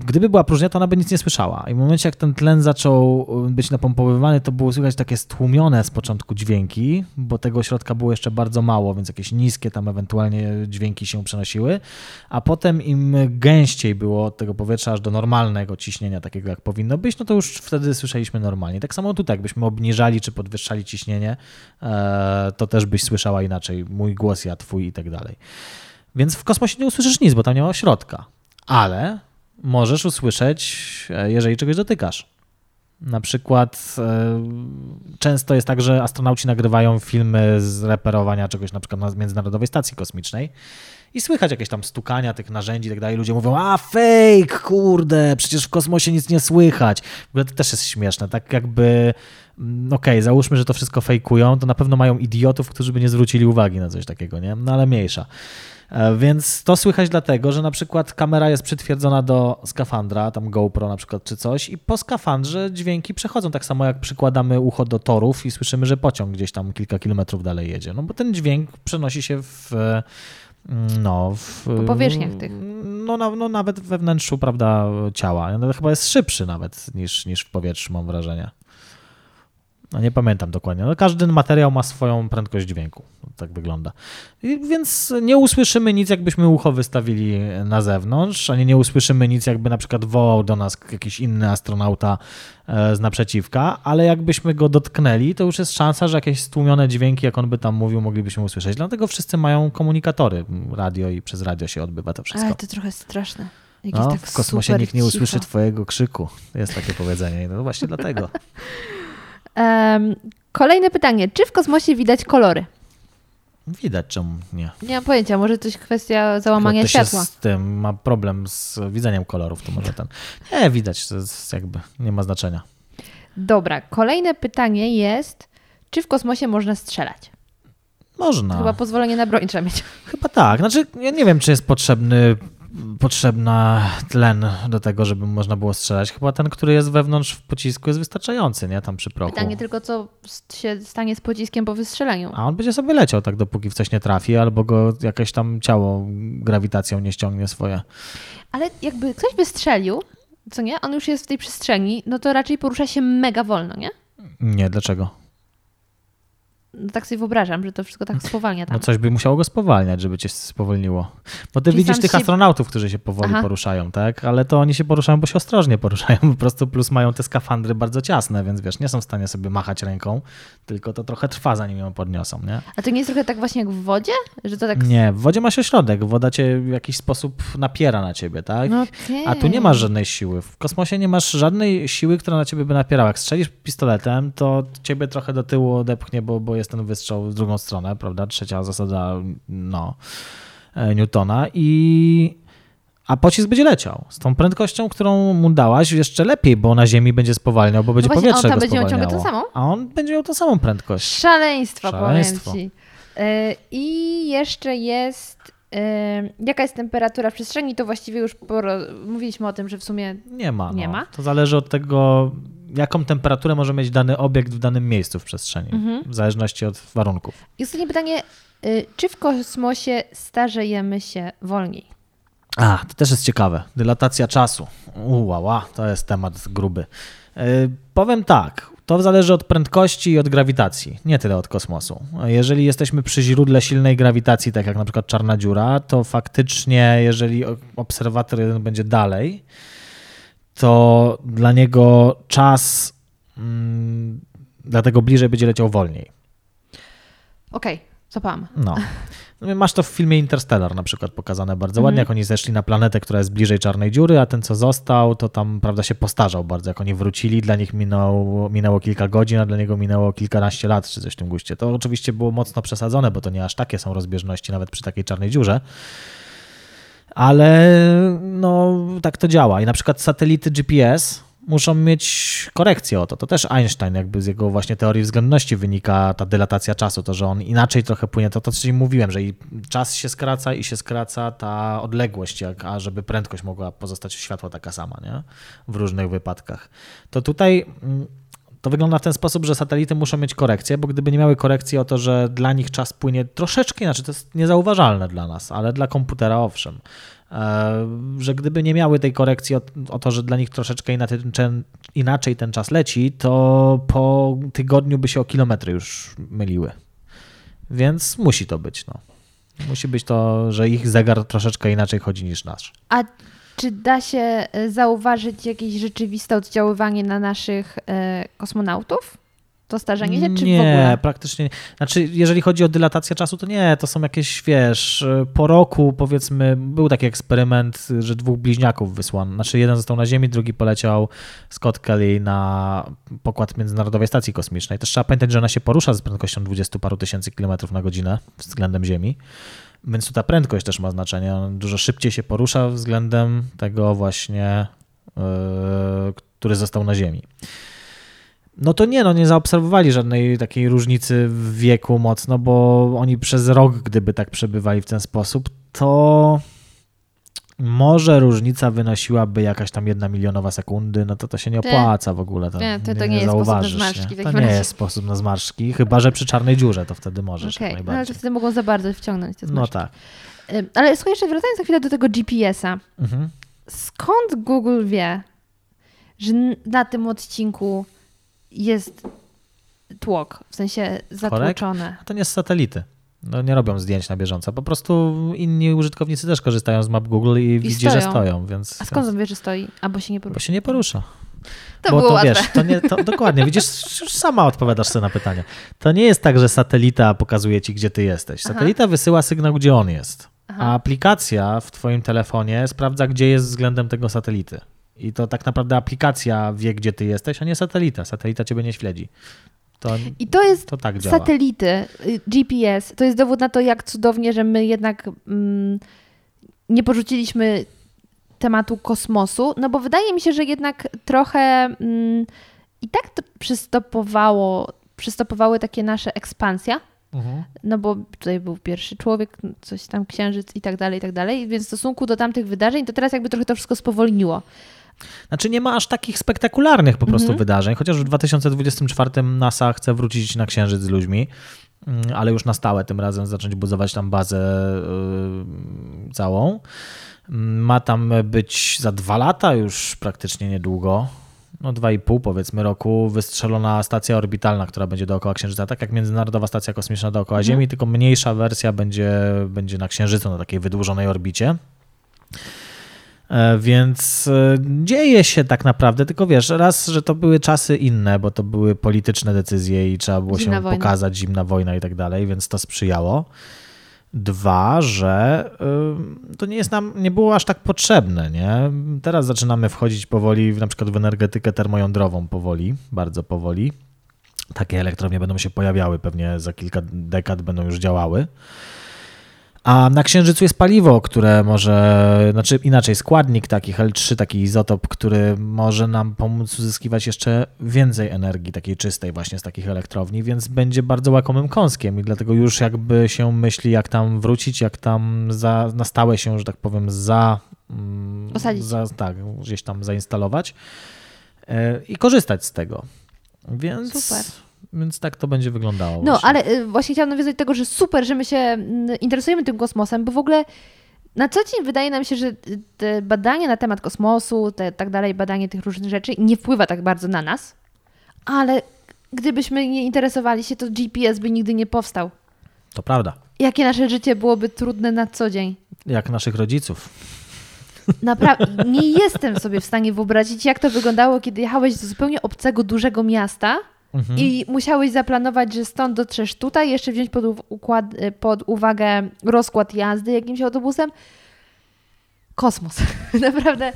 S1: gdyby była próżnia, to ona by nic nie słyszała. I w momencie, jak ten tlen zaczął być napompowywany, to było słychać takie stłumione z początku dźwięki, bo tego środka było jeszcze bardzo mało, więc jakieś niskie tam ewentualnie dźwięki się przenosiły. A potem im gęściej było od tego powietrza aż do normalnego ciśnienia, takiego jak powinno być, no to już wtedy słyszeliśmy normalnie. Tak samo tutaj, jakbyśmy obniżali czy podwyższali ciśnienie, e, to też byś słyszała inaczej. Mój głos, ja, twój i tak dalej. Więc w kosmosie nie usłyszysz nic, bo tam nie ma ośrodka. Ale możesz usłyszeć, e, jeżeli czegoś dotykasz. Na przykład e, często jest tak, że astronauci nagrywają filmy z reperowania czegoś na przykład na Międzynarodowej Stacji Kosmicznej I słychać jakieś tam stukania tych narzędzi i tak dalej. Ludzie mówią, a fake, kurde, przecież w kosmosie nic nie słychać. W ogóle to też jest śmieszne, tak jakby mm, okej, okay, załóżmy, że to wszystko fejkują, to na pewno mają idiotów, którzy by nie zwrócili uwagi na coś takiego, nie? No ale mniejsza. E, więc to słychać dlatego, że na przykład kamera jest przytwierdzona do skafandra, tam GoPro na przykład czy coś i po skafandrze dźwięki przechodzą tak samo jak przykładamy ucho do torów i słyszymy, że pociąg gdzieś tam kilka kilometrów dalej jedzie. No bo ten dźwięk przenosi się w no, w,
S3: po powierzchniach tych.
S1: No, no, no, nawet we wnętrzu, prawda, ciała. Chyba jest szybszy nawet niż, niż w powietrzu, mam wrażenie. No nie pamiętam dokładnie. No, każdy materiał ma swoją prędkość dźwięku. Tak wygląda. I więc nie usłyszymy nic, jakbyśmy ucho wystawili na zewnątrz, ani nie usłyszymy nic, jakby na przykład wołał do nas jakiś inny astronauta e, z naprzeciwka, ale jakbyśmy go dotknęli, to już jest szansa, że jakieś stłumione dźwięki, jak on by tam mówił, moglibyśmy usłyszeć. Dlatego wszyscy mają komunikatory, radio i przez radio się odbywa to wszystko.
S3: Ale to trochę straszne.
S1: no, tak w kosmosie nikt nie usłyszy cicho. twojego krzyku. Jest takie powiedzenie. No właśnie dlatego. *laughs*
S3: Um, kolejne pytanie. Czy w kosmosie widać kolory?
S1: Widać, czemu nie.
S3: Nie mam pojęcia, może to jest kwestia załamania
S1: Ktoś
S3: światła.
S1: z tym ma problem z widzeniem kolorów, to może ten. Nie, widać, to jest jakby nie ma znaczenia.
S3: Dobra, kolejne pytanie jest, czy w kosmosie można strzelać?
S1: Można.
S3: Chyba pozwolenie na broń trzeba mieć.
S1: Chyba tak. Znaczy, ja nie wiem, czy jest potrzebny potrzebna tlen do tego, żeby można było strzelać. Chyba ten, który jest wewnątrz w pocisku jest wystarczający, nie? Tam przy prochu.
S3: Pytanie tylko, co się stanie z pociskiem po wystrzeleniu.
S1: A on będzie sobie leciał tak, dopóki w coś nie trafi, albo go jakieś tam ciało grawitacją nie ściągnie swoje.
S3: Ale jakby ktoś wystrzelił, co nie? On już jest w tej przestrzeni, no to raczej porusza się mega wolno, nie?
S1: Nie, dlaczego?
S3: No tak sobie wyobrażam, że to wszystko tak spowalnia tam.
S1: No coś by musiało go spowalniać, żeby cię spowolniło. Bo ty Czyli widzisz tych się... astronautów, którzy się powoli Aha. poruszają, tak? Ale to oni się poruszają, bo się ostrożnie poruszają. Po prostu plus mają te skafandry bardzo ciasne, więc wiesz, nie są w stanie sobie machać ręką, tylko to trochę trwa, zanim ją podniosą, nie?
S3: A to nie jest trochę tak właśnie jak w wodzie? Że to tak...
S1: Nie, w wodzie masz ośrodek. Woda cię w jakiś sposób napiera na ciebie, tak?
S3: No okay.
S1: A tu nie masz żadnej siły. W kosmosie nie masz żadnej siły, która na ciebie by napierała. Jak strzelisz pistoletem, to ciebie trochę do tyłu odepchnie, bo, bo jest ten wystrzał drugą stronę, prawda? Trzecia zasada no, e, Newtona i a pocisk będzie leciał z tą prędkością, którą mu dałaś, jeszcze lepiej, bo na ziemi będzie spowalniał, bo będzie no właśnie, powietrze on tam będzie miał ciągle tą samą? A on będzie miał tą samą prędkość.
S3: Szaleństwo, Szaleństwo. powiem ci. E, I jeszcze jest jaka jest temperatura w przestrzeni, to właściwie już mówiliśmy o tym, że w sumie
S1: nie ma.
S3: Nie
S1: no.
S3: ma.
S1: To zależy od tego, jaką temperaturę może mieć dany obiekt w danym miejscu w przestrzeni, mhm. w zależności od warunków.
S3: I ostatnie pytanie, y, czy w kosmosie starzejemy się wolniej?
S1: A, to też jest ciekawe. Dylatacja czasu. Uła, to jest temat gruby. Yy, powiem tak, to zależy od prędkości i od grawitacji, nie tyle od kosmosu. Jeżeli jesteśmy przy źródle silnej grawitacji, tak jak na przykład czarna dziura, to faktycznie, jeżeli obserwator jeden będzie dalej, to dla niego czas mm, dlatego bliżej będzie leciał wolniej.
S3: Okej, okay, zapałam.
S1: No. *laughs* no. Masz to w filmie Interstellar na przykład pokazane bardzo mm ładnie, jak oni zeszli na planetę, która jest bliżej czarnej dziury, a ten co został, to tam prawda się postarzał bardzo. Jak oni wrócili, dla nich minęło, minęło kilka godzin, a dla niego minęło kilkanaście lat, czy coś w tym guście. To oczywiście było mocno przesadzone, bo to nie aż takie są rozbieżności nawet przy takiej czarnej dziurze ale no, tak to działa. I na przykład satelity GPS muszą mieć korekcję o to. To też Einstein, jakby z jego właśnie teorii względności wynika ta dylatacja czasu, to, że on inaczej trochę płynie. To to, co mówiłem, że i czas się skraca i się skraca ta odległość, jak, a żeby prędkość mogła pozostać światła taka sama, nie? W różnych wypadkach. To tutaj mm, to wygląda w ten sposób, że satelity muszą mieć korekcję, bo gdyby nie miały korekcji o to, że dla nich czas płynie troszeczkę inaczej, to jest niezauważalne dla nas, ale dla komputera owszem, że gdyby nie miały tej korekcji o, o to, że dla nich troszeczkę inaczej ten, inaczej ten czas leci, to po tygodniu by się o kilometry już myliły. Więc musi to być. No. Musi być to, że ich zegar troszeczkę inaczej chodzi niż nasz.
S3: A czy da się e, zauważyć jakieś rzeczywiste oddziaływanie na naszych e, kosmonautów? To starzenie się, czy
S1: nie,
S3: w ogóle?
S1: praktycznie nie. Znaczy, jeżeli chodzi o dylatację czasu, to nie, to są jakieś, wiesz, po roku powiedzmy, był taki eksperyment, że dwóch bliźniaków wysłano. Znaczy, jeden został na Ziemi, drugi poleciał Scott Kelly na pokład Międzynarodowej Stacji Kosmicznej. Też trzeba pamiętać, że ona się porusza z prędkością 20 paru tysięcy kilometrów na godzinę względem Ziemi. Więc tu ta prędkość też ma znaczenie. On dużo szybciej się porusza względem tego właśnie, yy, który został na Ziemi. No to nie, no nie zaobserwowali żadnej takiej różnicy w wieku mocno, bo oni przez rok, gdyby tak przebywali w ten sposób, to może różnica wynosiłaby jakaś tam jedna milionowa sekundy, no to to się nie opłaca w ogóle. To
S3: Nie, to- to
S1: nie,
S3: nie jest sposób na zmarszczki w
S1: nie? To nie jest sposób na zmarszczki, chyba że przy czarnej dziurze, to wtedy możesz jak
S3: no ale wtedy mogą za bardzo wciągnąć te
S1: No tak.
S3: Ale słuchaj, jeszcze wracając na chwilę do tego GPS-a.
S1: Mhm.
S3: Skąd Google wie, że na tym odcinku jest tłok, w sensie zatłoczone?
S1: A to nie z satelity. No nie robią zdjęć na bieżąco. Po prostu inni użytkownicy też korzystają z map Google i, widzi, że
S3: stoją.
S1: stoją, więc,
S3: A skąd on wie, że stoi? Albo się nie
S1: bo
S3: porusza?
S1: się nie porusza.
S3: To
S1: bo
S3: było
S1: to
S3: łatwe.
S1: wiesz, to nie, to, *laughs* dokładnie, widzisz, już sama odpowiadasz sobie na pytanie. To nie jest tak, że satelita pokazuje ci, gdzie ty jesteś.
S3: Aha.
S1: Satelita wysyła sygnał, gdzie on jest.
S3: Aha.
S1: A aplikacja w twoim telefonie sprawdza, gdzie jest względem tego satelity. I to tak naprawdę aplikacja wie, gdzie ty jesteś, a nie satelita. Satelita ciebie nie śledzi. To,
S3: I to jest
S1: to tak
S3: satelity, y, GPS. To jest dowód na to, jak cudownie, że my jednak mm, nie porzuciliśmy tematu kosmosu, no bo wydaje mi się, że jednak trochę mm, i tak to przystopowało, przystopowały takie nasze ekspansja,
S1: Mhm.
S3: no bo tutaj był pierwszy człowiek, coś tam księżyc i tak dalej, i tak dalej, więc w stosunku do tamtych wydarzeń, to teraz jakby trochę to wszystko spowolniło.
S1: Znaczy nie ma aż takich spektakularnych po prostu
S3: Mhm.
S1: wydarzeń, chociaż w 2024 NASA chce wrócić na Księżyc z ludźmi, mm, ale już na stałe tym razem zacząć budować tam bazę yy, całą. Mm, Ma tam być za dwa lata już praktycznie niedługo, no dwa i pół powiedzmy roku, wystrzelona stacja orbitalna, która będzie dookoła Księżyca, tak jak Międzynarodowa Stacja Kosmiczna dookoła Ziemi, tylko mniejsza wersja będzie, będzie na Księżycu, na takiej wydłużonej orbicie. E, Więc e, dzieje się tak naprawdę, tylko wiesz, raz, że to były czasy inne, bo to były polityczne decyzje i trzeba było
S3: Zimna
S1: się
S3: wojna.
S1: pokazać, zimna wojna i tak dalej, więc to sprzyjało. Dwa, że y, to nie jest nam, nie było aż tak potrzebne, nie? Teraz zaczynamy wchodzić powoli w, na przykład w energetykę termojądrową powoli, bardzo powoli. Takie elektrownie będą się pojawiały, pewnie za kilka dekad będą już działały. A na Księżycu jest paliwo, które może, znaczy inaczej, składnik taki L3, taki izotop, który może nam pomóc uzyskiwać jeszcze więcej energii takiej czystej właśnie z takich elektrowni, więc będzie bardzo łakomym kąskiem i dlatego już jakby się myśli, jak tam wrócić, jak tam za, na stałe się, że tak powiem, za, mm,
S3: Osadzić.
S1: za tak, gdzieś tam zainstalować e, i korzystać z tego. Więc,
S3: Super.
S1: Więc tak to będzie wyglądało.
S3: No,
S1: właśnie.
S3: ale y, właśnie chciałam nawiązać do tego, że super, że my się mm, interesujemy tym kosmosem, bo w ogóle na co dzień wydaje nam się, że te badanie na temat kosmosu, te, tak dalej, badanie tych różnych rzeczy nie wpływa tak bardzo na nas, ale gdybyśmy nie interesowali się, to GPS by nigdy nie powstał.
S1: To prawda.
S3: Jakie nasze życie byłoby trudne na co dzień.
S1: Jak naszych rodziców.
S3: Naprawdę, *laughs* nie jestem sobie w stanie wyobrazić, jak to wyglądało, kiedy jechałeś do zupełnie obcego, dużego miasta
S1: Mhm.
S3: i musiałeś zaplanować, że stąd dotrzesz tutaj, jeszcze wziąć pod, układ, pod uwagę rozkład jazdy jakimś autobusem. Kosmos. *laughs* Naprawdę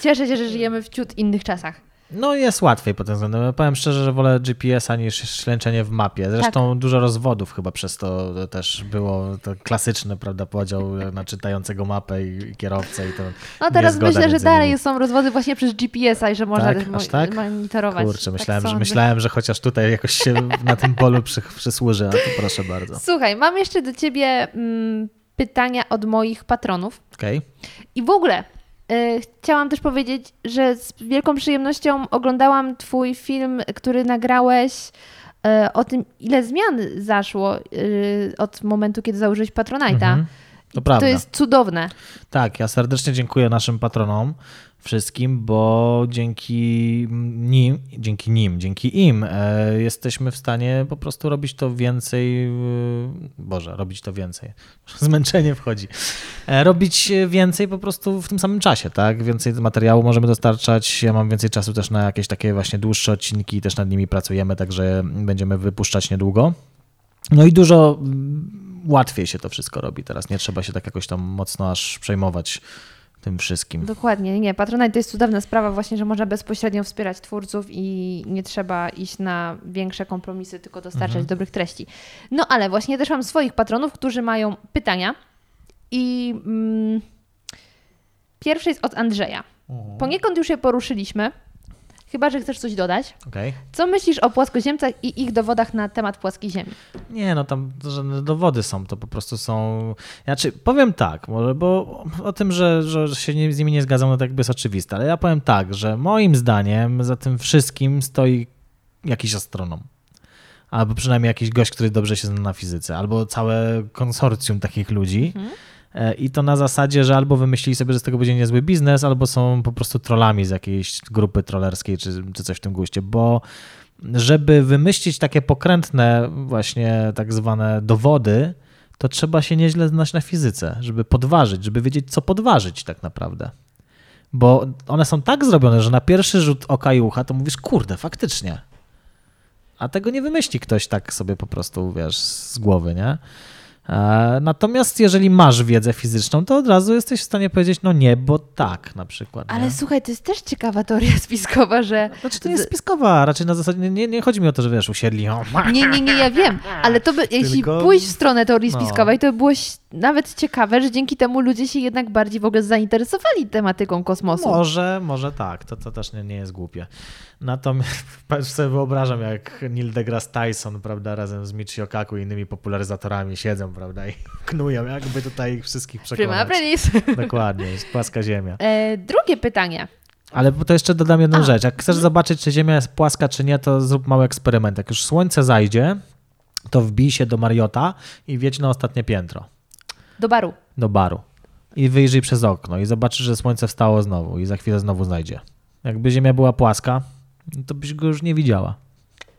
S3: cieszę się, że żyjemy w ciut innych czasach.
S1: No jest łatwiej pod tym względem. Powiem szczerze, że wolę GPS-a niż ślęczenie w mapie. Zresztą
S3: Tak.
S1: dużo rozwodów chyba przez to też było. To klasyczny, prawda, podział na czytającego mapę i, kierowcę i to
S3: No teraz myślę, że dalej
S1: nimi.
S3: są rozwody właśnie przez GPS-a i że można
S1: Tak? Aż tak?
S3: monitorować.
S1: Kurczę,
S3: Tak
S1: myślałem, że,
S3: sądzę.
S1: myślałem, że chociaż tutaj jakoś się na tym polu przy, przysłuży, a to proszę bardzo.
S3: Słuchaj, mam jeszcze do ciebie mm, pytania od moich patronów.
S1: Okej.
S3: I w ogóle chciałam też powiedzieć, że z wielką przyjemnością oglądałam Twój film, który nagrałeś y, o tym, ile zmian zaszło y, od momentu, kiedy założyłeś Patronite'a.
S1: Mhm. To.
S3: To jest cudowne.
S1: Tak, ja serdecznie dziękuję naszym patronom. Wszystkim, bo dzięki nim, dzięki nim, dzięki im e, jesteśmy w stanie po prostu robić to więcej, Boże, robić to więcej, *laughs* zmęczenie wchodzi, e, robić więcej po prostu w tym samym czasie, tak, więcej materiału możemy dostarczać, ja mam więcej czasu też na jakieś takie właśnie dłuższe odcinki, też nad nimi pracujemy, także będziemy wypuszczać niedługo. No i dużo łatwiej się to wszystko robi teraz, nie trzeba się tak jakoś tam mocno aż przejmować tym wszystkim.
S3: Dokładnie, nie. Patronite to jest cudowna sprawa właśnie, że można bezpośrednio wspierać twórców i nie trzeba iść na większe kompromisy, tylko dostarczać mhm. dobrych treści. No ale właśnie też mam swoich patronów, którzy mają pytania i mm, pierwszy jest od Andrzeja. Mhm. Poniekąd już je poruszyliśmy, Chyba, że chcesz coś dodać.
S1: Okay.
S3: Co myślisz o płaskoziemcach i ich dowodach na temat płaskiej Ziemi?
S1: Nie, no tam żadne dowody są, to po prostu są... Znaczy, powiem tak, może, bo o tym, że, że się z nimi nie zgadzam, no to jakby jest oczywiste, ale ja powiem tak, że moim zdaniem za tym wszystkim stoi jakiś astronom albo przynajmniej jakiś gość, który dobrze się zna na fizyce, albo całe konsorcjum takich ludzi. Mhm. E, I to na zasadzie, że albo wymyślili sobie, że z tego będzie niezły biznes, albo są po prostu trollami z jakiejś grupy trollerskiej czy, czy coś w tym guście, bo żeby wymyślić takie pokrętne właśnie tak zwane dowody, to trzeba się nieźle znać na fizyce, żeby podważyć, żeby wiedzieć, co podważyć tak naprawdę. Bo one są tak zrobione, że na pierwszy rzut oka i ucha to mówisz, kurde, faktycznie. A tego nie wymyśli ktoś tak sobie po prostu, wiesz, z głowy, nie? E, natomiast jeżeli masz wiedzę fizyczną, to od razu jesteś w stanie powiedzieć, no nie, bo tak na przykład.
S3: Ale nie? słuchaj, to jest też ciekawa teoria *laughs* spiskowa, że...
S1: Znaczy to nie jest spiskowa, raczej na zasadzie, nie, nie chodzi mi o to, że wiesz, usiedli... O...
S3: Nie, nie, nie, ja wiem, *laughs* ale to by, jeśli Tylko... pójść w stronę teorii no. spiskowej, to by było nawet ciekawe, że dzięki temu ludzie się jednak bardziej w ogóle zainteresowali tematyką kosmosu.
S1: Może, może tak, to, to też nie, nie jest głupie. Natomiast *laughs* sobie wyobrażam, jak Neil deGrasse Tyson, prawda, razem z Michio Kaku i innymi popularyzatorami siedzą, prawda, i *laughs* knują, jakby tutaj ich wszystkich przekonać.
S3: Prima *laughs*
S1: Dokładnie, jest płaska ziemia.
S3: E, drugie pytanie.
S1: Ale to jeszcze dodam jedną A. rzecz. Jak chcesz zobaczyć, czy Ziemia jest płaska, czy nie, to zrób mały eksperyment. Jak już słońce zajdzie, to wbij się do Mariota i wiedź na ostatnie piętro.
S3: Do baru.
S1: Do baru. I wyjrzyj przez okno i zobaczysz, że słońce wstało znowu i za chwilę znowu znajdzie. Jakby Ziemia była płaska, to byś go już nie widziała.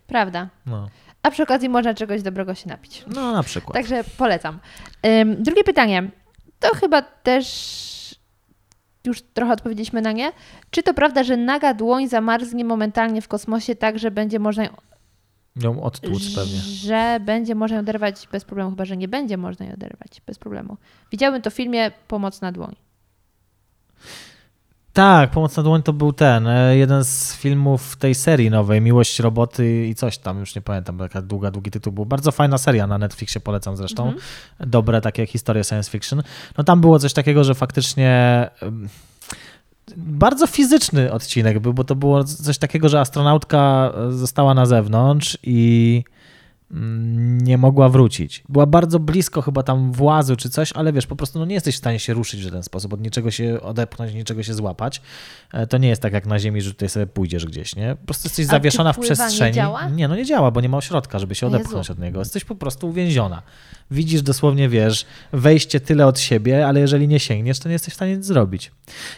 S3: Prawda. No. A przy okazji można czegoś dobrego się napić.
S1: No, na przykład.
S3: Także polecam. Um, drugie pytanie. To chyba też już trochę odpowiedzieliśmy na nie. Czy to prawda, że naga dłoń zamarznie momentalnie w kosmosie tak, że będzie można
S1: ją odtłuc pewnie.
S3: Że będzie można ją oderwać bez problemu, chyba że nie będzie można ją oderwać bez problemu. Widziałem to w filmie Pomoc na dłoń.
S1: Tak, Pomoc na dłoń to był ten, e, jeden z filmów tej serii nowej, Miłość Roboty i coś tam, już nie pamiętam, taka długa, długi tytuł był. Bardzo fajna seria na Netflixie, polecam zresztą. -hmm. Dobre takie historie science fiction. No tam było coś takiego, że faktycznie bardzo fizyczny odcinek był, bo to było coś takiego, że astronautka została na zewnątrz i nie mogła wrócić. Była bardzo blisko chyba tam włazu czy coś, ale wiesz, po prostu no nie jesteś w stanie się ruszyć w ten sposób, od niczego się odepchnąć, niczego się złapać. E, to nie jest tak jak na ziemi, że tutaj sobie pójdziesz gdzieś, nie? Po prostu jesteś A zawieszona w przestrzeni. Nie,
S3: działa?
S1: nie, no nie działa, bo nie ma ośrodka, żeby się odepchnąć Jezu. od niego. Jesteś po prostu uwięziona. Widzisz dosłownie, wiesz, wejście tyle od siebie, ale jeżeli nie sięgniesz, to nie jesteś w stanie nic zrobić.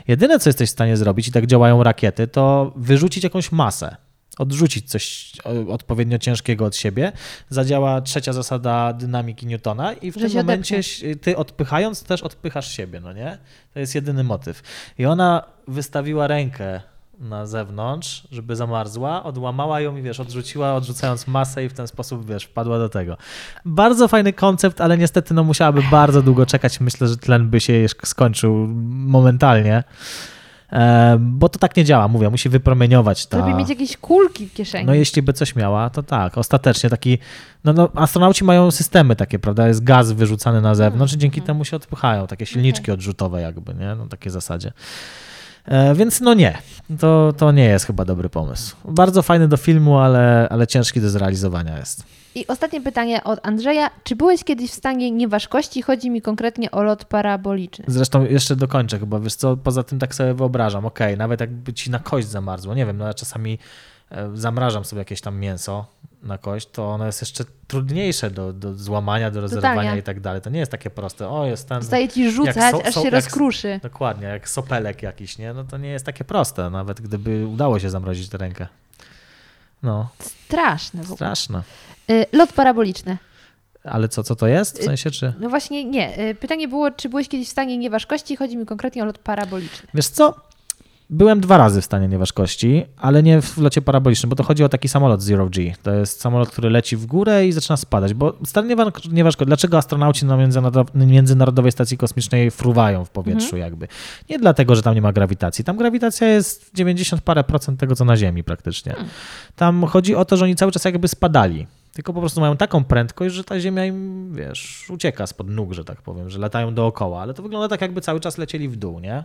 S1: Jedyne, co jesteś w stanie zrobić, i tak działają rakiety, to wyrzucić jakąś masę odrzucić coś odpowiednio ciężkiego od siebie, zadziała trzecia zasada dynamiki Newtona i w Że tym momencie odepnie. ty odpychając też odpychasz siebie, no nie? To jest jedyny motyw. I ona wystawiła rękę na zewnątrz, żeby zamarzła, odłamała ją i wiesz, odrzuciła, odrzucając masę i w ten sposób, wiesz, wpadła do tego. Bardzo fajny koncept, ale niestety no musiałaby bardzo długo czekać. Myślę, że tlen by się skończył momentalnie. E, bo to tak nie działa, mówię, musi wypromieniować ta...
S3: Lepiej mieć jakieś kulki w kieszeni.
S1: No jeśli by coś miała, to tak, ostatecznie taki, no, no astronauci mają systemy takie, prawda, jest gaz wyrzucany na zewnątrz mm. i dzięki mm. temu się odpychają, takie silniczki okay. odrzutowe jakby, nie, no takie zasadzie. E, więc no nie, to, to nie jest chyba dobry pomysł. Bardzo fajny do filmu, ale, ale ciężki do zrealizowania jest.
S3: I ostatnie pytanie od Andrzeja. Czy byłeś kiedyś w stanie nieważkości? Chodzi mi konkretnie o lot paraboliczny.
S1: Zresztą jeszcze dokończę chyba, wiesz co, poza tym tak sobie wyobrażam, okej, okay, nawet jakby ci na kość zamarzło, nie wiem, no ja czasami e, zamrażam sobie jakieś tam mięso na kość, to ono jest jeszcze trudniejsze do, do złamania, do rozerwania i tak dalej. To nie jest takie proste. O, jest ten...
S3: Zostaje ci rzucać,
S1: so-
S3: aż
S1: so-
S3: się
S1: jak-
S3: rozkruszy.
S1: Dokładnie, jak sopelek jakiś, nie? No to nie jest takie proste, nawet gdyby udało się zamrozić tę rękę. No,
S3: Straszne w ogóle.
S1: straszne.
S3: Y, Lot paraboliczny.
S1: Ale co, co to jest? W sensie, czy...
S3: No właśnie nie. Y, Pytanie było, czy byłeś kiedyś w stanie nieważkości? Chodzi mi konkretnie o lot paraboliczny.
S1: Wiesz co? Byłem dwa razy w stanie nieważkości, ale nie w locie parabolicznym, bo to chodzi o taki samolot Zero G. To jest samolot, który leci w górę i zaczyna spadać. Bo stan niewa- nieważkości, dlaczego astronauci na międzynarodow- Międzynarodowej Stacji Kosmicznej fruwają w powietrzu jakby? Nie dlatego, że tam nie ma grawitacji. Tam grawitacja jest 90 parę procent tego, co na Ziemi praktycznie. Tam chodzi o to, że oni cały czas jakby spadali. Tylko po prostu mają taką prędkość, że ta Ziemia im, wiesz, ucieka spod nóg, że tak powiem, że latają dookoła. Ale to wygląda tak, jakby cały czas lecieli w dół, nie?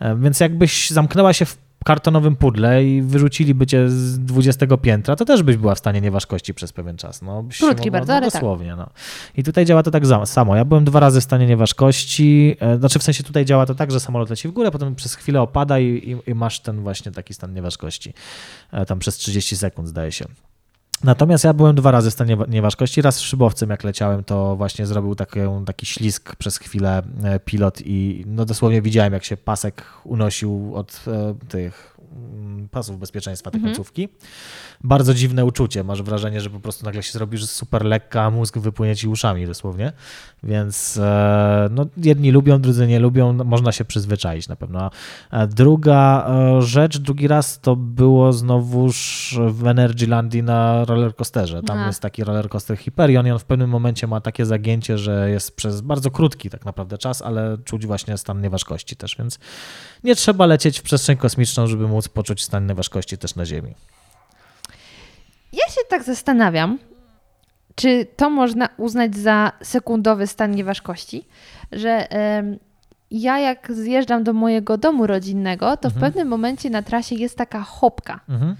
S1: E, Więc jakbyś zamknęła się w kartonowym pudle i wyrzuciliby cię z 20 piętra, to też byś była w stanie nieważkości przez pewien czas. No,
S3: Krótki
S1: mogła-
S3: bardzo,
S1: no,
S3: ale tak.
S1: dosłownie, no. I tutaj działa to tak samo. Ja byłem dwa razy w stanie nieważkości, e, znaczy w sensie tutaj działa to tak, że samolot leci w górę, potem przez chwilę opada i, i, i masz ten właśnie taki stan nieważkości. E, Tam przez 30 sekund zdaje się. Natomiast ja byłem dwa razy w stanie wa- nieważkości. Raz szybowcem, jak leciałem, to właśnie zrobił taki, taki ślisk przez chwilę e, pilot i no dosłownie widziałem, jak się pasek unosił od e, tych pasów bezpieczeństwa tej końcówki. Bardzo dziwne uczucie. Masz wrażenie, że po prostu nagle się zrobisz super lekka, a mózg wypłynie ci uszami dosłownie. Więc e, no, jedni lubią, drudzy nie lubią. No, można się przyzwyczaić na pewno. A druga e, rzecz, drugi raz to było znowuż w Energylandii na rollercoasterze. Tam jest taki rollercoaster Hyperion i on w pewnym momencie ma takie zagięcie, że jest przez bardzo krótki tak naprawdę czas, ale czuć właśnie stan nieważkości też, więc nie trzeba lecieć w przestrzeń kosmiczną, żeby móc poczuć stan nieważkości też na Ziemi.
S3: Ja się tak zastanawiam, czy to można uznać za sekundowy stan nieważkości, że em, ja jak zjeżdżam do mojego domu rodzinnego, to w pewnym momencie na trasie jest taka hopka
S1: Mhm.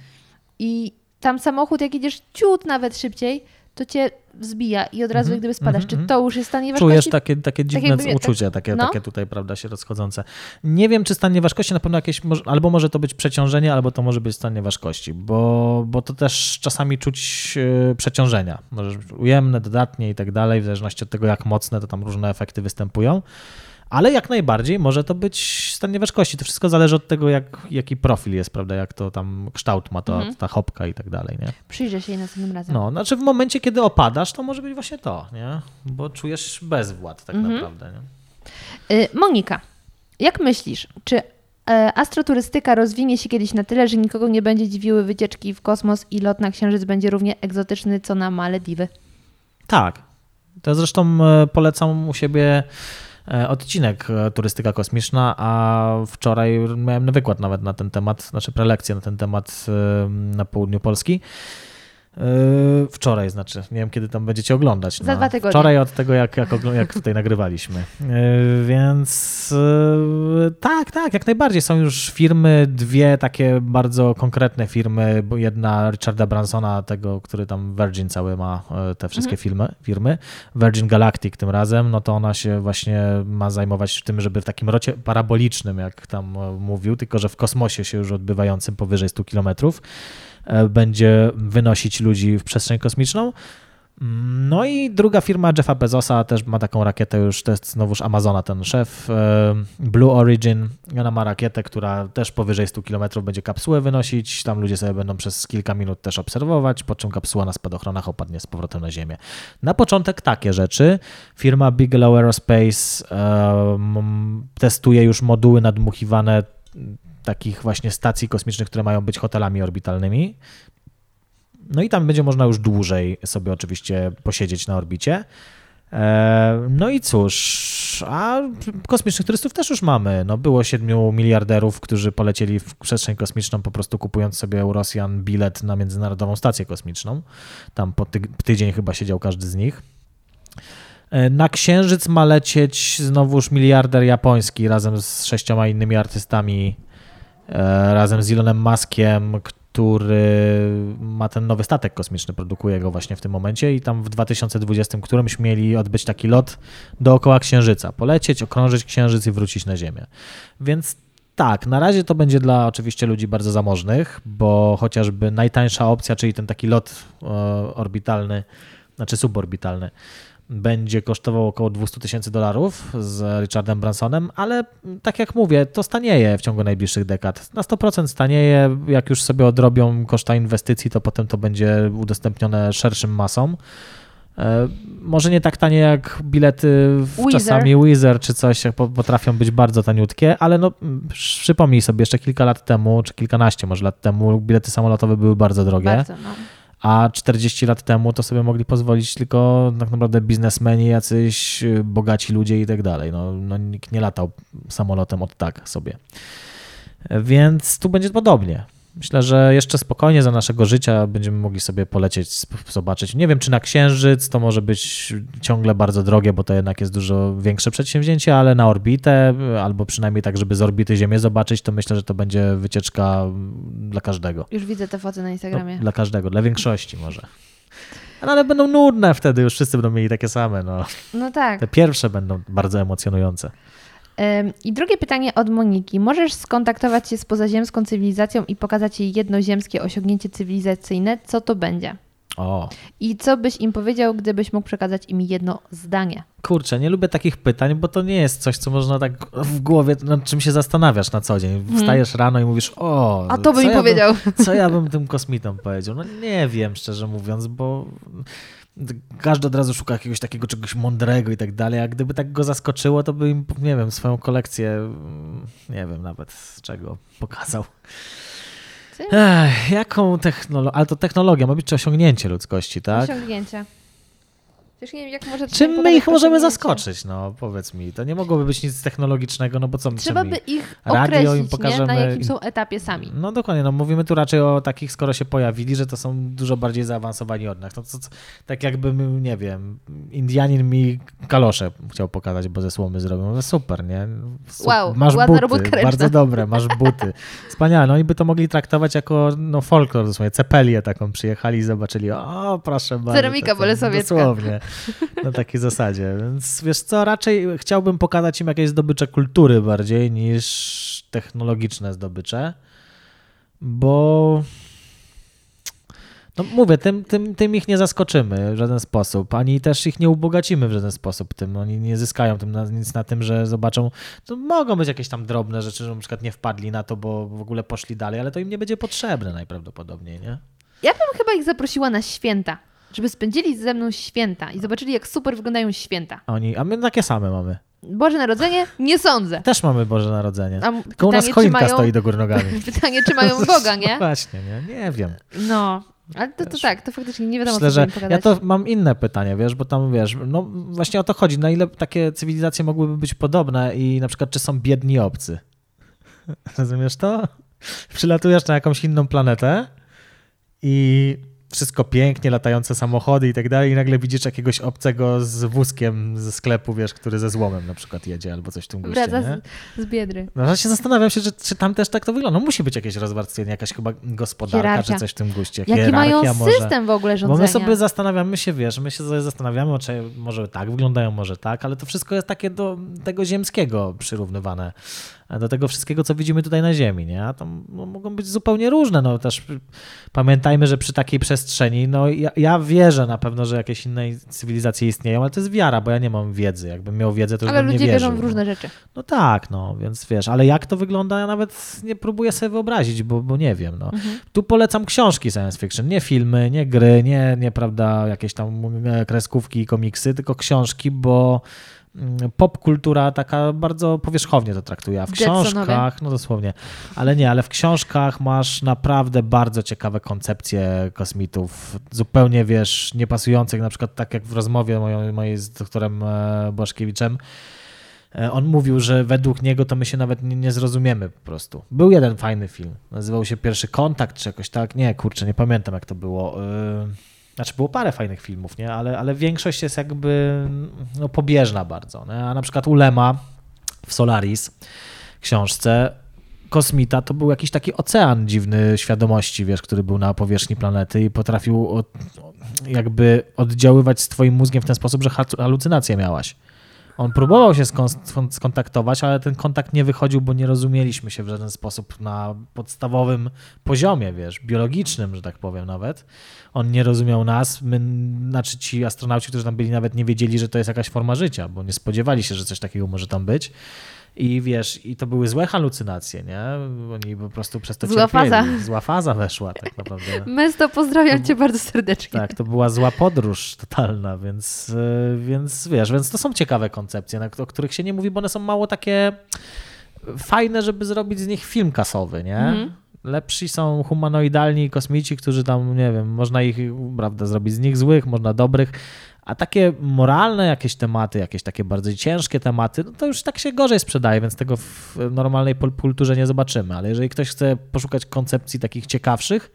S3: i tam samochód, jak idziesz ciut nawet szybciej, to cię wzbija i od razu
S1: Mhm,
S3: jak gdyby spadasz.
S1: mhm,
S3: Czy
S1: mhm.
S3: to już jest stan nieważkości?
S1: Czujesz takie, takie dziwne
S3: jakby- tak-
S1: uczucie, takie,
S3: no.
S1: takie tutaj, prawda, się rozchodzące. Nie wiem, czy stan nieważkości na pewno jakieś, albo może to być przeciążenie, albo to może być stan nieważkości, bo, bo to też czasami czuć e, przeciążenia. Może być ujemne, dodatnie i tak dalej, w zależności od tego, jak mocne, to tam różne efekty występują. Ale jak najbardziej może to być stan nieważkości. To wszystko zależy od tego, jak, jaki profil jest, prawda, jak to tam kształt ma to,
S3: Mhm.
S1: ta hopka i tak dalej, nie?
S3: Przyjrzę się jej następnym razem.
S1: No, znaczy w momencie, kiedy opadasz, to może być właśnie to, nie? Bo czujesz bezwład tak
S3: Mhm.
S1: naprawdę, nie?
S3: Y, Monika, jak myślisz, czy e, astroturystyka rozwinie się kiedyś na tyle, że nikogo nie będzie dziwiły wycieczki w kosmos i lot na Księżyc będzie równie egzotyczny co na Malediwy?
S1: Tak. To zresztą e, polecam u siebie odcinek e, Turystyka Kosmiczna, a wczoraj miałem wykład nawet na ten temat, znaczy prelekcję na ten temat e, na południu Polski. E, Wczoraj, znaczy, nie wiem kiedy tam będziecie oglądać.
S3: Za dwa tygodnie.
S1: Wczoraj od tego, jak, jak, jak tutaj nagrywaliśmy. E, Więc e, tak, tak, jak najbardziej. Są już firmy, dwie takie bardzo konkretne firmy, bo jedna Richarda Bransona, tego, który tam Virgin cały ma te wszystkie filmy, firmy, Virgin Galactic tym razem, no to ona się właśnie ma zajmować tym, żeby w takim rocie parabolicznym, jak tam mówił, tylko że w kosmosie się już odbywającym powyżej 100 kilometrów, będzie wynosić ludzi w przestrzeń kosmiczną. No i druga firma Jeffa Bezosa też ma taką rakietę już, to jest znowuż Amazona ten szef, e, Blue Origin. Ona ma rakietę, która też powyżej 100 km będzie kapsułę wynosić. Tam ludzie sobie będą przez kilka minut też obserwować, po czym kapsuła na spadochronach opadnie z powrotem na Ziemię. Na początek takie rzeczy. Firma Bigelow Aerospace e, m, testuje już moduły nadmuchiwane takich właśnie stacji kosmicznych, które mają być hotelami orbitalnymi. No i tam będzie można już dłużej sobie oczywiście posiedzieć na orbicie. E, No i cóż, a kosmicznych turystów też już mamy. No było siedmiu miliarderów, którzy polecieli w przestrzeń kosmiczną, po prostu kupując sobie u Rosjan bilet na Międzynarodową Stację Kosmiczną. Tam po tydzień chyba siedział każdy z nich. E, Na Księżyc ma lecieć znowuż miliarder japoński razem z sześcioma innymi artystami, razem z Elonem Muskiem, który ma ten nowy statek kosmiczny, produkuje go właśnie w tym momencie i tam w 2020 którymś mieli odbyć taki lot dookoła Księżyca, polecieć, okrążyć Księżyc i wrócić na Ziemię. Więc tak, na razie to będzie dla oczywiście ludzi bardzo zamożnych, bo chociażby najtańsza opcja, czyli ten taki lot e, orbitalny, znaczy suborbitalny, będzie kosztował około 200 tysięcy dolarów z Richardem Bransonem, ale tak jak mówię, to stanieje w ciągu najbliższych dekad. Na 100% stanieje, jak już sobie odrobią koszta inwestycji, to potem to będzie udostępnione szerszym masom. E, może nie tak tanie jak bilety w
S3: Air.
S1: czasami Wizard czy coś, potrafią być bardzo taniutkie, ale no, przypomnij sobie, jeszcze kilka lat temu, czy kilkanaście może lat temu, bilety samolotowe były bardzo drogie,
S3: Bardzo, no.
S1: A 40 lat temu to sobie mogli pozwolić tylko tak naprawdę biznesmeni, jacyś y, bogaci ludzie i tak dalej. No, no, nikt nie latał samolotem od tak sobie. Więc tu będzie podobnie. Myślę, że jeszcze spokojnie za naszego życia będziemy mogli sobie polecieć, zobaczyć. Nie wiem, czy na Księżyc to może być ciągle bardzo drogie, bo to jednak jest dużo większe przedsięwzięcie, ale na orbitę, albo przynajmniej tak, żeby z orbity Ziemię zobaczyć, to myślę, że to będzie wycieczka mm, dla każdego.
S3: Już widzę te foty na
S1: No,
S3: Instagramie.
S1: dla każdego, dla większości może. No, ale będą nudne wtedy, już wszyscy będą mieli takie same. No.
S3: No tak.
S1: Te pierwsze będą bardzo emocjonujące.
S3: I drugie pytanie od Moniki. Możesz skontaktować się z pozaziemską cywilizacją i pokazać jej jednoziemskie osiągnięcie cywilizacyjne? Co to będzie?
S1: O,
S3: I co byś im powiedział, gdybyś mógł przekazać im jedno zdanie?
S1: kurczę, nie lubię takich pytań, bo to nie jest coś, co można tak w głowie, nad czym się zastanawiasz na co dzień. Wstajesz rano i mówisz, o,
S3: Mhm. A to by
S1: co
S3: mi
S1: ja
S3: powiedział.
S1: co ja bym tym kosmitom powiedział? No nie wiem, szczerze mówiąc, bo każdy od razu szuka jakiegoś takiego czegoś mądrego i tak dalej, a gdyby tak go zaskoczyło, to by im, nie wiem, swoją kolekcję, nie wiem nawet z czego pokazał. Ech, jaką technologię, ale to technologia ma być czy osiągnięcie ludzkości, tak?
S3: Osiągnięcie. Przecież nie wiem, jak może
S1: Czym my ich możemy zaskoczyć? No powiedz mi, to nie mogłoby być nic technologicznego, no bo co
S3: Trzeba
S1: co mi-
S3: by ich
S1: radio im
S3: określić, nie?
S1: pokażemy
S3: na jakim są etapie sami.
S1: No dokładnie, no mówimy tu raczej o takich, skoro się pojawili, że to są dużo bardziej zaawansowani od nas. No, to, to, tak jakbym, nie wiem, Indianin mi kalosze chciał pokazać, bo ze słomy zrobią. No super, nie? Sup-
S3: Wow,
S1: masz
S3: ładna
S1: buty,
S3: robótka ręczna.
S1: bardzo dobre, masz buty. Wspaniale, no i by to mogli traktować jako no, folklor, dosłownie, cepelię taką przyjechali i zobaczyli, o proszę bardzo.
S3: Ceramika bolesowiecka.
S1: Dosłownie, na takiej zasadzie. Więc wiesz co, raczej chciałbym pokazać im jakieś zdobycze kultury bardziej niż technologiczne zdobycze, bo no mówię, tym, tym, tym ich nie zaskoczymy w żaden sposób, ani też ich nie ubogacimy w żaden sposób tym. Oni nie zyskają tym na, nic na tym, że zobaczą, to mogą być jakieś tam drobne rzeczy, że na przykład nie wpadli na to, bo w ogóle poszli dalej, ale to im nie będzie potrzebne najprawdopodobniej, nie?
S3: Ja bym chyba ich zaprosiła na święta, żeby spędzili ze mną święta i zobaczyli, jak super wyglądają święta.
S1: A Oni, a my takie same mamy.
S3: Boże Narodzenie? Nie sądzę.
S1: Też mamy Boże Narodzenie.
S3: A
S1: Tylko u nas
S3: pytanie,
S1: choinka
S3: mają-
S1: stoi do góry nogami. *laughs*
S3: Pytanie, czy mają Boga, nie?
S1: No właśnie, nie? Nie wiem.
S3: No, ale to, to tak, to faktycznie nie wiadomo,
S1: Myślę,
S3: co
S1: że ja to mam inne pytanie, wiesz, bo tam wiesz, no właśnie o to chodzi, na ile takie cywilizacje mogłyby być podobne i na przykład czy są biedni obcy? *laughs* Rozumiesz to? Przylatujesz na jakąś inną planetę i wszystko pięknie, latające samochody i tak dalej i nagle widzisz jakiegoś obcego z wózkiem ze sklepu, wiesz, który ze złomem na przykład jedzie albo coś w tym guście,
S3: Wraca
S1: nie?
S3: z, z biedry.
S1: No właśnie zastanawiam się, że, czy tam też tak to wygląda. No musi być jakieś rozwarstwienie, jakaś chyba gospodarka
S3: Hierarchia.
S1: czy coś w tym guście.
S3: Jaki mają
S1: Hierarchia może.
S3: system w ogóle
S1: Bo
S3: rządzenia?
S1: my sobie zastanawiamy się, wiesz, my się zastanawiamy, czy może tak wyglądają, może tak, ale to wszystko jest takie do tego ziemskiego przyrównywane. Do tego wszystkiego, co widzimy tutaj na Ziemi, nie? A tam no, mogą być zupełnie różne. No też pamiętajmy, że przy takiej przestrzeni, no ja, ja wierzę na pewno, że jakieś inne cywilizacje istnieją, ale to jest wiara, bo ja nie mam wiedzy. Jakbym miał wiedzę, to już
S3: Ale
S1: bym nie
S3: ludzie
S1: wierzył.
S3: wierzą w
S1: no.
S3: różne rzeczy.
S1: No tak, no, więc wiesz, ale jak to wygląda, ja nawet nie próbuję sobie wyobrazić, bo, bo nie wiem, no.
S3: Mhm.
S1: Tu polecam książki science fiction, nie filmy, nie gry, nie, nie prawda, jakieś tam e, kreskówki i komiksy, tylko książki, bo popkultura taka bardzo powierzchownie to traktuje, a w książkach, no dosłownie, ale nie, ale w książkach masz naprawdę bardzo ciekawe koncepcje kosmitów, zupełnie, wiesz, niepasujących, na przykład tak jak w rozmowie mojej, mojej z doktorem e, Błaszkiewiczem, E, On mówił, że według niego to my się nawet nie, nie zrozumiemy po prostu. Był jeden fajny film, nazywał się Pierwszy Kontakt, czy jakoś tak, nie, kurczę, nie pamiętam jak to było. Yy, Znaczy było parę fajnych filmów, nie? Ale, ale większość jest jakby no, pobieżna bardzo. Nie? A na przykład Ulema w Solaris książce kosmita to był jakiś taki ocean dziwny świadomości, wiesz, który był na powierzchni planety i potrafił od, jakby oddziaływać z twoim mózgiem w ten sposób, że halu- halucynację miałaś. On próbował się skon- skontaktować, ale ten kontakt nie wychodził, bo nie rozumieliśmy się w żaden sposób na podstawowym poziomie, wiesz, biologicznym, że tak powiem nawet. On nie rozumiał nas, my, znaczy ci astronauci, którzy tam byli, nawet nie wiedzieli, że to jest jakaś forma życia, bo nie spodziewali się, że coś takiego może tam być. I wiesz, i to były złe halucynacje, nie? Oni po prostu przez to
S3: Zła
S1: cierpieli.
S3: faza.
S1: Zła faza weszła tak naprawdę. *laughs*
S3: Mesto, pozdrawiam cię bardzo serdecznie.
S1: Tak, to była zła podróż totalna, więc, y, więc wiesz, więc to są ciekawe koncepcje, na- o których się nie mówi, bo one są mało takie fajne, żeby zrobić z nich film kasowy, nie?
S3: Mhm.
S1: Lepsi są humanoidalni kosmici, którzy tam, nie wiem, można ich, prawda, zrobić z nich złych, można dobrych, a takie moralne jakieś tematy, jakieś takie bardzo ciężkie tematy, no to już tak się gorzej sprzedaje, więc tego w normalnej popkulturze nie zobaczymy. Ale jeżeli ktoś chce poszukać koncepcji takich ciekawszych,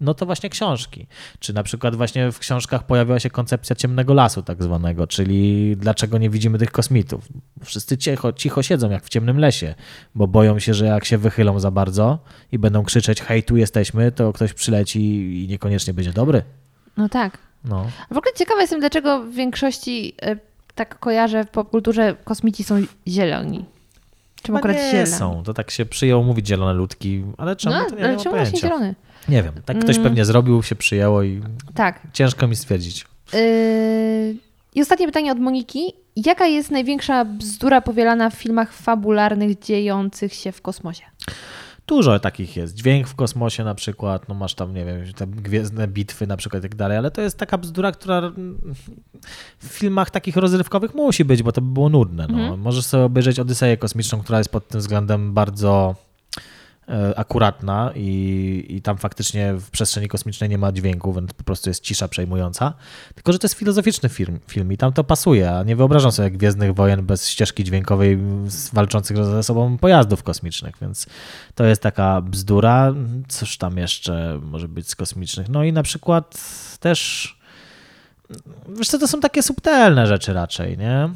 S1: no to właśnie książki. Czy na przykład właśnie w książkach pojawiła się koncepcja ciemnego lasu tak zwanego, czyli dlaczego nie widzimy tych kosmitów. Wszyscy cicho, cicho siedzą jak w ciemnym lesie, bo boją się, że jak się wychylą za bardzo i będą krzyczeć hej, tu jesteśmy, to ktoś przyleci i niekoniecznie będzie dobry.
S3: No tak.
S1: No.
S3: W ogóle ciekawa jestem, dlaczego w większości e, tak kojarzę w popkulturze kosmici są zieloni. Czemu akurat
S1: nie są. To tak się przyjęło mówić zielone ludki, ale czemu
S3: No,
S1: to nie,
S3: ale czemu właśnie zielony?
S1: Nie wiem, tak ktoś
S3: Mm.
S1: pewnie zrobił, się przyjęło i
S3: Tak.
S1: ciężko mi stwierdzić.
S3: Yy, I ostatnie pytanie od Moniki. Jaka jest największa bzdura powielana w filmach fabularnych dziejących się w kosmosie?
S1: Dużo takich jest. Dźwięk w kosmosie na przykład, no masz tam, nie wiem, te gwiezdne bitwy na przykład i tak dalej, ale to jest taka bzdura, która w filmach takich rozrywkowych musi być, bo to by było nudne. No.
S3: Mhm.
S1: Możesz sobie obejrzeć Odyseję kosmiczną, która jest pod tym względem bardzo akuratna i, i tam faktycznie w przestrzeni kosmicznej nie ma dźwięku, więc po prostu jest cisza przejmująca. Tylko, że to jest filozoficzny film, film i tam to pasuje, a nie wyobrażam sobie Gwiezdnych Wojen bez ścieżki dźwiękowej walczących ze sobą pojazdów kosmicznych, więc to jest taka bzdura. Cóż tam jeszcze może być z kosmicznych? No i na przykład też wiesz co, to są takie subtelne rzeczy raczej, nie?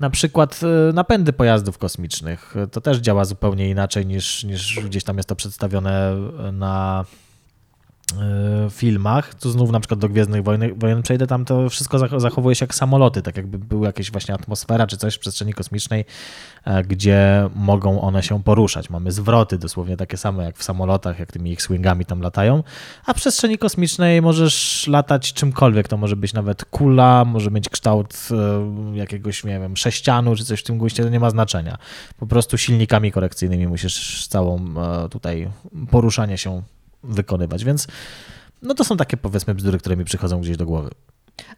S1: Na przykład y, napędy pojazdów kosmicznych. To też działa zupełnie inaczej niż, niż gdzieś tam jest to przedstawione na filmach. Tu znów na przykład do Gwiezdnych Wojen, wojen przejdę, tam to wszystko zach- zachowuje się jak samoloty, tak jakby była jakaś właśnie atmosfera czy coś w przestrzeni kosmicznej, e, gdzie mogą one się poruszać. Mamy zwroty dosłownie takie same jak w samolotach, jak tymi X-Wingami tam latają, a w przestrzeni kosmicznej możesz latać czymkolwiek, to może być nawet kula, może mieć kształt e, jakiegoś, nie wiem, sześcianu czy coś w tym guście, to nie ma znaczenia. Po prostu silnikami korekcyjnymi musisz całą e, tutaj poruszanie się wykonywać, więc no to są takie powiedzmy bzdury, które mi przychodzą gdzieś do głowy.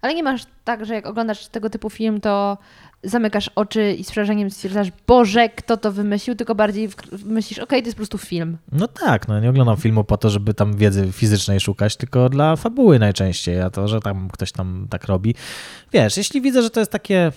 S3: Ale nie masz tak, że jak oglądasz tego typu film, to zamykasz oczy i z przerażeniem stwierdzasz, Boże, kto to wymyślił, tylko bardziej myślisz, okej, to jest po prostu film.
S1: No tak, no nie oglądam filmu po to, żeby tam wiedzy fizycznej szukać, tylko dla fabuły najczęściej, a to, że tam ktoś tam tak robi. Wiesz, jeśli widzę, że to jest takie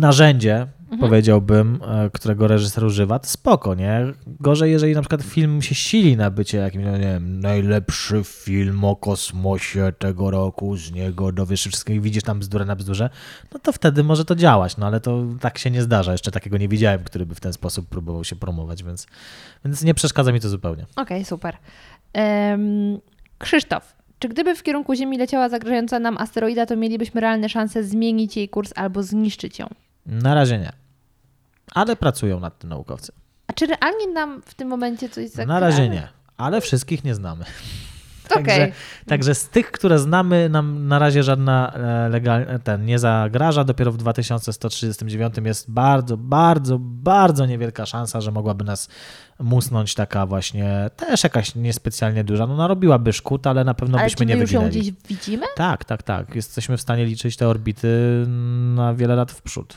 S1: narzędzie, powiedziałbym, e, którego reżyser używa, to spoko, nie? Gorzej, jeżeli na przykład film się sili na bycie jakimś, no nie wiem, najlepszy film o kosmosie tego roku, z niego dowiesz wszystkiego i widzisz tam bzdurę na bzdurze, no to wtedy może to działać, no ale to tak się nie zdarza. Jeszcze takiego nie widziałem, który by w ten sposób próbował się promować, więc, więc nie przeszkadza mi to zupełnie.
S3: Okej, super. Em, Krzysztof, czy gdyby w kierunku Ziemi leciała zagrażająca nam asteroida, to mielibyśmy realne szanse zmienić jej kurs albo zniszczyć ją?
S1: Na razie nie. Ale pracują nad tym naukowcy.
S3: A czy realnie nam w tym momencie coś zagraża?
S1: Na razie nie, ale wszystkich nie znamy.
S3: Okej.
S1: Także, także z tych, które znamy, nam na razie żadna e, legal, ten nie zagraża. Dopiero w 2139 jest bardzo, bardzo, bardzo niewielka szansa, że mogłaby nas musnąć taka właśnie, też jakaś niespecjalnie duża. No narobiłaby szkód, ale na pewno
S3: Ale
S1: byśmy
S3: czy my
S1: nie
S3: już ją
S1: wyginęli.
S3: gdzieś widzimy?
S1: Tak, tak, tak. Jesteśmy w stanie liczyć te orbity na wiele lat w przód.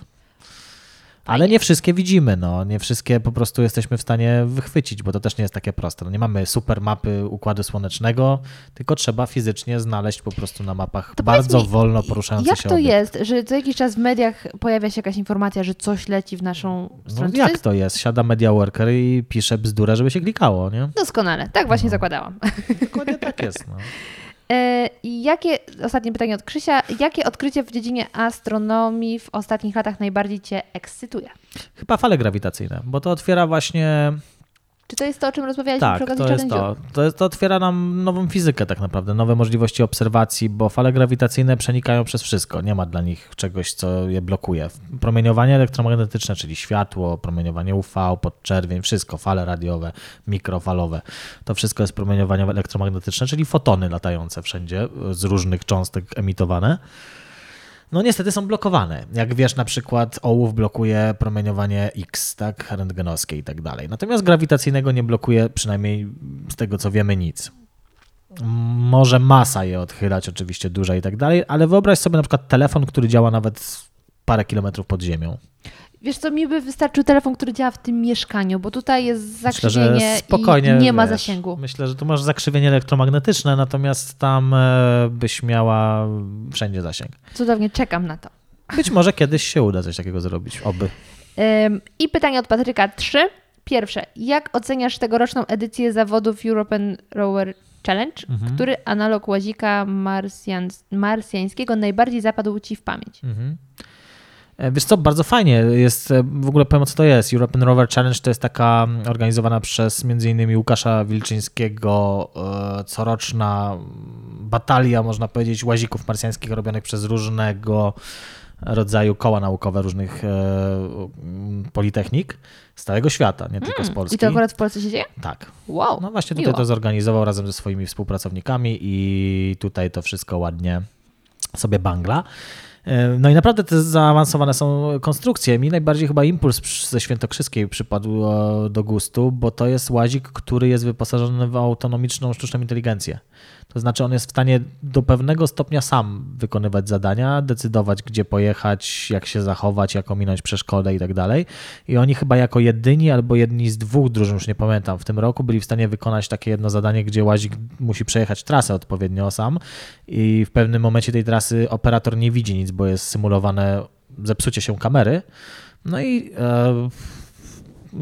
S1: Ale nie wszystkie widzimy, no. Nie wszystkie po prostu jesteśmy w stanie wychwycić, bo to też nie jest takie proste. No, nie mamy super mapy Układu Słonecznego, tylko trzeba fizycznie znaleźć po prostu na mapach
S3: To
S1: bardzo
S3: mi,
S1: wolno poruszający
S3: Jak
S1: się
S3: to
S1: obiekt.
S3: jest, że co jakiś czas w mediach pojawia się jakaś informacja, że coś leci w naszą
S1: No,
S3: stronę? Czy
S1: jak to jest? Siada media worker i pisze bzdurę, żeby się klikało, nie?
S3: Doskonale, tak właśnie
S1: No.
S3: zakładałam.
S1: Dokładnie tak jest. No. *laughs*
S3: E, jakie, ostatnie pytanie od Krzysia, jakie odkrycie w dziedzinie astronomii w ostatnich latach najbardziej Cię ekscytuje?
S1: Chyba fale grawitacyjne, bo to otwiera właśnie
S3: Czy to jest to, o czym rozmawialiśmy
S1: Tak,
S3: przy okazji
S1: to jest to. To, jest, to otwiera nam nową fizykę tak naprawdę, nowe możliwości obserwacji, bo fale grawitacyjne przenikają przez wszystko. Nie ma dla nich czegoś, co je blokuje. Promieniowanie elektromagnetyczne, czyli światło, promieniowanie UV, podczerwień, wszystko, fale radiowe, mikrofalowe. To wszystko jest promieniowanie elektromagnetyczne, czyli fotony latające wszędzie z różnych cząstek emitowane. No niestety są blokowane. Jak wiesz, na przykład ołów blokuje promieniowanie X, tak, rentgenowskie i tak dalej. Natomiast grawitacyjnego nie blokuje, przynajmniej z tego co wiemy, nic. Może masa je odchylać, oczywiście duża i tak dalej, ale wyobraź sobie na przykład telefon, który działa nawet parę kilometrów pod ziemią.
S3: Wiesz co, mi by wystarczył telefon, który działa w tym mieszkaniu, bo tutaj jest
S1: Myślę,
S3: zakrzywienie
S1: że spokojnie.
S3: i nie ma
S1: wiesz,
S3: zasięgu.
S1: Myślę, że tu masz zakrzywienie elektromagnetyczne, natomiast tam e, byś miała wszędzie zasięg.
S3: Cudownie, czekam na to.
S1: Być może kiedyś się uda coś takiego zrobić, oby.
S3: I pytanie od Patryka 3. Pierwsze, jak oceniasz tegoroczną edycję zawodów European Rower Challenge?
S1: Mhm.
S3: Który analog łazika marsjan, marsjańskiego najbardziej zapadł Ci w pamięć?
S1: Mhm. E, Wiesz co, bardzo fajnie jest, e, w ogóle powiem co to jest. European Rover Challenge to jest taka mm, organizowana przez m.in. Łukasza Wilczyńskiego e, coroczna mm, batalia, można powiedzieć, łazików marsjańskich robionych przez różnego rodzaju koła naukowe różnych e, mm, politechnik z całego świata, nie tylko z Polski.
S3: I to akurat w Polsce się dzieje?
S1: Tak.
S3: Wow,
S1: No właśnie tutaj
S3: miło.
S1: to zorganizował razem ze swoimi współpracownikami i tutaj to wszystko ładnie sobie bangla. E, No i naprawdę te zaawansowane są konstrukcje. Mi najbardziej chyba impuls ze Świętokrzyskiej przypadł e, do gustu, bo to jest łazik, który jest wyposażony w autonomiczną sztuczną inteligencję. To znaczy on jest w stanie do pewnego stopnia sam wykonywać zadania, decydować gdzie pojechać, jak się zachować, jak ominąć przeszkodę i tak dalej. I oni chyba jako jedyni albo jedni z dwóch drużyn, już nie pamiętam, w tym roku byli w stanie wykonać takie jedno zadanie, gdzie łazik musi przejechać trasę odpowiednio sam i w pewnym momencie tej trasy operator nie widzi nic, bo jest symulowane zepsucie się kamery. No i e,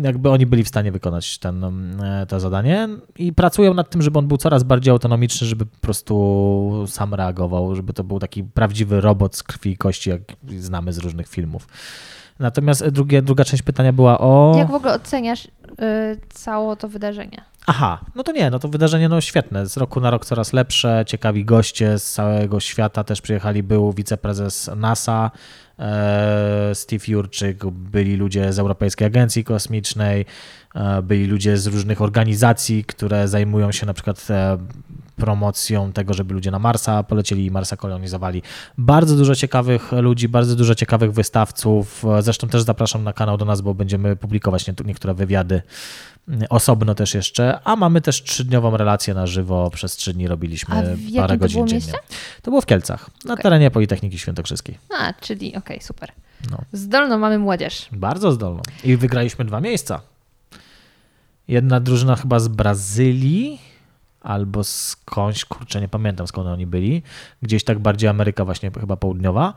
S1: jakby oni byli w stanie wykonać ten, e, to zadanie i pracują nad tym, żeby on był coraz bardziej autonomiczny, żeby po prostu sam reagował, żeby to był taki prawdziwy robot z krwi i kości, jak znamy z różnych filmów. Natomiast drugie, druga część pytania była o...
S3: Jak w ogóle oceniasz y, całe to wydarzenie?
S1: Aha, no to nie, no to wydarzenie no świetne, z roku na rok coraz lepsze, ciekawi goście z całego świata też przyjechali, był wiceprezes NASA, e, Steve Jurczyk, byli ludzie z Europejskiej Agencji Kosmicznej, e, byli ludzie z różnych organizacji, które zajmują się na przykład e, promocją tego, żeby ludzie na Marsa polecieli i Marsa kolonizowali. Bardzo dużo ciekawych ludzi, bardzo dużo ciekawych wystawców. Zresztą też zapraszam na kanał do nas, bo będziemy publikować nie- niektóre wywiady osobno też jeszcze, a mamy też trzydniową relację na żywo. Przez trzy dni robiliśmy parę
S3: to
S1: godzin
S3: było
S1: dziennie.
S3: mieście?
S1: To było w Kielcach, na
S3: Okej.
S1: terenie Politechniki Świętokrzyskiej.
S3: A, czyli okej, super.
S1: No.
S3: Zdolną mamy młodzież.
S1: Bardzo zdolną. I wygraliśmy dwa miejsca. Jedna drużyna chyba z Brazylii albo skądś, kurczę, nie pamiętam skąd oni byli. Gdzieś tak bardziej Ameryka właśnie chyba południowa.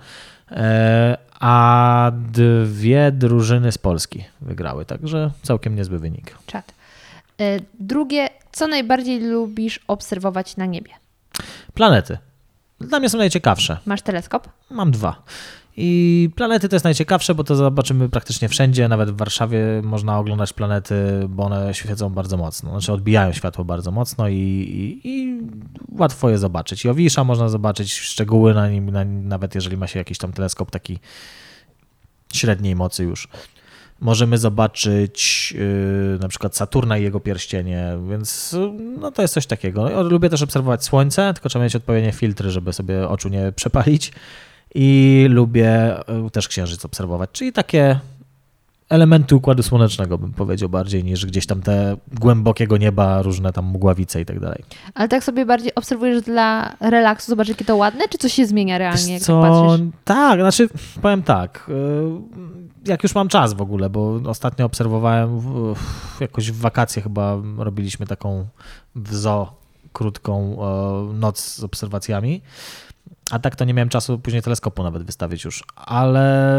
S1: E, A dwie drużyny z Polski wygrały, także całkiem niezły wynik.
S3: Czad. Y, drugie, co najbardziej lubisz obserwować na niebie?
S1: Planety. Dla mnie są najciekawsze.
S3: Masz teleskop?
S1: Mam dwa. I planety to jest najciekawsze, bo to zobaczymy praktycznie wszędzie, nawet w Warszawie można oglądać planety, bo one świecą bardzo mocno, znaczy odbijają światło bardzo mocno i, i, i łatwo je zobaczyć. Jowisza można zobaczyć, szczegóły na nim, na, nawet jeżeli ma się jakiś tam teleskop taki średniej mocy już. Możemy zobaczyć yy, na przykład Saturna i jego pierścienie, więc no to jest coś takiego. Lubię też obserwować Słońce, tylko trzeba mieć odpowiednie filtry, żeby sobie oczu nie przepalić. I lubię y, też księżyc obserwować, czyli takie elementy układu słonecznego, bym powiedział bardziej niż gdzieś tam te głębokiego nieba, różne tam mgławice i tak dalej.
S3: Ale tak sobie bardziej obserwujesz dla relaksu, zobacz jakie to ładne, czy coś się zmienia realnie,
S1: Wiesz
S3: jak
S1: co,
S3: tak patrzysz?
S1: tak, znaczy powiem tak, y, jak już mam czas w ogóle, bo ostatnio obserwowałem jakoś w wakacje chyba robiliśmy taką w zoo krótką e, noc z obserwacjami. A tak to nie miałem czasu później teleskopu nawet wystawić już. Ale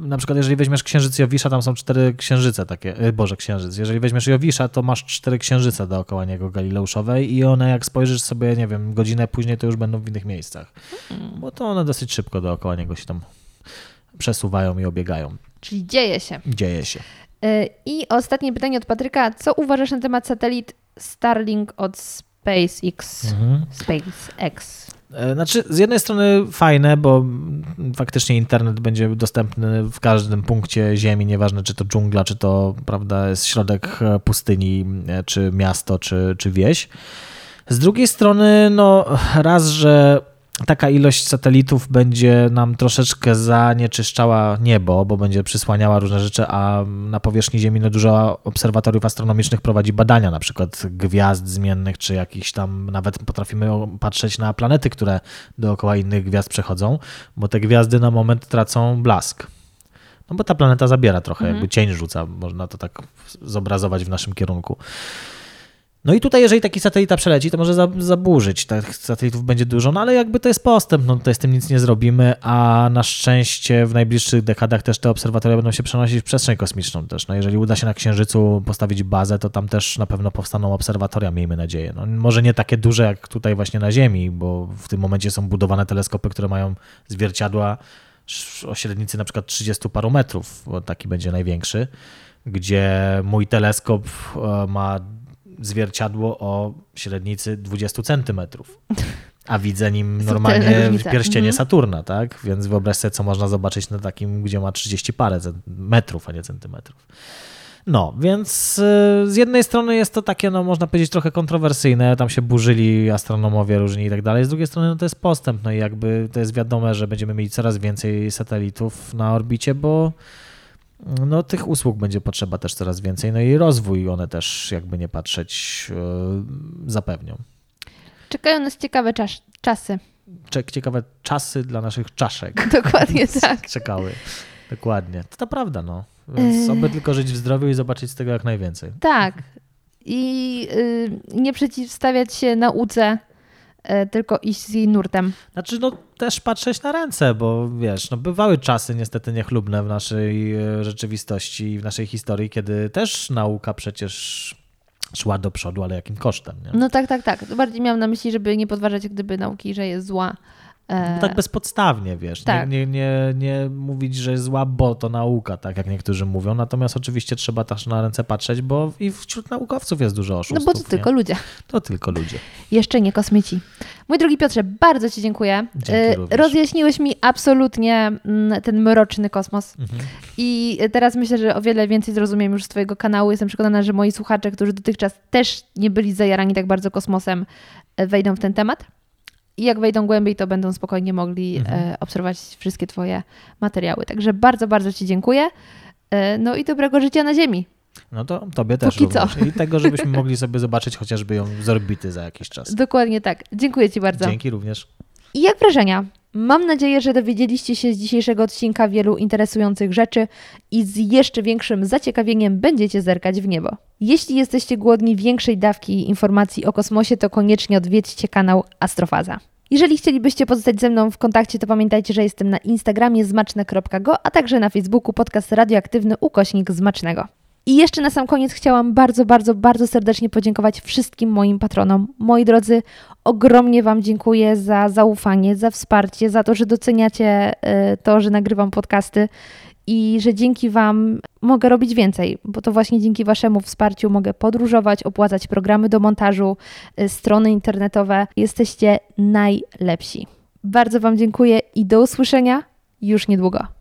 S1: na przykład jeżeli weźmiesz księżyc Jowisza, tam są cztery księżyce takie, e, Boże księżyc. Jeżeli weźmiesz Jowisza, to masz cztery księżyce dookoła niego Galileuszowej i one jak spojrzysz sobie, nie wiem, godzinę później, to już będą w innych miejscach. Bo to one dosyć szybko dookoła niego się tam przesuwają i obiegają.
S3: Czyli dzieje się.
S1: Dzieje się.
S3: Y, I ostatnie pytanie od Patryka. Co uważasz na temat satelit Starlink od SpaceX?
S1: Mhm.
S3: SpaceX.
S1: E, Znaczy, z jednej strony fajne, bo faktycznie internet będzie dostępny w każdym punkcie Ziemi, nieważne czy to dżungla, czy to prawda, jest środek e, pustyni, e, czy miasto, czy, czy wieś. Z drugiej strony, no raz, że taka ilość satelitów będzie nam troszeczkę zanieczyszczała niebo, bo będzie przysłaniała różne rzeczy, a na powierzchni Ziemi no, dużo obserwatoriów astronomicznych prowadzi badania, na przykład gwiazd zmiennych, czy jakichś tam, nawet potrafimy patrzeć na planety, które dookoła innych gwiazd przechodzą, bo te gwiazdy na moment tracą blask. No bo ta planeta zabiera trochę,
S3: Mhm.
S1: jakby cień rzuca, można to tak zobrazować w naszym kierunku. No i tutaj, jeżeli taki satelita przeleci, to może za- zaburzyć. Tak, satelitów będzie dużo, no ale jakby to jest postęp, no tutaj z tym nic nie zrobimy, a na szczęście w najbliższych dekadach też te obserwatoria będą się przenosić w przestrzeń kosmiczną też. No jeżeli uda się na Księżycu postawić bazę, to tam też na pewno powstaną obserwatoria, miejmy nadzieję. No, może nie takie duże jak tutaj właśnie na Ziemi, bo w tym momencie są budowane teleskopy, które mają zwierciadła o średnicy na przykład 30 paru metrów, bo taki będzie największy, gdzie mój teleskop e, ma zwierciadło o średnicy 20 centymetrów. A widzę nim normalnie pierścienie
S3: Mhm.
S1: Saturna, tak? Więc wyobraź sobie, co można zobaczyć na takim, gdzie ma 30 parę metrów, a nie centymetrów. No, więc y, z jednej strony jest to takie, no można powiedzieć, trochę kontrowersyjne, tam się burzyli astronomowie różni i tak dalej, z drugiej strony no, to jest postęp, no i jakby to jest wiadome, że będziemy mieli coraz więcej satelitów na orbicie, bo no, tych usług będzie potrzeba też coraz więcej, no i rozwój one też, jakby nie patrzeć, y, zapewnią.
S3: Czekają nas ciekawe czas- czasy.
S1: Ciekawe czasy dla naszych czaszek *laughs*
S3: Dokładnie tak.
S1: czekały. Dokładnie. To, to prawda, no. Więc
S3: Yy.
S1: oby tylko żyć w zdrowiu i zobaczyć z tego jak najwięcej.
S3: Tak. I y, nie przeciwstawiać się nauce, tylko iść z jej nurtem.
S1: Znaczy, no też patrzeć na ręce, bo wiesz, no bywały czasy niestety niechlubne w naszej e, rzeczywistości i w naszej historii, kiedy też nauka przecież szła do przodu, ale jakim kosztem, nie?
S3: No tak, tak, tak. Bardziej miałam na myśli, żeby nie podważać gdyby nauki, że jest zła. E,
S1: No tak bezpodstawnie, wiesz.
S3: tak.
S1: Nie, nie, nie, nie mówić, że jest zła, bo to nauka, tak jak niektórzy mówią. Natomiast oczywiście trzeba też na ręce patrzeć, bo i wśród naukowców jest dużo
S3: no
S1: oszustów.
S3: bo to tylko ludzie.
S1: To tylko ludzie.
S3: Jeszcze nie kosmici. Mój drogi Piotrze, bardzo Ci dziękuję.
S1: Dzięki
S3: E. Rozjaśniłeś mi absolutnie mm, ten mroczny kosmos.
S1: Mhm.
S3: I teraz myślę, że o wiele więcej zrozumiem już z Twojego kanału. Jestem przekonana, że moi słuchacze, którzy dotychczas też nie byli zajarani tak bardzo kosmosem, e, wejdą w ten temat. I jak wejdą głębiej, to będą spokojnie mogli
S1: Mhm.
S3: e, obserwować wszystkie Twoje materiały. Także bardzo, bardzo Ci dziękuję. E, no i dobrego życia na Ziemi.
S1: No to tobie też
S3: Póki co.
S1: I tego, żebyśmy *laughs* mogli sobie zobaczyć chociażby ją z orbity za jakiś czas.
S3: Dokładnie tak. Dziękuję Ci bardzo.
S1: Dzięki również.
S3: I jak wrażenia? Mam nadzieję, że dowiedzieliście się z dzisiejszego odcinka wielu interesujących rzeczy i z jeszcze większym zaciekawieniem będziecie zerkać w niebo. Jeśli jesteście głodni większej dawki informacji o kosmosie, to koniecznie odwiedźcie kanał Astrofaza. Jeżeli chcielibyście pozostać ze mną w kontakcie, to pamiętajcie, że jestem na Instagramie zmaczne.go, a także na Facebooku podcast radioaktywny ukośnik zmacznego. I jeszcze na sam koniec chciałam bardzo, bardzo, bardzo serdecznie podziękować wszystkim moim patronom. Moi drodzy, ogromnie Wam dziękuję za zaufanie, za wsparcie, za to, że doceniacie e, to, że nagrywam podcasty i że dzięki Wam mogę robić więcej, bo to właśnie dzięki Waszemu wsparciu mogę podróżować, opłacać programy do montażu, e, strony internetowe. Jesteście najlepsi. Bardzo Wam dziękuję i do usłyszenia już niedługo.